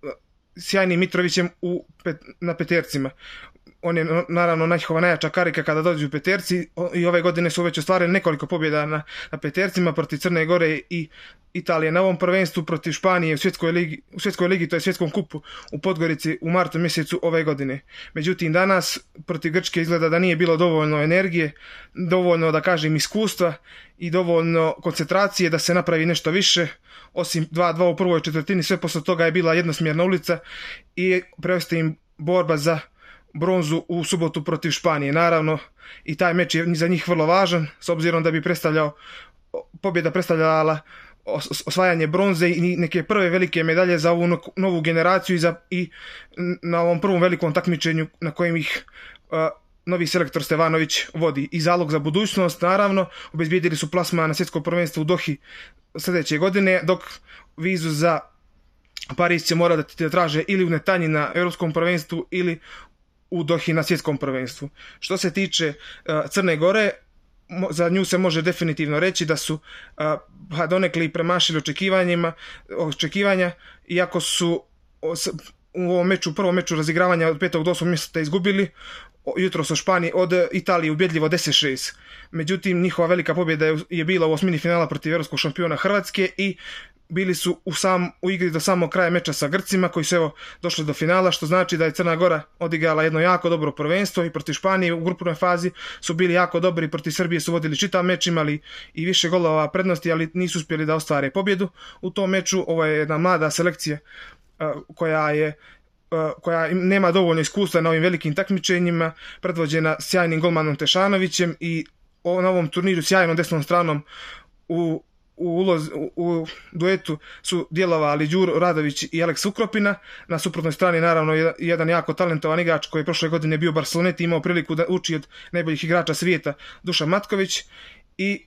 S7: e, sjajnim Mitrovićem u pet, na petercima. On je naravno najhova najjača karika kada dođu u peterci i ove godine su već ostvarili nekoliko pobjeda na, na petercima protiv Crne Gore i Italije na ovom prvenstvu protiv Španije u svjetskoj ligi, u svjetskoj ligi to je svjetskom kupu u Podgorici u martu mjesecu ove godine. Međutim danas protiv Grčke izgleda da nije bilo dovoljno energije, dovoljno da kažem iskustva i dovoljno koncentracije da se napravi nešto više. Osim 2-2 u prvoj četvrtini sve posle toga je bila jednosmjerna ulica i preostaje im borba za bronzu u subotu protiv Španije. Naravno i taj meč je za njih vrlo važan s obzirom da bi predstavljao pobjeda predstavljala osvajanje bronze i neke prve velike medalje za ovu novu generaciju i, za, i na ovom prvom velikom takmičenju na kojem ih uh, novi selektor Stevanović vodi. I zalog za budućnost, naravno, obezbijedili su plasma na svjetsko prvenstvo u Dohi sljedeće godine, dok vizu za Pariz će mora da traže ili u Netanji na Europskom prvenstvu ili u Dohi na svjetskom prvenstvu. Što se tiče uh, Crne Gore, za nju se može definitivno reći da su uh, donekli premašili očekivanjima, očekivanja, iako su u ovom meču, prvom meču razigravanja od 5. do 8. mjesta izgubili, jutro sa Španije od Italije ubjedljivo 10-6. Međutim, njihova velika pobjeda je bila u osmini finala protiv evropskog šampiona Hrvatske i bili su u, sam, u igri do samog kraja meča sa Grcima koji su evo došli do finala, što znači da je Crna Gora odigrala jedno jako dobro prvenstvo i protiv Španije u grupnoj fazi su bili jako dobri, protiv Srbije su vodili čitav meč, imali i više golova prednosti, ali nisu uspjeli da ostvare pobjedu u tom meču. Ovo je jedna mlada selekcija koja je koja nema dovoljno iskustva na ovim velikim takmičenjima, predvođena sjajnim golmanom Tešanovićem i na ovom turniru sjajnom desnom stranom u u, uloz, u, u duetu su djelovali Đuro Radović i Aleks Ukropina. Na suprotnoj strani naravno jedan jako talentovan igrač koji je prošle godine bio u Barceloneti imao priliku da uči od najboljih igrača svijeta Dušan Matković i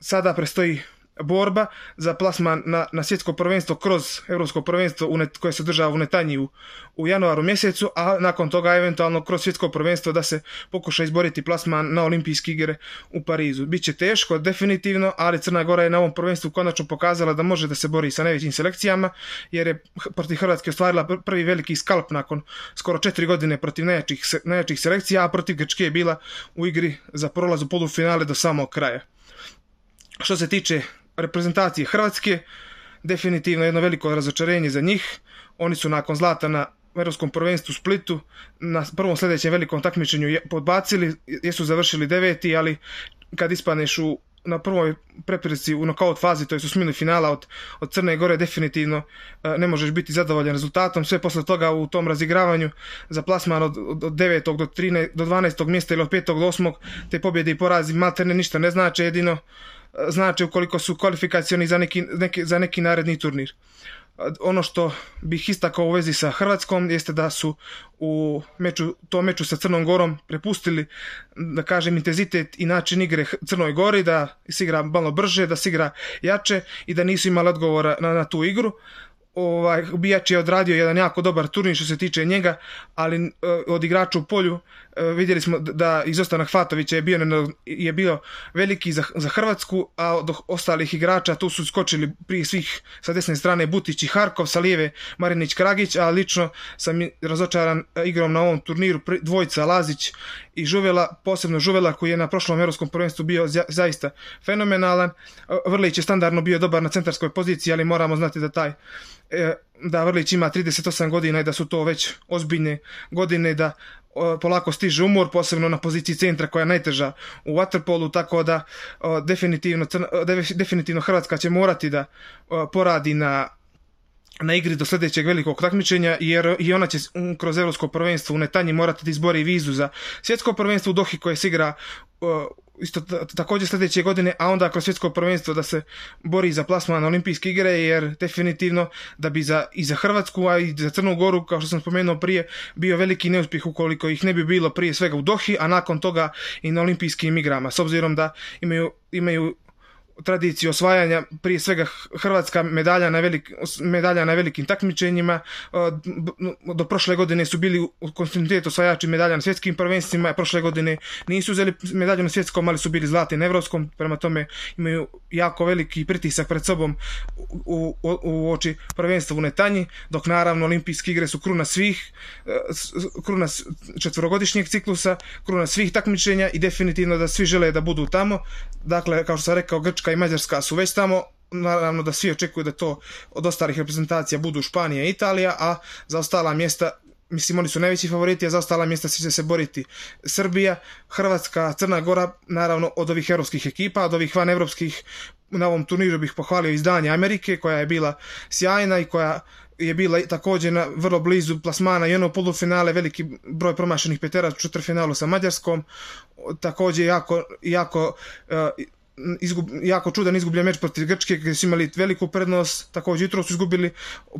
S7: sada prestoji borba za plasman na, na svjetsko prvenstvo kroz evropsko prvenstvo u net, koje se održava u Netanji u, u januaru mjesecu, a nakon toga eventualno kroz svjetsko prvenstvo da se pokuša izboriti plasman na olimpijske igre u Parizu. Biće teško, definitivno, ali Crna Gora je na ovom prvenstvu konačno pokazala da može da se bori sa najvećim selekcijama, jer je protiv Hrvatske ostvarila prvi veliki skalp nakon skoro četiri godine protiv najjačih, najjačih selekcija, a protiv Grčke je bila u igri za prolaz u polufinale do samog kraja. Što se tiče reprezentacije Hrvatske, definitivno jedno veliko razočarenje za njih. Oni su nakon zlata na Evropskom prvenstvu u Splitu na prvom sljedećem velikom takmičenju podbacili, jesu završili deveti, ali kad ispaneš u na prvoj prepreci u nokaut fazi, to je u smini finala od, od Crne Gore, definitivno e, ne možeš biti zadovoljan rezultatom. Sve posle toga u tom razigravanju za plasman od, od 9. do, 13, do 12. mjesta ili od 5. do 8. te pobjede i porazi maltene ništa ne znači, jedino znači ukoliko su kvalifikacioni za neki, neki, za neki naredni turnir. Ono što bih istakao u vezi sa Hrvatskom jeste da su u meču, to meču sa Crnom Gorom prepustili, da kažem, intenzitet i način igre Crnoj Gori, da se igra malo brže, da se igra jače i da nisu imali odgovora na, na tu igru ovaj, Bijač je odradio jedan jako dobar turnir što se tiče njega, ali uh, od igrača u polju vidjeli smo da izostanak Fatovića je bio, je bio veliki za, za Hrvatsku, a od ostalih igrača tu su skočili prije svih sa desne strane Butić i Harkov, sa lijeve Marinić Kragić, a lično sam razočaran igrom na ovom turniru dvojca Lazić i Žuvela, posebno Žuvela koji je na prošlom evropskom prvenstvu bio zaista fenomenalan. Vrlić je standardno bio dobar na centarskoj poziciji, ali moramo znati da taj e, da Vrlić ima 38 godina i da su to već ozbiljne godine da polako stiže umor, posebno na poziciji centra koja je najteža u waterpolu, tako da definitivno, definitivno Hrvatska će morati da poradi na na igri do sledećeg velikog takmičenja jer i ona će kroz evropsko prvenstvo u Netanji morati da izbori vizu za svjetsko prvenstvo u Dohi koje se igra isto takođe sledeće godine, a onda kroz svjetsko prvenstvo da se bori za plasman na olimpijske igre, jer definitivno da bi za, i za Hrvatsku, a i za Crnu Goru, kao što sam spomenuo prije, bio veliki neuspjeh ukoliko ih ne bi bilo prije svega u Dohi, a nakon toga i na olimpijskim igrama, s obzirom da imaju, imaju tradiciju osvajanja, prije svega Hrvatska medalja na, velik, medalja na velikim takmičenjima. Do prošle godine su bili u kontinuitetu osvajači medalja na svjetskim prvenstvima, prošle godine nisu uzeli medalju na svjetskom, ali su bili zlati na evropskom, prema tome imaju jako veliki pritisak pred sobom u, u, u oči prvenstva u Netanji, dok naravno olimpijske igre su kruna svih, e, kruna četvorogodišnjeg ciklusa, kruna svih takmičenja i definitivno da svi žele da budu tamo. Dakle, kao što sam rekao, Grčka Grčka i Mađarska su već tamo, naravno da svi očekuju da to od ostalih reprezentacija budu Španija i Italija, a za ostala mjesta mislim oni su najveći favoriti, a za ostala mjesta će se boriti Srbija, Hrvatska, Crna Gora, naravno od ovih evropskih ekipa, od ovih van evropskih na ovom turniru bih pohvalio izdanje Amerike koja je bila sjajna i koja je bila takođe na vrlo blizu plasmana i ono polufinale, veliki broj promašenih petera u četvrfinalu sa Mađarskom, takođe jako, jako uh, izgub, jako čudan izgubljen meč protiv Grčke gdje su imali veliku prednost, također jutro su izgubili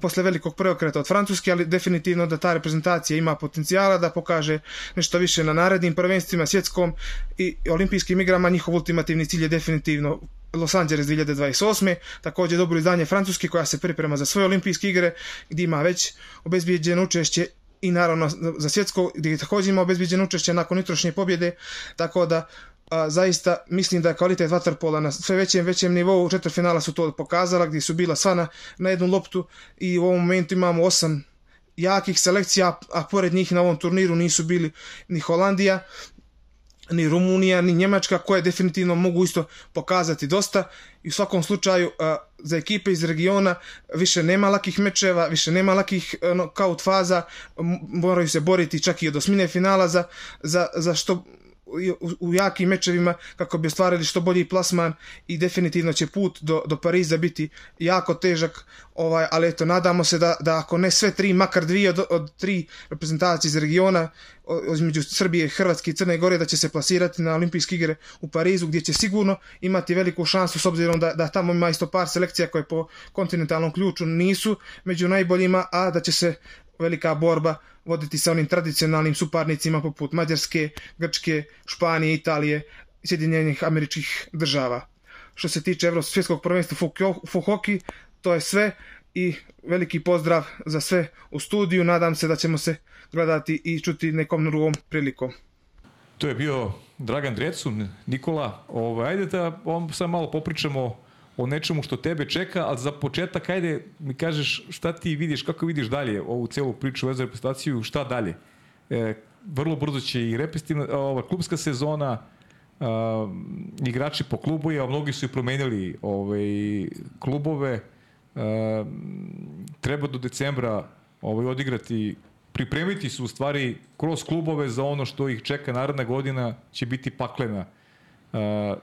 S7: posle velikog preokreta od Francuske, ali definitivno da ta reprezentacija ima potencijala da pokaže nešto više na narednim prvenstvima svjetskom i olimpijskim igrama, njihov ultimativni cilj je definitivno Los Angeles 2028. Također dobro izdanje Francuske koja se priprema za svoje olimpijske igre gdje ima već obezbijeđeno učešće i naravno za svjetsko gdje također ima obezbijeđeno učešće nakon jutrošnje pobjede, tako da a, zaista mislim da je kvalitet vaterpola na sve većem većem nivou, četvrtfinala su to pokazala gdje su bila sva na, na jednu loptu. I u ovom momentu imamo osam jakih selekcija, a pored njih na ovom turniru nisu bili ni Holandija, ni Rumunija, ni Njemačka, koje definitivno mogu isto pokazati dosta. I u svakom slučaju za ekipe iz regiona više nema lakih mečeva, više nema lakih knockout faza, moraju se boriti čak i od osmine finala za, za, za što u, u jakim mečevima kako bi ostvarili što bolji plasman i definitivno će put do, do Pariza biti jako težak, ovaj, ali eto, nadamo se da, da ako ne sve tri, makar dvije od, od tri reprezentacije iz regiona, između Srbije, Hrvatske i Crne Gore, da će se plasirati na olimpijske igre u Parizu, gdje će sigurno imati veliku šansu, s obzirom da, da tamo ima isto par selekcija koje po kontinentalnom ključu nisu među najboljima, a da će se velika borba voditi sa onim tradicionalnim suparnicima poput Mađarske, Grčke, Španije, Italije Sjedinjenih američkih država. Što se tiče Evropskog prvenstva u hoki, to je sve i veliki pozdrav za sve u studiju. Nadam se da ćemo se gledati i čuti nekom drugom prilikom.
S2: To je bio Dragan Drecun, Nikola. Ovaj, ajde da on sad malo popričamo o nečemu što tebe čeka, ali za početak ajde mi kažeš šta ti vidiš, kako vidiš dalje ovu celu priču vezanu reprezentaciju, šta dalje? E, vrlo brzo će i repestivna, ova klubska sezona, a, igrači po klubu, a mnogi su i promenili ovaj, klubove. A, treba do decembra ovaj, odigrati pripremiti su u stvari kroz klubove za ono što ih čeka naredna godina će biti paklena uh,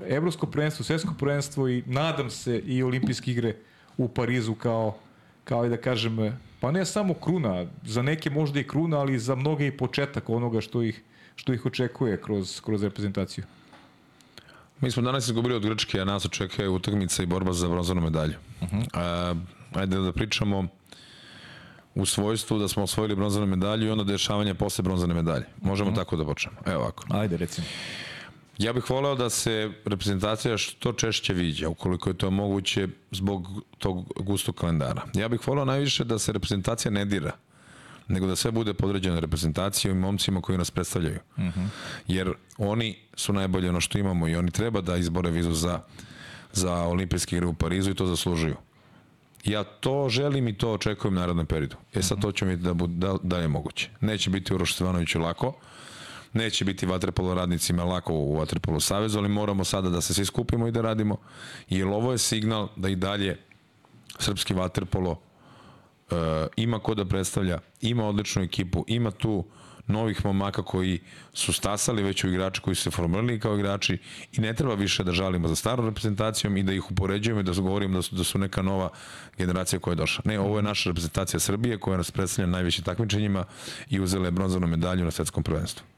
S2: evropsko prvenstvo, svetsko prvenstvo i nadam se i olimpijske igre u Parizu kao, kao i da kažem, pa ne samo kruna, za neke možda i kruna, ali za mnoge i početak onoga što ih, što ih očekuje kroz, kroz reprezentaciju.
S3: Mi smo danas izgubili od Grčke, a nas očekuje utakmica i borba za bronzanu medalju. Uh -huh. uh, ajde da pričamo u svojstvu da smo osvojili bronzanu medalju i onda dešavanje posle bronzane medalje. Možemo uh -huh. tako da počnemo. Evo ovako.
S2: Ajde, recimo.
S3: Ja bih voleo da se reprezentacija što češće viđa, ukoliko je to moguće zbog tog gustog kalendara. Ja bih voleo najviše da se reprezentacija ne dira, nego da sve bude podređeno reprezentacijom i momcima koji nas predstavljaju. Uh mhm. -huh. Jer oni su najbolje ono što imamo i oni treba da izbore vizu za, za olimpijske igre u Parizu i to zaslužuju. Ja to želim i to očekujem narednom periodu. E sad to će mi da, da, da je moguće. Neće biti Uroš Stevanoviću lako, Neće biti vaterpolo radnicima lako u vaterpolo savezu, ali moramo sada da se svi skupimo i da radimo, jer ovo je signal da i dalje srpski vaterpolo uh, ima ko da predstavlja, ima odličnu ekipu, ima tu novih momaka koji su stasali već u igrači koji su se formirali kao igrači i ne treba više da žalimo za starom reprezentacijom i da ih upoređujemo i da govorimo da su, da su neka nova generacija koja je došla. Ne, ovo je naša reprezentacija Srbije koja nas predstavlja najvećim takmičenjima i uzela je bronzanu medalju na svetskom prvenstvu.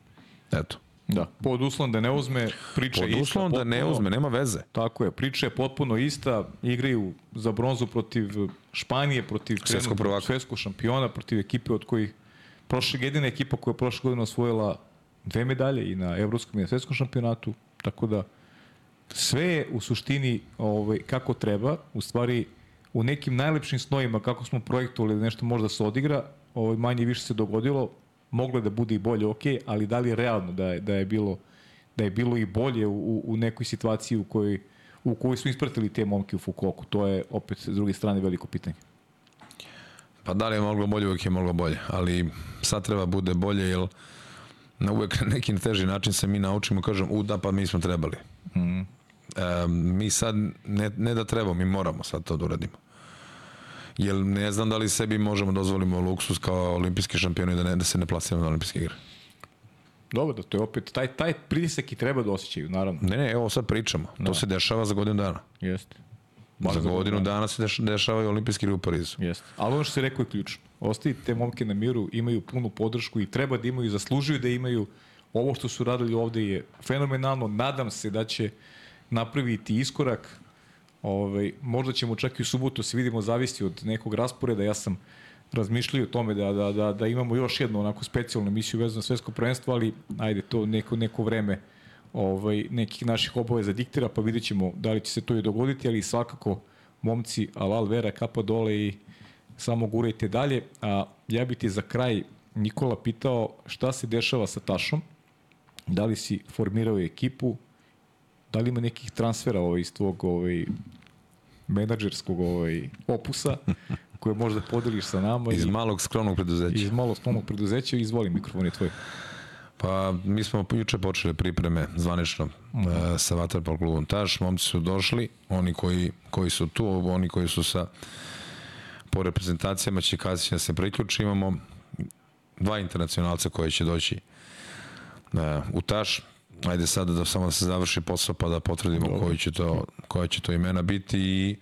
S3: Eto.
S2: Da, pod uslovom da ne uzme priča
S3: Pod
S2: ista.
S3: uslovom da ne uzme, nema veze.
S2: Tako je, priča je potpuno ista, igraju za bronzu protiv Španije, protiv
S3: Svetskog
S2: trenutnog
S3: prvaka.
S2: svetskog šampiona, protiv ekipe od kojih prošle jedina ekipa koja je prošle godine osvojila dve medalje i na evropskom i na svetskom šampionatu, tako da sve je u suštini ovaj, kako treba, u stvari u nekim najlepšim snovima kako smo projektovali da nešto možda se odigra, ovaj, manje i više se dogodilo, moglo da bude i bolje, ok, ali da li je realno da je, da je bilo da je bilo i bolje u, u, u nekoj situaciji u kojoj u kojoj su ispratili te momke u Fukuoku. To je opet s druge strane veliko pitanje.
S3: Pa da li je moglo bolje, uvek je moglo bolje, ali sad treba bude bolje, jer na uvek na neki teži način se mi naučimo, kažem, u da, pa mi smo trebali. Mm. E, mi sad, ne, ne da trebamo, mi moramo sad to da uradimo. Jer ne znam da li sebi možemo dozvolimo luksus kao olimpijski šampioni da, ne, da se ne plasiramo na olimpijske igre.
S2: Dobro, da to je opet, taj, taj pritisak i treba da osjećaju, naravno.
S3: Ne, ne, evo sad pričamo. To se dešava za godinu dana.
S2: Jeste.
S3: za godinu dana se deš, dešavaju olimpijski igre u Parizu.
S2: Jeste. Ali ono što se rekao je ključno. Ostavite te momke na miru, imaju punu podršku i treba da imaju, zaslužuju da imaju. Ovo što su radili ovde je fenomenalno. Nadam se da će napraviti iskorak. Ovaj, možda ćemo čak i u subotu se vidimo zavisi od nekog rasporeda. Ja sam razmišljao o tome da, da, da, da imamo još jednu onako specijalnu emisiju vezano na svetsko prvenstvo, ali ajde to neko, neko vreme ovaj, nekih naših obaveza diktira, pa vidjet ćemo da li će se to i dogoditi, ali svakako momci, alal vera, kapa dole i samo gurajte dalje. A ja bih ti za kraj Nikola pitao šta se dešava sa Tašom, da li si formirao ekipu, da li ima nekih transfera ovaj, iz tvog ovaj, menadžerskog ovaj, opusa koje možda podeliš sa nama
S3: Iz
S2: i,
S3: malog skromnog preduzeća.
S2: iz malo skromnog preduzeća izvoli mikrofon je tvoj.
S3: Pa mi smo juče počeli pripreme zvanično uh -huh. sa Vaterpol klubom Taš. Momci su došli, oni koji, koji su tu, oni koji su sa po reprezentacijama će kasnije da se priključi. Imamo dva internacionalca koji će doći uh, u Taš. Ajde sada da samo da se završi posao pa da potvrdimo Dobro. koji će to, koja će to imena biti i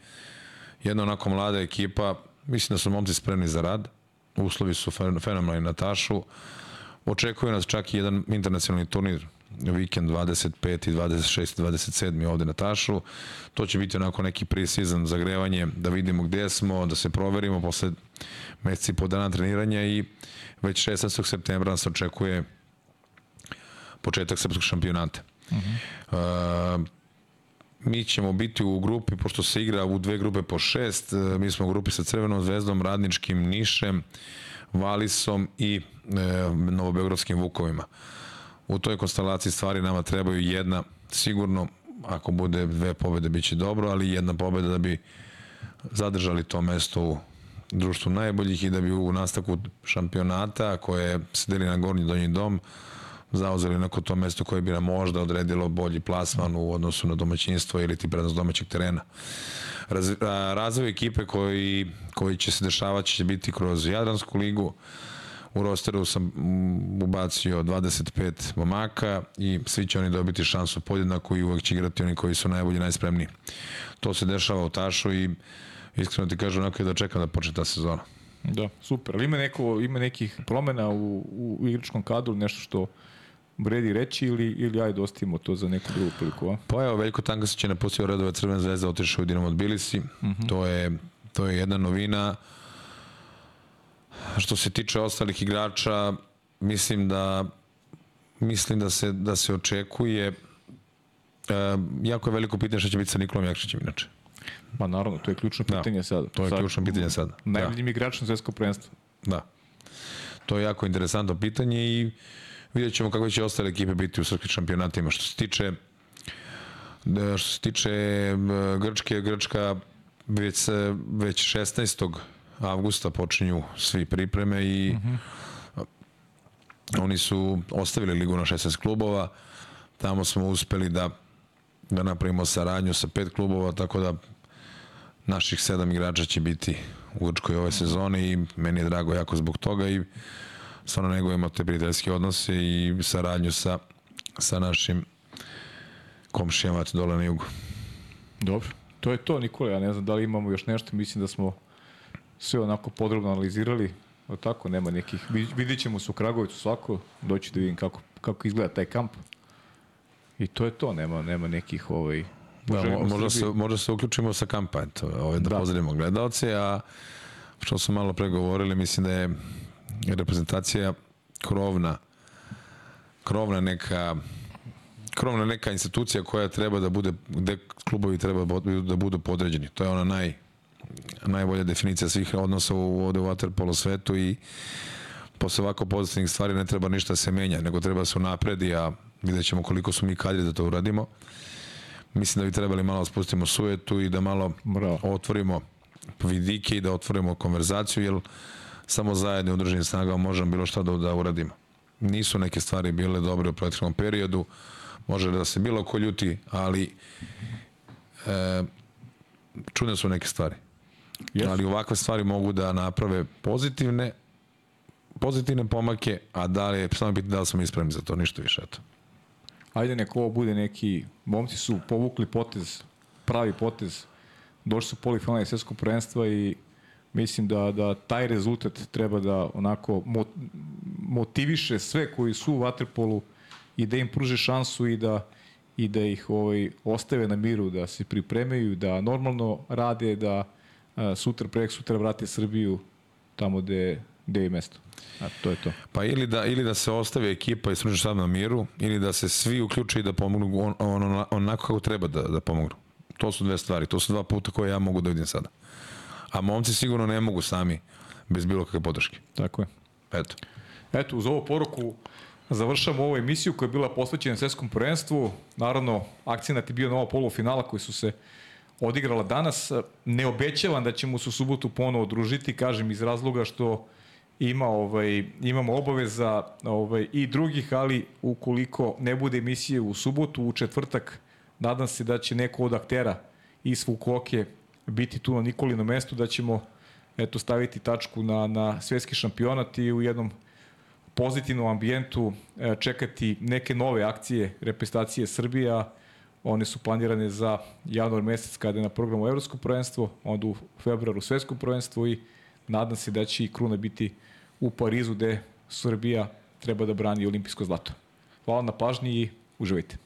S3: jedna onako mlada ekipa, mislim da su momci spremni za rad. Uslovi su fenomenalni na Tašu. Očekuje nas čak i jedan internacionalni turnir vikend 25. 26. 27. ovde na Tašu. To će biti onako neki pre-season zagrevanje, da vidimo gde smo, da se proverimo posle meseci po dana treniranja i već 16. septembra nas očekuje početak srpskog šampionata. Uh -huh. uh, mi ćemo biti u grupi, pošto se igra u dve grupe po šest, mi smo u grupi sa Crvenom zvezdom, Radničkim, Nišem, Valisom i e, Novobeogradskim Vukovima. U toj konstelaciji stvari nama trebaju jedna, sigurno, ako bude dve pobede, bit će dobro, ali jedna pobeda da bi zadržali to mesto u društvu najboljih i da bi u nastavku šampionata, koje se deli na gornji donji dom, zauzeli neko to mesto koje bi nam možda odredilo bolji plasman u odnosu na domaćinstvo ili ti prednost domaćeg terena. Raz, a, razvoj ekipe koji, koji će se dešavati će biti kroz Jadransku ligu. U rosteru sam ubacio 25 momaka i svi će oni dobiti šansu podjednako i uvek će igrati oni koji su najbolji, najspremniji. To se dešava u Tašu i iskreno ti kažem onako da čekam da počne ta sezona.
S2: Da, super. Ali ima, neko, ima nekih promena u, u, igračkom kadru, nešto što vredi reći ili, ili ajde ostavimo to za neku drugu priliku, a?
S3: Pa evo, Veljko Tangasić je napustio redove Crvena zvezda, otišao u Dinamo Tbilisi. Uh -huh. to, je, to je jedna novina. Što se tiče ostalih igrača, mislim da mislim da se, da se očekuje e, jako je veliko pitanje šta će biti sa Nikolom Jakšićem inače.
S2: Ma naravno, to je ključno pitanje da, sada.
S3: To je
S2: sad,
S3: ključno pitanje sada.
S2: Najboljim da. igračom svetskog prvenstva.
S3: Da. To je jako interesantno pitanje i vidjet ćemo kakve će ostale ekipe biti u srpskim šampionatima. Što se tiče što se tiče Grčke, Grčka već, već 16. avgusta počinju svi pripreme i uh -huh. oni su ostavili ligu na 16 klubova. Tamo smo uspeli da da napravimo saradnju sa pet klubova, tako da naših sedam igrača će biti u Grčkoj ove sezone i meni je drago jako zbog toga i stvarno negujemo te prijateljske odnose i saradnju sa, sa našim komšijama dole na jugu.
S2: Dobro. To je to, Nikola. Ja ne znam da li imamo još nešto. Mislim da smo sve onako podrobno analizirali. O tako, nema nekih... Vidit ćemo se u Kragovicu svako. Doći da vidim kako, kako izgleda taj kamp. I to je to. Nema, nema nekih ovaj,
S3: Da, mo, možda, se, možda se uključimo sa kampa, eto, ovaj, da, da. pozdravimo gledalce, a što smo malo pregovorili, mislim da je reprezentacija krovna, krovna neka krovna neka institucija koja treba da bude, gde klubovi treba da budu podređeni. To je ona naj, najbolja definicija svih odnosa u, ovde u Waterpolo svetu i posle ovako pozitivnih stvari ne treba ništa se menja, nego treba se unapredi, a vidjet ćemo koliko su mi kadri da to uradimo. Mislim da bi trebali malo da spustimo sujetu i da malo Bravo. otvorimo vidike i da otvorimo konverzaciju, jer samo zajedno u državnim snagama možemo bilo šta da, da uradimo. Nisu neke stvari bile dobre u prethodnom periodu, može da se bilo ko ljuti, ali e, čudne su neke stvari. Yes. Ali ovakve stvari mogu da naprave pozitivne pozitivne pomake, a da li je samo biti da li smo ispravni za to, ništa više, eto.
S2: Ajde neko ovo bude neki, momci su povukli potez, pravi potez, došli su polifinalne svjetskog prvenstva i mislim da, da taj rezultat treba da onako motiviše sve koji su u Waterpolu i da im pruže šansu i da i da ih ovaj, ostave na miru, da se pripremaju, da normalno rade, da a, sutra, prek sutra vrate Srbiju tamo gde, gde je mesto. A to je to.
S3: Pa ili da, ili da se ostavi ekipa i stručni štab na miru, ili da se svi uključe i da pomognu on, on, onako kako treba da, da pomognu. To su dve stvari, to su dva puta koje ja mogu da vidim sada. A momci sigurno ne mogu sami bez bilo kakve podrške.
S2: Tako je.
S3: Eto.
S2: Eto, uz ovu poruku završamo ovu emisiju koja je bila posvećena svetskom prvenstvu. Naravno, akcijnat je bio nova polufinala koji su se odigrala danas. Ne obećavam da ćemo se u subotu ponovo družiti, kažem iz razloga što ima ovaj imamo obaveza ovaj i drugih, ali ukoliko ne bude emisije u subotu, u četvrtak nadam se da će neko od aktera iz Fukuoke biti tu na Nikolinom mestu, da ćemo eto staviti tačku na, na svetski šampionat i u jednom pozitivnom ambijentu e, čekati neke nove akcije reprezentacije Srbija. One su planirane za januar mesec kada je na programu Evropsko prvenstvo, onda u februaru svetsko prvenstvo i nadam se da će i Kruna biti u Parizu gde Srbija treba da brani olimpijsko zlato. Hvala na pažnji i uživajte.